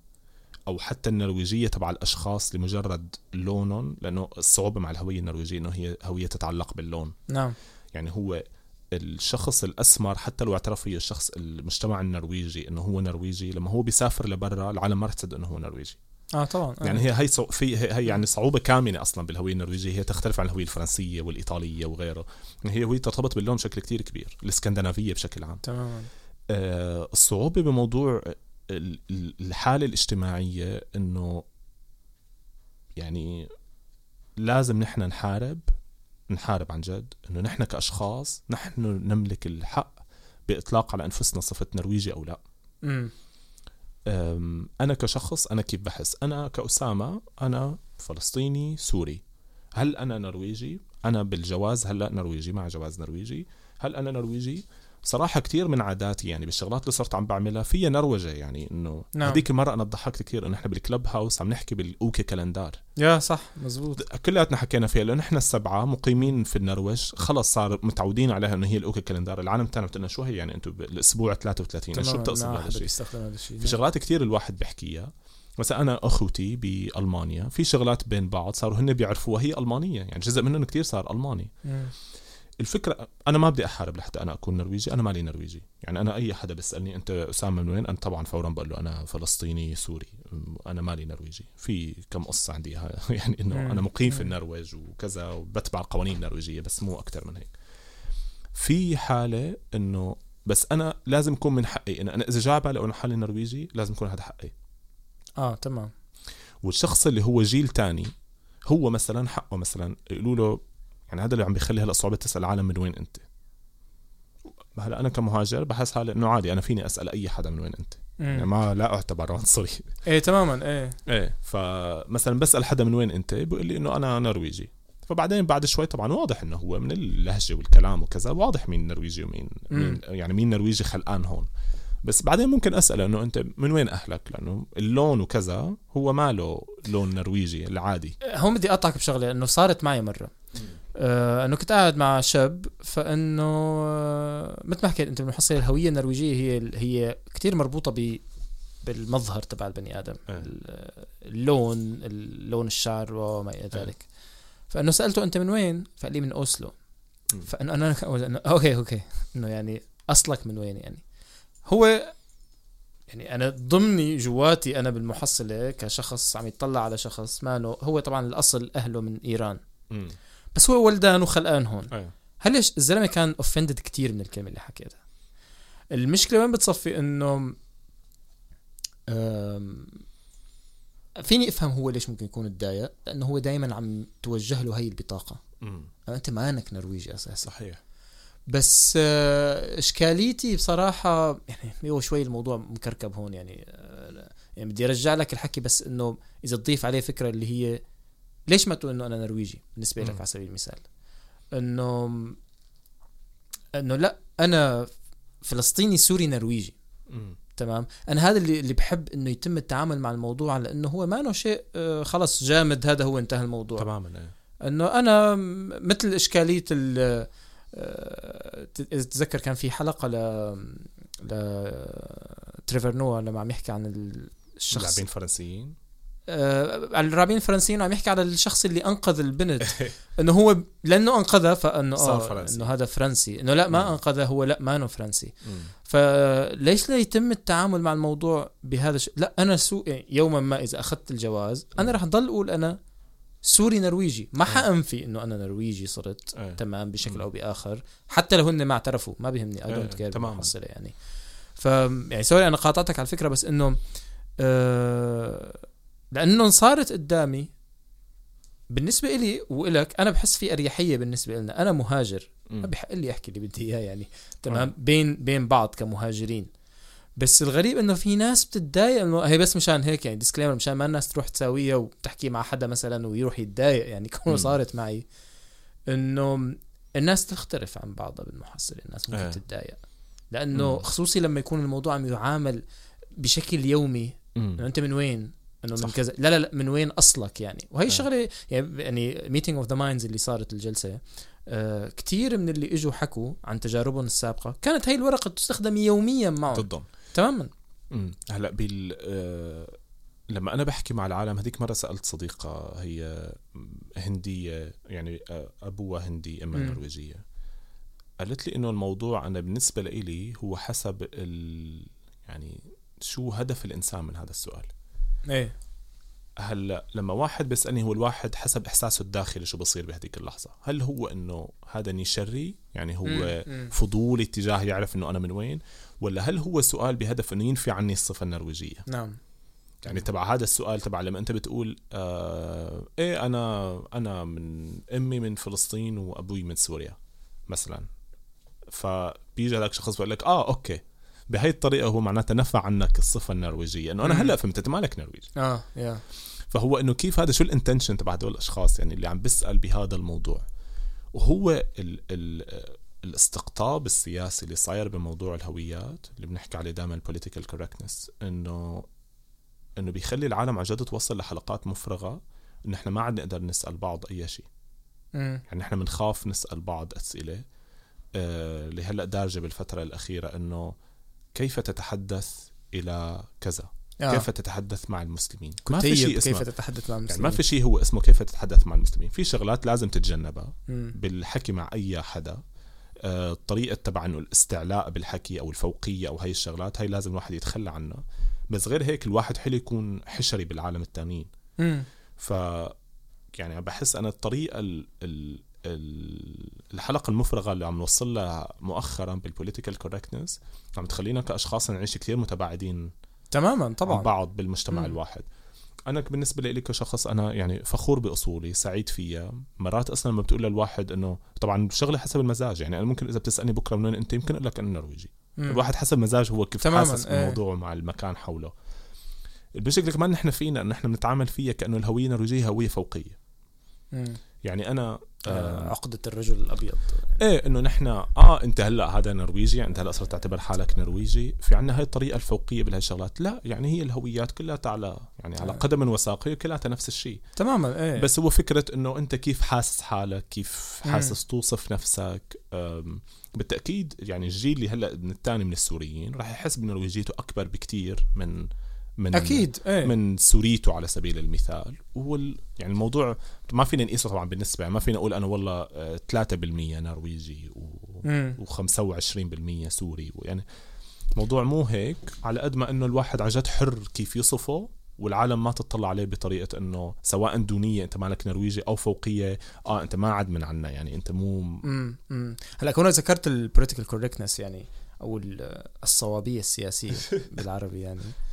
B: أو حتى النرويجية تبع الأشخاص لمجرد لونهم لأنه الصعوبة مع الهوية النرويجية أنه هي هوية تتعلق باللون.
A: نعم.
B: يعني هو الشخص الأسمر حتى لو اعترف فيه الشخص المجتمع النرويجي إنه هو نرويجي لما هو بيسافر لبرا العالم ما رح تصدق إنه هو نرويجي.
A: آه طبعا. آه.
B: يعني هي هي. في هي يعني صعوبة كامنة أصلا بالهوية النرويجية. هي تختلف عن الهوية الفرنسية والإيطالية وغيره. يعني هي هوية ترتبط باللون بشكل كتير كبير الإسكندنافية بشكل عام.
A: تماما.
B: آه الصعوبة بموضوع ال- ال- الحالة الاجتماعية إنه يعني لازم نحن نحارب نحارب عن جد إنه نحن كأشخاص نحن نملك الحق بإطلاق على أنفسنا صفة نرويجي أو لا.
A: امم
B: أنا كشخص أنا كيف بحس؟ أنا كأسامة أنا فلسطيني سوري. هل أنا نرويجي؟ أنا بالجواز هلأ نرويجي مع جواز نرويجي. هل أنا نرويجي؟ صراحة كتير من عاداتي يعني بالشغلات اللي صرت عم بعملها فيها نروجة يعني إنه
A: نعم.
B: هذيك المرة أنا ضحكت كثير إنه إحنا بال clubhouse عم نحكي بال uke kalender.
A: يا صح مزبوط.
B: كلياتنا حكينا فيها لأنه نحن السبعة مقيمين في النرويج خلص صار متعودين عليها إنه هي ال uke kalender. العالم الثاني بتقول شو هي؟ يعني أنتم بالأسبوع 33 شو بتقصد
A: ما
B: هذا
A: حدا
B: الشيء؟ في شغلات كتير الواحد بيحكيها. مثلا أنا أخوتي بألمانيا في شغلات بين بعض صاروا هن بيعرفوها هي ألمانية يعني جزء منهم كتير صار ألماني.
A: مم.
B: الفكرة أنا ما بدي أحارب لحتى أنا أكون نرويجي أنا مالي نرويجي. يعني أنا أي حدا بيسألني أنت أسامة من وين؟ أنا طبعا فورا بقول له أنا فلسطيني سوري أنا مالي نرويجي. في كم قصة عندي يعني
A: إنه.
B: أنا مقيم في. النرويج وكذا وبتبع القوانين النرويجية بس مو أكثر من هيك. في حالة إنه بس أنا لازم يكون من حقي انه أنا إذا جاء بالي أنه حالي نرويجي لازم يكون هذا حقي.
A: آه تمام.
B: والشخص اللي هو جيل تاني هو مثلا حقه مثلا يقولوا له يعني هذا اللي عم بيخلي هلا صعوبة تسأل العالم من وين أنت. هلا أنا كمهاجر بحس حالي إنه عادي أنا فيني أسأل أي حدا من وين أنت. يعني. ما لا اعتبر عنصري.
A: إيه تماما إيه.
B: إيه فمثلا بسأل حدا من وين أنت بيقول لي إنه أنا نرويجي. فبعدين بعد شوي طبعا واضح إنه هو من اللهجة والكلام وكذا واضح مين نرويجي ومين مين يعني مين نرويجي خلقان هون. بس بعدين ممكن أسأله إنه أنت من وين أهلك؟ لأنه اللون وكذا هو ما له لون نرويجي العادي.
A: هون بدي أقطعك بشغلة إنه صارت معي مرة. آه أنه كنت قاعد مع شاب فأنه آه مثل ما حكيت أنت بالمحصلة الهوية النرويجية هي هي كثير مربوطة ب بالمظهر تبع البني آدم
B: إيه.
A: ال- اللون لون الشعر وما إلى ذلك. فأنه سألته أنت من وين؟ فقال لي من
B: أوسلو.
A: فانه أنا okay okay. أنه يعني أصلك من وين يعني؟ هو يعني أنا ضمني جواتي أنا بالمحصلة كشخص عم يطلع على شخص مانو هو طبعا الأصل أهله من إيران.
B: امم
A: بس هو ولدان وخلقان هون.
B: إيه
A: هل الزلمة كان offended كتير من الكلمة اللي حكيتها. المشكلة وين بتصفي إنه فيني أفهم هو ليش ممكن يكون تضايق؟ لأنه هو دائما عم توجه له هي البطاقة.
B: امم
A: أنت مانك نرويجي أساسا.
B: صحيح.
A: بس آه، إشكاليتي بصراحة يعني هو شوي الموضوع مكركب هون يعني آه، يعني بدي أرجع لك الحكي بس إنه إذا تضيف عليه فكرة اللي هي ليش ما تقول إنه أنا نرويجي بالنسبة لك. على سبيل المثال؟ إنه إنه لا أنا فلسطيني سوري نرويجي.
B: امم
A: تمام؟ أنا هذا اللي اللي بحب إنه يتم التعامل مع الموضوع على انه هو ما انه شيء آه، خلص جامد هذا هو انتهى الموضوع.
B: تماما إيه.
A: إنه أنا م- مثل إشكالية ال آه، اذا تتذكر كان في حلقة ل ل تريفر نواه لما عم يحكي عن ال- الشخص
B: لاعبين فرنسيين
A: آه على اللاعبين الفرنسيين وعم يحكي على الشخص اللي أنقذ البنت إنه هو لأنه انقذها فإنه
B: صار
A: آه
B: فرنسي.
A: انه هذا فرنسي إنه لا ما. انقذها هو لا ما إنه فرنسي. فليش لا يتم التعامل مع الموضوع بهذا الشيء لا أنا so يوما ما إذا أخذت الجواز أنا رح ضل أقول أنا سوري نرويجي ما حانفي إنه أنا نرويجي صرت
B: إيه.
A: تمام بشكل. أو بآخر حتى لو هن ما اعترفوا ما بيهمني I don't
B: care.
A: بالمحصلة يعني ف يعني sorry أنا قاطعتك على الفكرة بس إنه آه لأنه صارت قدامي بالنسبة إلي وإلك أنا بحس في أريحية بالنسبة لنا أنا مهاجر. ما بحق لي أحكي اللي بدي إياه يعني تمام
B: آه.
A: بين بين بعض كمهاجرين بس الغريب إنه في ناس بتتضايق إنه هي بس مشان هيك يعني disclaimer مشان ما الناس تروح تساويها وتحكي مع حدا مثلا ويروح يتضايق يعني كونه
B: مم.
A: صارت معي إنه الناس تختلف عن بعضها بالمحصله الناس ممكن
B: إيه.
A: تتضايق
B: لأنه.
A: خصوصي لما يكون الموضوع عم يعامل بشكل يومي. إنه أنت من وين إنه من. كذا لا لا لا من وين أصلك يعني وهي
B: آه.
A: الشغله يعني يعني meeting of the minds اللي صارت الجلسة آه كثير من اللي إجوا حكوا عن تجاربهم السابقة كانت هي الورقة تستخدم يوميا معهم
B: ضدهم
A: تماما.
B: هلأ بال آه، لما أنا بحكي مع العالم هذيك مرة سألت صديقة هي هندية يعني آه، أبوها هندي
A: أمها.
B: نرويجية قالت لي إنه الموضوع أنا بالنسبة لي هو حسب ال يعني شو هدف الإنسان من هذا السؤال
A: إيه.
B: هلا لما واحد بيسألني هو الواحد حسب إحساسه الداخلي شو بصير بهذيك اللحظة. هل هو إنه هذا نشري يعني هو. فضولي اتجاه يعرف إنه أنا من وين؟ ولا هل هو سؤال بهدف إنه ينفي عني الصفة النرويجية؟
A: نعم.
B: يعني تبع هذا السؤال تبع لما أنت بتقول آه إيه أنا أنا من أمي من فلسطين وأبوي من سوريا مثلا. فبيجي هذاك شخص بيقول لك آه okay. بهي الطريقة هو معناتها نفى عنك الصفة النرويجية. إنه
A: أنا.
B: هلأ فهمت أنت مالك نرويجي
A: آه يا.
B: فهو إنه كيف هذا شو ال intention تبع هدول الأشخاص يعني اللي عم بيسأل بهذا الموضوع؟ وهو ال ال الاستقطاب السياسي اللي صاير بموضوع الهويات اللي بنحكي عليه دائما ال political correctness إنه إنه بيخلي العالم عن جد توصل لحلقات مفرغة انه إحنا ما عاد نقدر نسأل بعض أي شيء. يعني إحنا بنخاف نسأل بعض أسئلة آه، اللي هلأ دارجة بالفترة الأخيرة إنه كيف تتحدث إلى كذا؟
A: آه.
B: كيف تتحدث مع المسلمين؟ ما في شيء اسمه
A: كيف تتحدث مع
B: يعني
A: المسلمين؟
B: ما في شيء هو اسمه كيف تتحدث مع المسلمين. في شغلات لازم تتجنبها
A: مم.
B: بالحكي مع أي حدا. آه، الطريقة تبع إنه الاستعلاء بالحكي أو الفوقية أو هاي الشغلات هاي لازم الواحد يتخلى عنها. بس غير هيك الواحد حلو يكون حشري بالعالم التانيين. ف يعني بحس أنا الطريقة ال... ال... ال... الحلقة المفرغة اللي عم نوصل لها مؤخرا بال political correctness عم تخلينا كأشخاص نعيش كثير متباعدين
A: تماما
B: عن
A: طبعا
B: بعض بالمجتمع
A: مم.
B: الواحد أنا بالنسبة لي كشخص أنا يعني فخور بأصولي سعيد فيها مرات أصلا لما بتقول للواحد إنه طبعا شغله حسب المزاج يعني أنا ممكن إذا بتسألني بكرة من وين أنت يمكن أقول لك أنا نرويجي. الواحد حسب مزاج هو كيف
A: تماماً،
B: حاسس
A: إيه.
B: بالموضوع مع المكان حوله المشكلة كمان نحن فينا انه نحن بنتعامل فيها كأنه الهوية النرويجيه هوية فوقية
A: مم.
B: يعني أنا
A: آه.
B: آه
A: عقدة الرجل الأبيض
B: إيه إنه نحن آه أنت هلأ هذا نرويجي أنت هلأ صرت تعتبر حالك نرويجي في عنا هاي الطريقة الفوقية بهالشغلات لا يعني هي الهويات كلها على يعني على
A: آه.
B: قدم وساق هي كلها نفس الشيء
A: تماما إيه
B: بس هو فكرة إنه أنت كيف حاسس حالك كيف
A: مم.
B: حاسس توصف نفسك بالتأكيد يعني الجيل اللي هلأ من الثاني من السوريين راح يحس بنرويجيته أكبر بكتير من من
A: أكيد إيه.
B: من سوريته على سبيل المثال. وهو يعني الموضوع ما فينا نقيسه طبعا بالنسبة ما فينا نقول أنا والله آه، 3% نرويجي و
A: مم.
B: و25% سوري. يعني موضوع مو هيك على قد ما إنه الواحد عن جد حر كيف يصفه والعالم ما تطلع عليه بطريقة إنه سواء دونية أنت مالك نرويجي أو فوقية آه أنت ما عاد من عنا. يعني أنت مو
A: امم هلأ كونك ذكرت ال political correctness يعني أو ال- الصوابية السياسية بالعربي يعني. آه.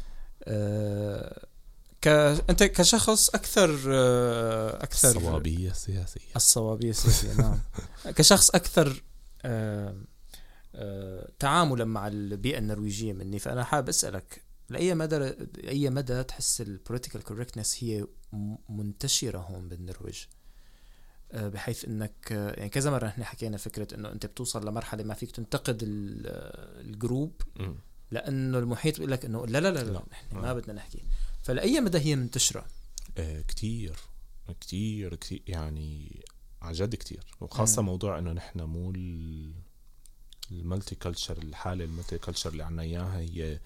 A: أنت كشخص أكثر آه أكثر
B: الصوابية السياسية.
A: الصوابية السياسية نعم. كشخص أكثر آه آه تعاملا مع البيئة النرويجية مني فأنا حابب أسألك لأي مدى أي مدى تحس ال political correctness هي منتشرة هون بالنرويج؟ آه، بحيث إنك آه، يعني كذا مرة إحنا حكينا فكرة إنه أنت بتوصل لمرحلة ما فيك تنتقد ال- آه، ال
B: group.
A: لأنه المحيط بيقول لك إنه لا لا لا, لا,
B: لا.
A: إحنا ما بدنا نحكي. فلاي مدى هي منتشرة.
B: آه كتير كتير كتير يعني عن جد كتير. وخاصة
A: مم.
B: موضوع إنه نحن مو ال- ال multiculture الحالة ال multiculture اللي عنا إياها هي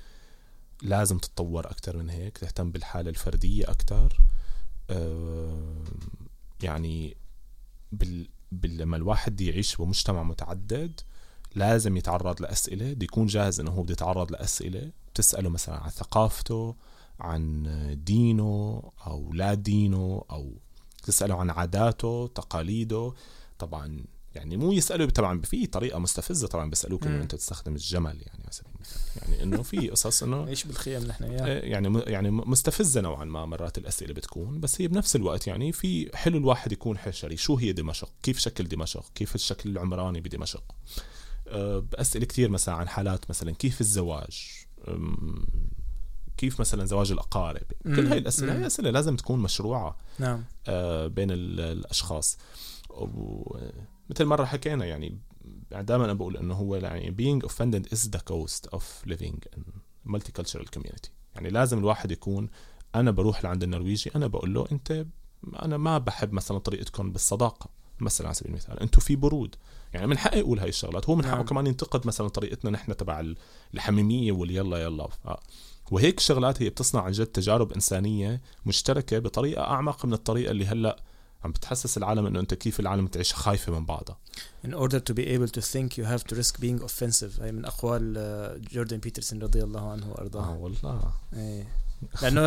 B: لازم تتطور أكتر من هيك تهتم بالحالة الفردية أكتر. آه يعني بال... لما الواحد يعيش بمجتمع متعدد لازم يتعرض لأسئلة بده يكون جاهز إنه هو بده يتعرض لأسئلة. بتسأله مثلا عن ثقافته عن دينه أو لا دينه أو تساله عن عاداته تقاليده. طبعا يعني مو يسالوا طبعا في طريقة مستفزة طبعا بيسألوك
A: إنه.
B: أنت تستخدم الجمل يعني على سبيل المثال يعني إنه في قصص إنه
A: إيش بالخيام نحن اياها
B: إيه يعني يعني م- مستفزة نوعا ما مرات الأسئلة بتكون. بس هي بنفس الوقت يعني في حلو الواحد يكون حشري. شو هي دمشق؟ كيف شكل دمشق؟ كيف الشكل العمراني بدمشق؟ بأسئلة كثير مثلا عن حالات مثلا كيف الزواج كيف مثلا زواج الأقارب. كل. هاي الأسئلة
A: مم.
B: هي أسئلة لازم تكون مشروعة
A: نعم.
B: آه، بين ال- الأشخاص. مثل مرة حكينا يعني دائما أنا بقول إنه هو يعني being offended is the cost of living in multicultural community. يعني لازم الواحد يكون أنا بروح لعند النرويجي أنا بقول له أنت أنا ما بحب مثلا طريقتكم بالصداقة مثلا على سبيل المثال. أنتم في برود. يعني من حقه يقول هاي الشغلات. هو من حقه
A: نعم.
B: كمان ينتقد مثلا طريقتنا نحن تبع ال- الحميمية واليلا يلا. ف- وهيك شغلات هي بتصنع عن جد تجارب إنسانية مشتركة بطريقة أعمق من الطريقة اللي هلأ عم بتحسس العالم إنه أنت كيف العالم تعيش خايفة من بعضها.
A: In order to be able to think you have to risk being offensive. هي من أقوال آه، جوردن بيترسون رضي الله عنه
B: آه
A: وأرضاه
B: والله.
A: إيه. لأنه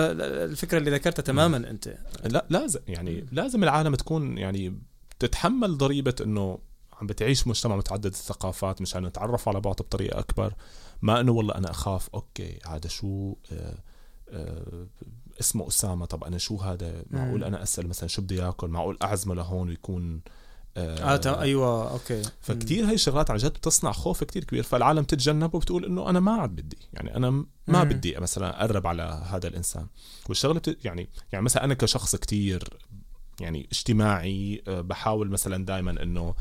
A: الفكرة اللي ذكرتها تماما أنت.
B: لا لازم يعني لازم العالم تكون يعني تتحمل ضريبة إنه عم بتعيش مجتمع متعدد الثقافات مشان نتعرف على بعض بطريقة أكبر. ما إنه والله أنا أخاف okay هذا شو آه آه اسمه أسامة طب أنا شو هذا؟ معقول. أنا أسأل مثلا شو بده ياكل معقول أعزمه لهون ويكون
A: آه, آه أيوه okay.
B: فكتير هاي الشغلات عن جد بتصنع خوف كتير كبير. فالعالم تتجنب وبتقول إنه أنا ما عاد بدي يعني أنا ما مم. بدي مثلا أقرب على هذا الإنسان. والشغلة بت... يعني يعني مثلا أنا كشخص كتير يعني اجتماعي آه، بحاول مثلا دائما إنه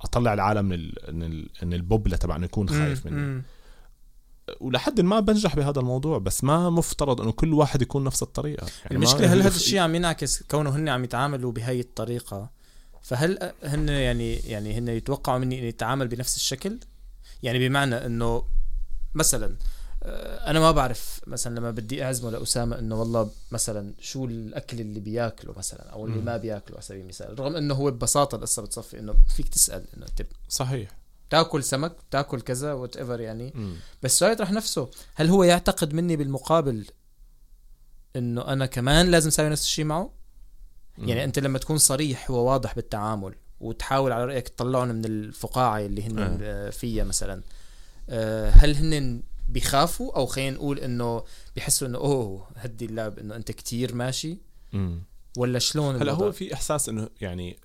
B: أطلع العالم من ال... من البوبلة تبع إنه يكون خايف مني. ولحد ما بنجح بهذا الموضوع بس ما مفترض إنه كل واحد يكون نفس الطريقة.
A: يعني المشكلة هل هذا الشيء عم ينعكس كونه هن عم يتعاملوا بهي الطريقة؟ فهل هن يعني يعني هن يتوقعوا مني إني أتعامل بنفس الشكل؟ يعني بمعنى إنه مثلا أنا ما بعرف مثلا لما بدي أعزمه لأسامة إنه والله مثلا شو الأكل اللي بياكله مثلا أو اللي ما بياكله على سبيل المثال رغم إنه هو ببساطة القصة بتصفي إنه فيك تسأل إنه تب
B: صحيح
A: تاكل سمك تاكل كذا whatever يعني مم. بس السؤال يطرح نفسه هل هو يعتقد مني بالمقابل إنه أنا كمان لازم أسوي نفس الشيء معه مم. يعني أنت لما تكون صريح وواضح بالتعامل وتحاول على رأيك تطلعهم من الفقاعة اللي هن آه. فيها مثلا آه، هل هن بيخافوا أو خلينا نقول إنه بيحسوا إنه أوه هدي اللعب إنه أنت كتير ماشي؟ مم. ولا شلون
B: هلأ هو في إحساس إنه يعني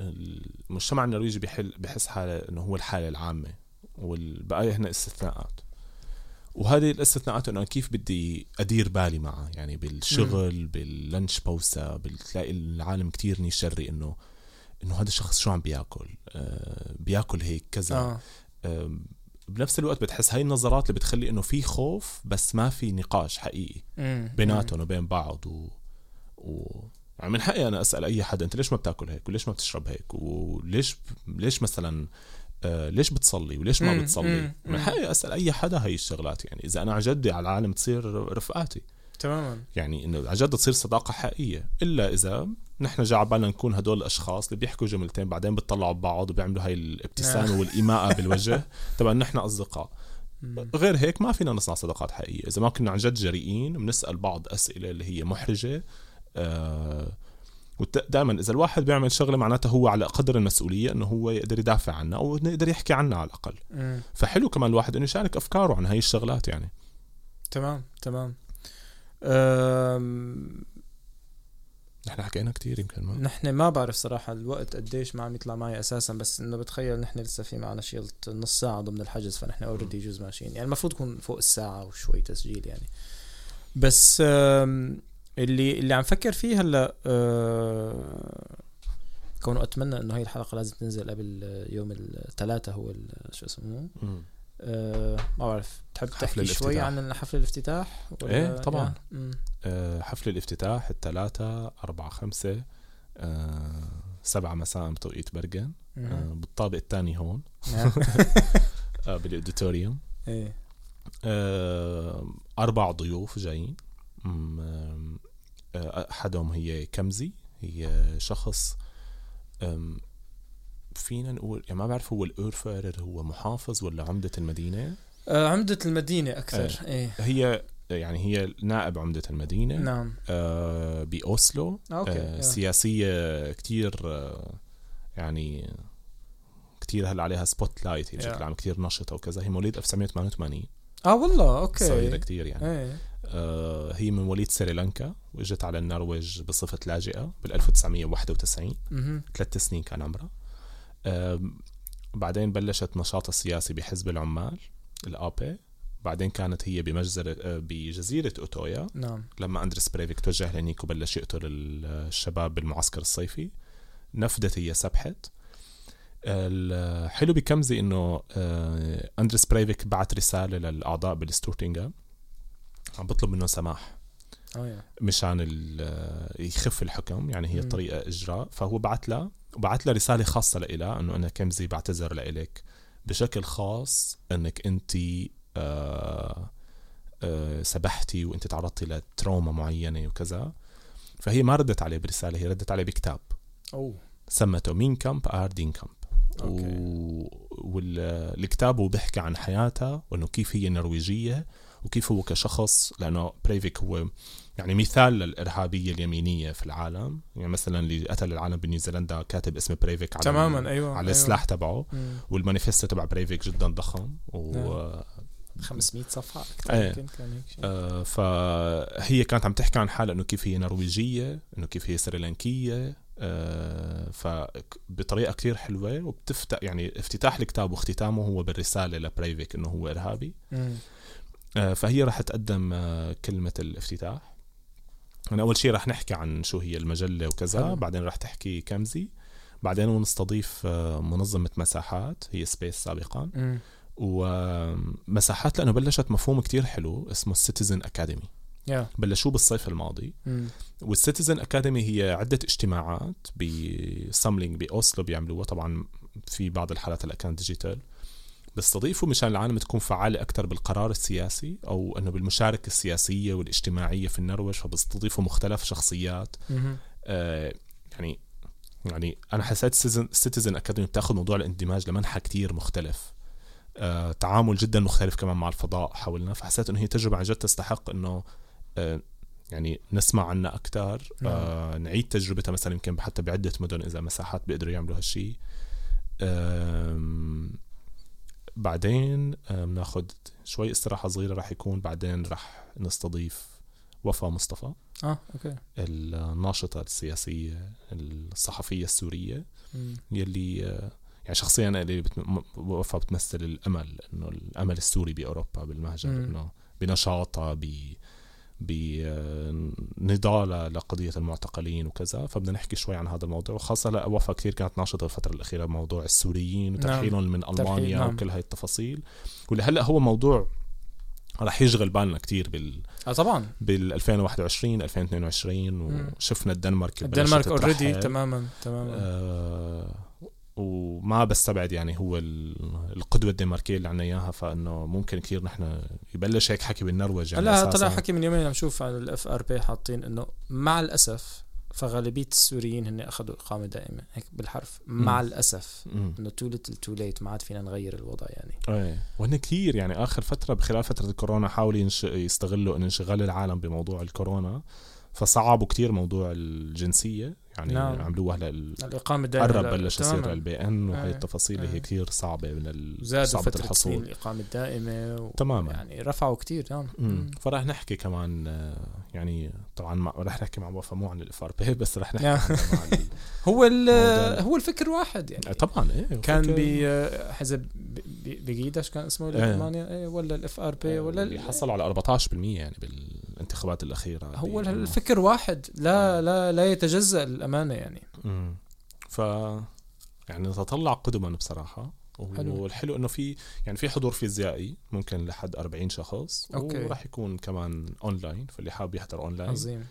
B: المجتمع النرويجي بيحل بحس حاله إنه هو الحالة العامة والبقايا هنا استثناءات. وهذه الاستثناءات إنه كيف بدي أدير بالي معها يعني بالشغل باللانش بوسا بتلاقي العالم كتير نيشري إنه إنه هذا الشخص شو عم بياكل؟ آه بياكل هيك كذا. آه. آه بنفس الوقت بتحس هاي النظرات اللي بتخلي إنه في خوف بس ما في نقاش حقيقي بيناتهم وبين بعض و, و... يعني من حقي أنا أسأل أي حدا أنت ليش ما بتاكل هيك؟ وليش ما بتشرب هيك؟ وليش ليش مثلا آه ليش بتصلي؟ وليش ما بتصلي؟ من حقي أسأل أي حدا هاي الشغلات يعني. إذا أنا عن جدي على العالم تصير رفقاتي.
A: تماما.
B: يعني إنه عن جد تصير صداقة حقيقية. إلا إذا نحن جا بالنا نكون هدول الأشخاص اللي بيحكوا جملتين بعدين بيطلعوا ببعض وبيعملوا هاي الابتسامة نعم. والايماءه بالوجه. تبع نحن أصدقاء. غير هيك ما فينا نصنع صداقات حقيقية. إذا ما كنا عن جد جريئين بنسأل بعض أسئلة اللي هي محرجة آه ودائما إذا الواحد بيعمل شغلة معناتها هو على قدر المسؤولية إنه هو يقدر يدافع عنها أو يقدر يحكي عنها على الأقل. م. فحلو كمان الواحد إنه يشارك أفكاره عن هاي الشغلات يعني.
A: تمام تمام.
B: نحن حكينا كتير يمكن ما.
A: نحن ما بعرف صراحة الوقت قديش ما عم يطلع معي أساسا بس إنه بتخيل نحن لسه في معنا شيلت نص ساعة ضمن الحجز فنحن اوريدي يجوز ماشيين. يعني المفروض يكون فوق الساعة وشوي تسجيل يعني. بس اللي اللي عم فكر فيه هلأ أه كونه أتمنى إنه هاي الحلقة لازم تنزل قبل يوم الثلاثاء هو شو اسمه؟ أه ما بعرف تحب تحكي شوي عن حفل الافتتاح؟
B: ولا إيه طبعا. أه حفل الافتتاح الثلاثة أربعة خمسة أه سبعة مساء بتوقيت برجن أه بالطابق الثاني هون. نعم. أه بالأوديتوريوم. إيه. أه أربع ضيوف جايين. أحدهم هي كامزي هي شخص فينا نقول يعني ما بعرف هو ال ordfører هو محافظ ولا عمدة المدينة؟
A: آه عمدة المدينة أكثر
B: آه. إيه. هي يعني هي نائب عمدة المدينة.
A: نعم.
B: آه بأوسلو. okay. آه سياسية كتير آه يعني كتير هلأ عليها spotlight بشكل عام كتير نشطة وكذا. هي مواليد 1988
A: آه والله okay.
B: صغيرة كتير يعني. إيه. آه هي من مواليد سريلانكا وإجت على النرويج بصفة لاجئة بال 1991 ثلاث سنين كان عمرها. آه بعدين بلشت نشاطها السياسي بحزب العمال ال AP. بعدين كانت هي بمجزرة بجزيرة أوتويا.
A: نعم.
B: لما أندريس بريفيك توجه لهنيك وبلش يقتل الشباب بالمعسكر الصيفي. نفدت هي سبحت. الحلو بكمزي إنه أندريس بريفيك بعت رسالة للأعضاء بال Stortinget عم بطلب منه سماح. مشان يخف الحكم يعني هي طريقة إجراء. فهو بعت لها وبعت لها رسالة خاصة لإلها إنه أنا كمزي بعتذر لإلك بشكل خاص إنك انت آه آه سبحتي وأنت تعرضتي ل trauma معينة وكذا. فهي ما ردت عليه برسالة هي ردت عليه بكتاب.
A: أوه.
B: سمته Min kamp؟ er din kamp. و... والكتاب هو بيحكي عن حياتها وإنه كيف هي نرويجية وكيف هو كشخص لأنه بريفيك هو يعني مثال للإرهابية اليمينية في العالم. يعني مثلا اللي قتل العالم بنيوزيلندا كاتب اسم بريفيك على
A: تماما أيوه
B: على أيوة. السلاح تبعه. والمانيفستو تبع بريفيك جدا ضخم و
A: نعم. 500 صفحة
B: إيه. آه فهي كانت عم تحكي عن حالها إنه كيف هي نرويجية إنه كيف هي سريلانكية. آه فبطريقه كتير حلوة وبتفتح يعني افتتاح الكتاب واختتامه هو بالرسالة لبريفيك إنه هو إرهابي. آه فهي راح تقدم آه كلمة الافتتاح. أنا أول شيء رح نحكي عن شو هي المجلة وكذا حلو. بعدين رح تحكي كمزي. بعدين نستضيف آه، منظمة مساحات هي Space سابقا. م. ومساحات لأنه بلشت مفهوم كتير حلو اسمه ال citizen academy
A: yeah.
B: بلشوه بالصيف الماضي. وال citizen academy هي عدة اجتماعات ب samling بأوسلو بيعملوها. طبعا في بعض الحالات هلأ كانت digital بيستضيفوا مشان العالم تكون فعالة أكثر بالقرار السياسي أو أنه بالمشاركة السياسية والاجتماعية في النرويج فبيستضيفوا مختلف شخصيات. آه يعني يعني أنا حسيت citizen academy بتاخذ موضوع الاندماج لمنحى كتير مختلف. آه تعامل جدا مختلف كمان مع الفضاء حولنا فحسيت إنه هي تجربة عن جد تستحق إنه آه يعني نسمع عنها أكثر نعم. آه نعيد تجربتها مثلا يمكن حتى بعدة مدن إذا مساحات بيقدروا يعملوا هالشيء آه بعدين بناخذ شوي استراحة صغيرة راح يكون بعدين راح نستضيف وفاء مصطفى.
A: آه okay.
B: الناشطة السياسية الصحفية السورية م. يلي آه، يعني شخصيا اللي بتم... وفاء بتمثل الأمل إنه الأمل السوري بأوروبا بالمهجر إنه بنشاطها ب بنضالة لقضية المعتقلين وكذا فبدنا نحكي شوي عن هذا الموضوع. وخاصة لا وفا كثير كانت ناشطة الفترة الأخيرة بموضوع السوريين وترحيلهم نعم. من ألمانيا نعم. وكل هاي التفاصيل. واللي هلا هو موضوع رح يشغل بالنا كثير بال
A: آه طبعا.
B: بال 2021 2022 وشفنا الدنمارك
A: الدنمارك اوريدي تماما تماما. آه
B: وما بستبعد يعني هو القدوة الدنماركية اللي عنا إياها فإنه ممكن كثير نحن يبلش هيك حكي بالنرويج
A: يعني لا طلع حكي من يومين عم شوف على ال FRP حاطين إنه مع الأسف فغالبية السوريين هن أخذوا إقامة دائمة هيك بالحرف مع م. الاسف إنه too little too late ما عاد فينا نغير الوضع يعني.
B: إيه. وهن كثير يعني آخر فترة بخلال فترة الكورونا حاولوا ينش... يستغلوا إنشغال العالم بموضوع الكورونا فصعبوا كتير موضوع الجنسية. يعني نعم. عملوها هلا
A: الإقامة الدائمه
B: قرب بلش يصير البي إن وهي التفاصيل اللي هي كثير صعبة من
A: زادوا فترة الحصول. الإقامة الدائمة و...
B: تماما.
A: يعني رفعوا كثير نعم.
B: فراح نحكي كمان يعني طبعا ما راح نحكي مع وفا مو عن ال FRP بس راح نحكي عن
A: هو هو الفكر واحد يعني.
B: طبعا إيه
A: كان بحزب بقيدش كان اسمه بالمانيا إيه ولا ال FRP ولا
B: اللي حصل على 14% يعني بالانتخابات الأخيرة
A: هو الفكر واحد لا لا لا يتجزأ الأمانة يعني.
B: امم ف يعني نتطلع قدما بصراحة. والحلو إنه في يعني في حضور فيزيائي ممكن لحد 40 شخص okay. وراح يكون كمان اونلاين فاللي حاب يحضر اونلاين
A: عظيم.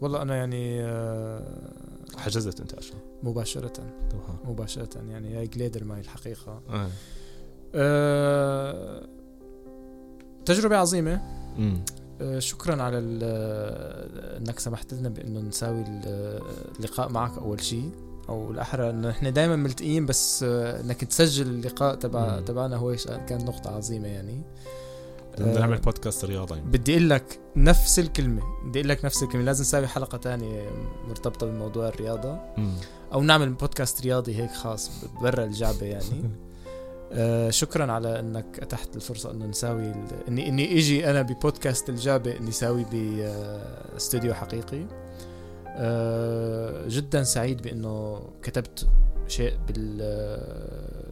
A: والله أنا يعني آه،
B: حجزت أنت اشو
A: مباشرة. طبعا. مباشرة يعني jeg gleder meg الحقيقة. آه. آه تجربة عظيمة. آه شكرا على إنك سمحت لنا بإنه نساوي اللقاء معك أول شيء أو الأحرى إنه إحنا دائما ملتقيين بس آه، إنك تسجل اللقاء تبع تبعنا هو كان نقطة عظيمة يعني.
B: بدنا نعمل بودكاست رياضة يعني.
A: بدي أقول لك نفس الكلمة بدي أقول لك نفس الكلمة. لازم نسوي حلقة تانية مرتبطة بموضوع الرياضة. أو نعمل بودكاست رياضي هيك خاص برا الجعبة يعني. آه شكرا على إنك أتحت الفرصة إنه نساوي اني إني إجي أنا ببودكاست الجابة إني ساوي باستوديو حقيقي. آه جدا سعيد بإنه كتبت شيء بال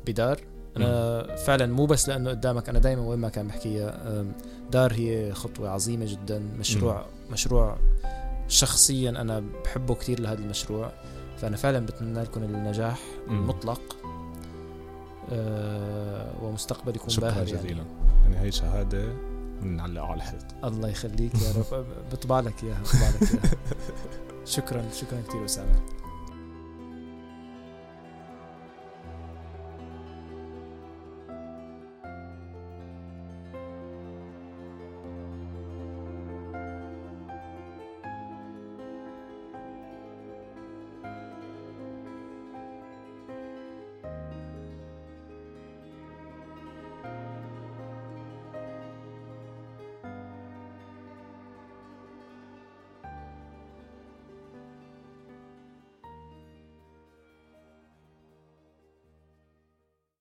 A: بدار. أنا فعلا مو بس لأنه قدامك أنا دائما وين ما كان بحكيها دار هي خطوة عظيمة جدا. مشروع مشروع شخصيا أنا بحبه كثير لهذا المشروع. فأنا فعلا بتمنى لكم النجاح المطلق آه ومستقبل يكون
B: شكرا
A: باهر
B: جزيلا. يعني. يعني هي شهادة بنعلقها على الحيط
A: الله يخليك يا رب. بطبع لك إياها بطبع لك إياها. شكرا شكرا كثير اسامه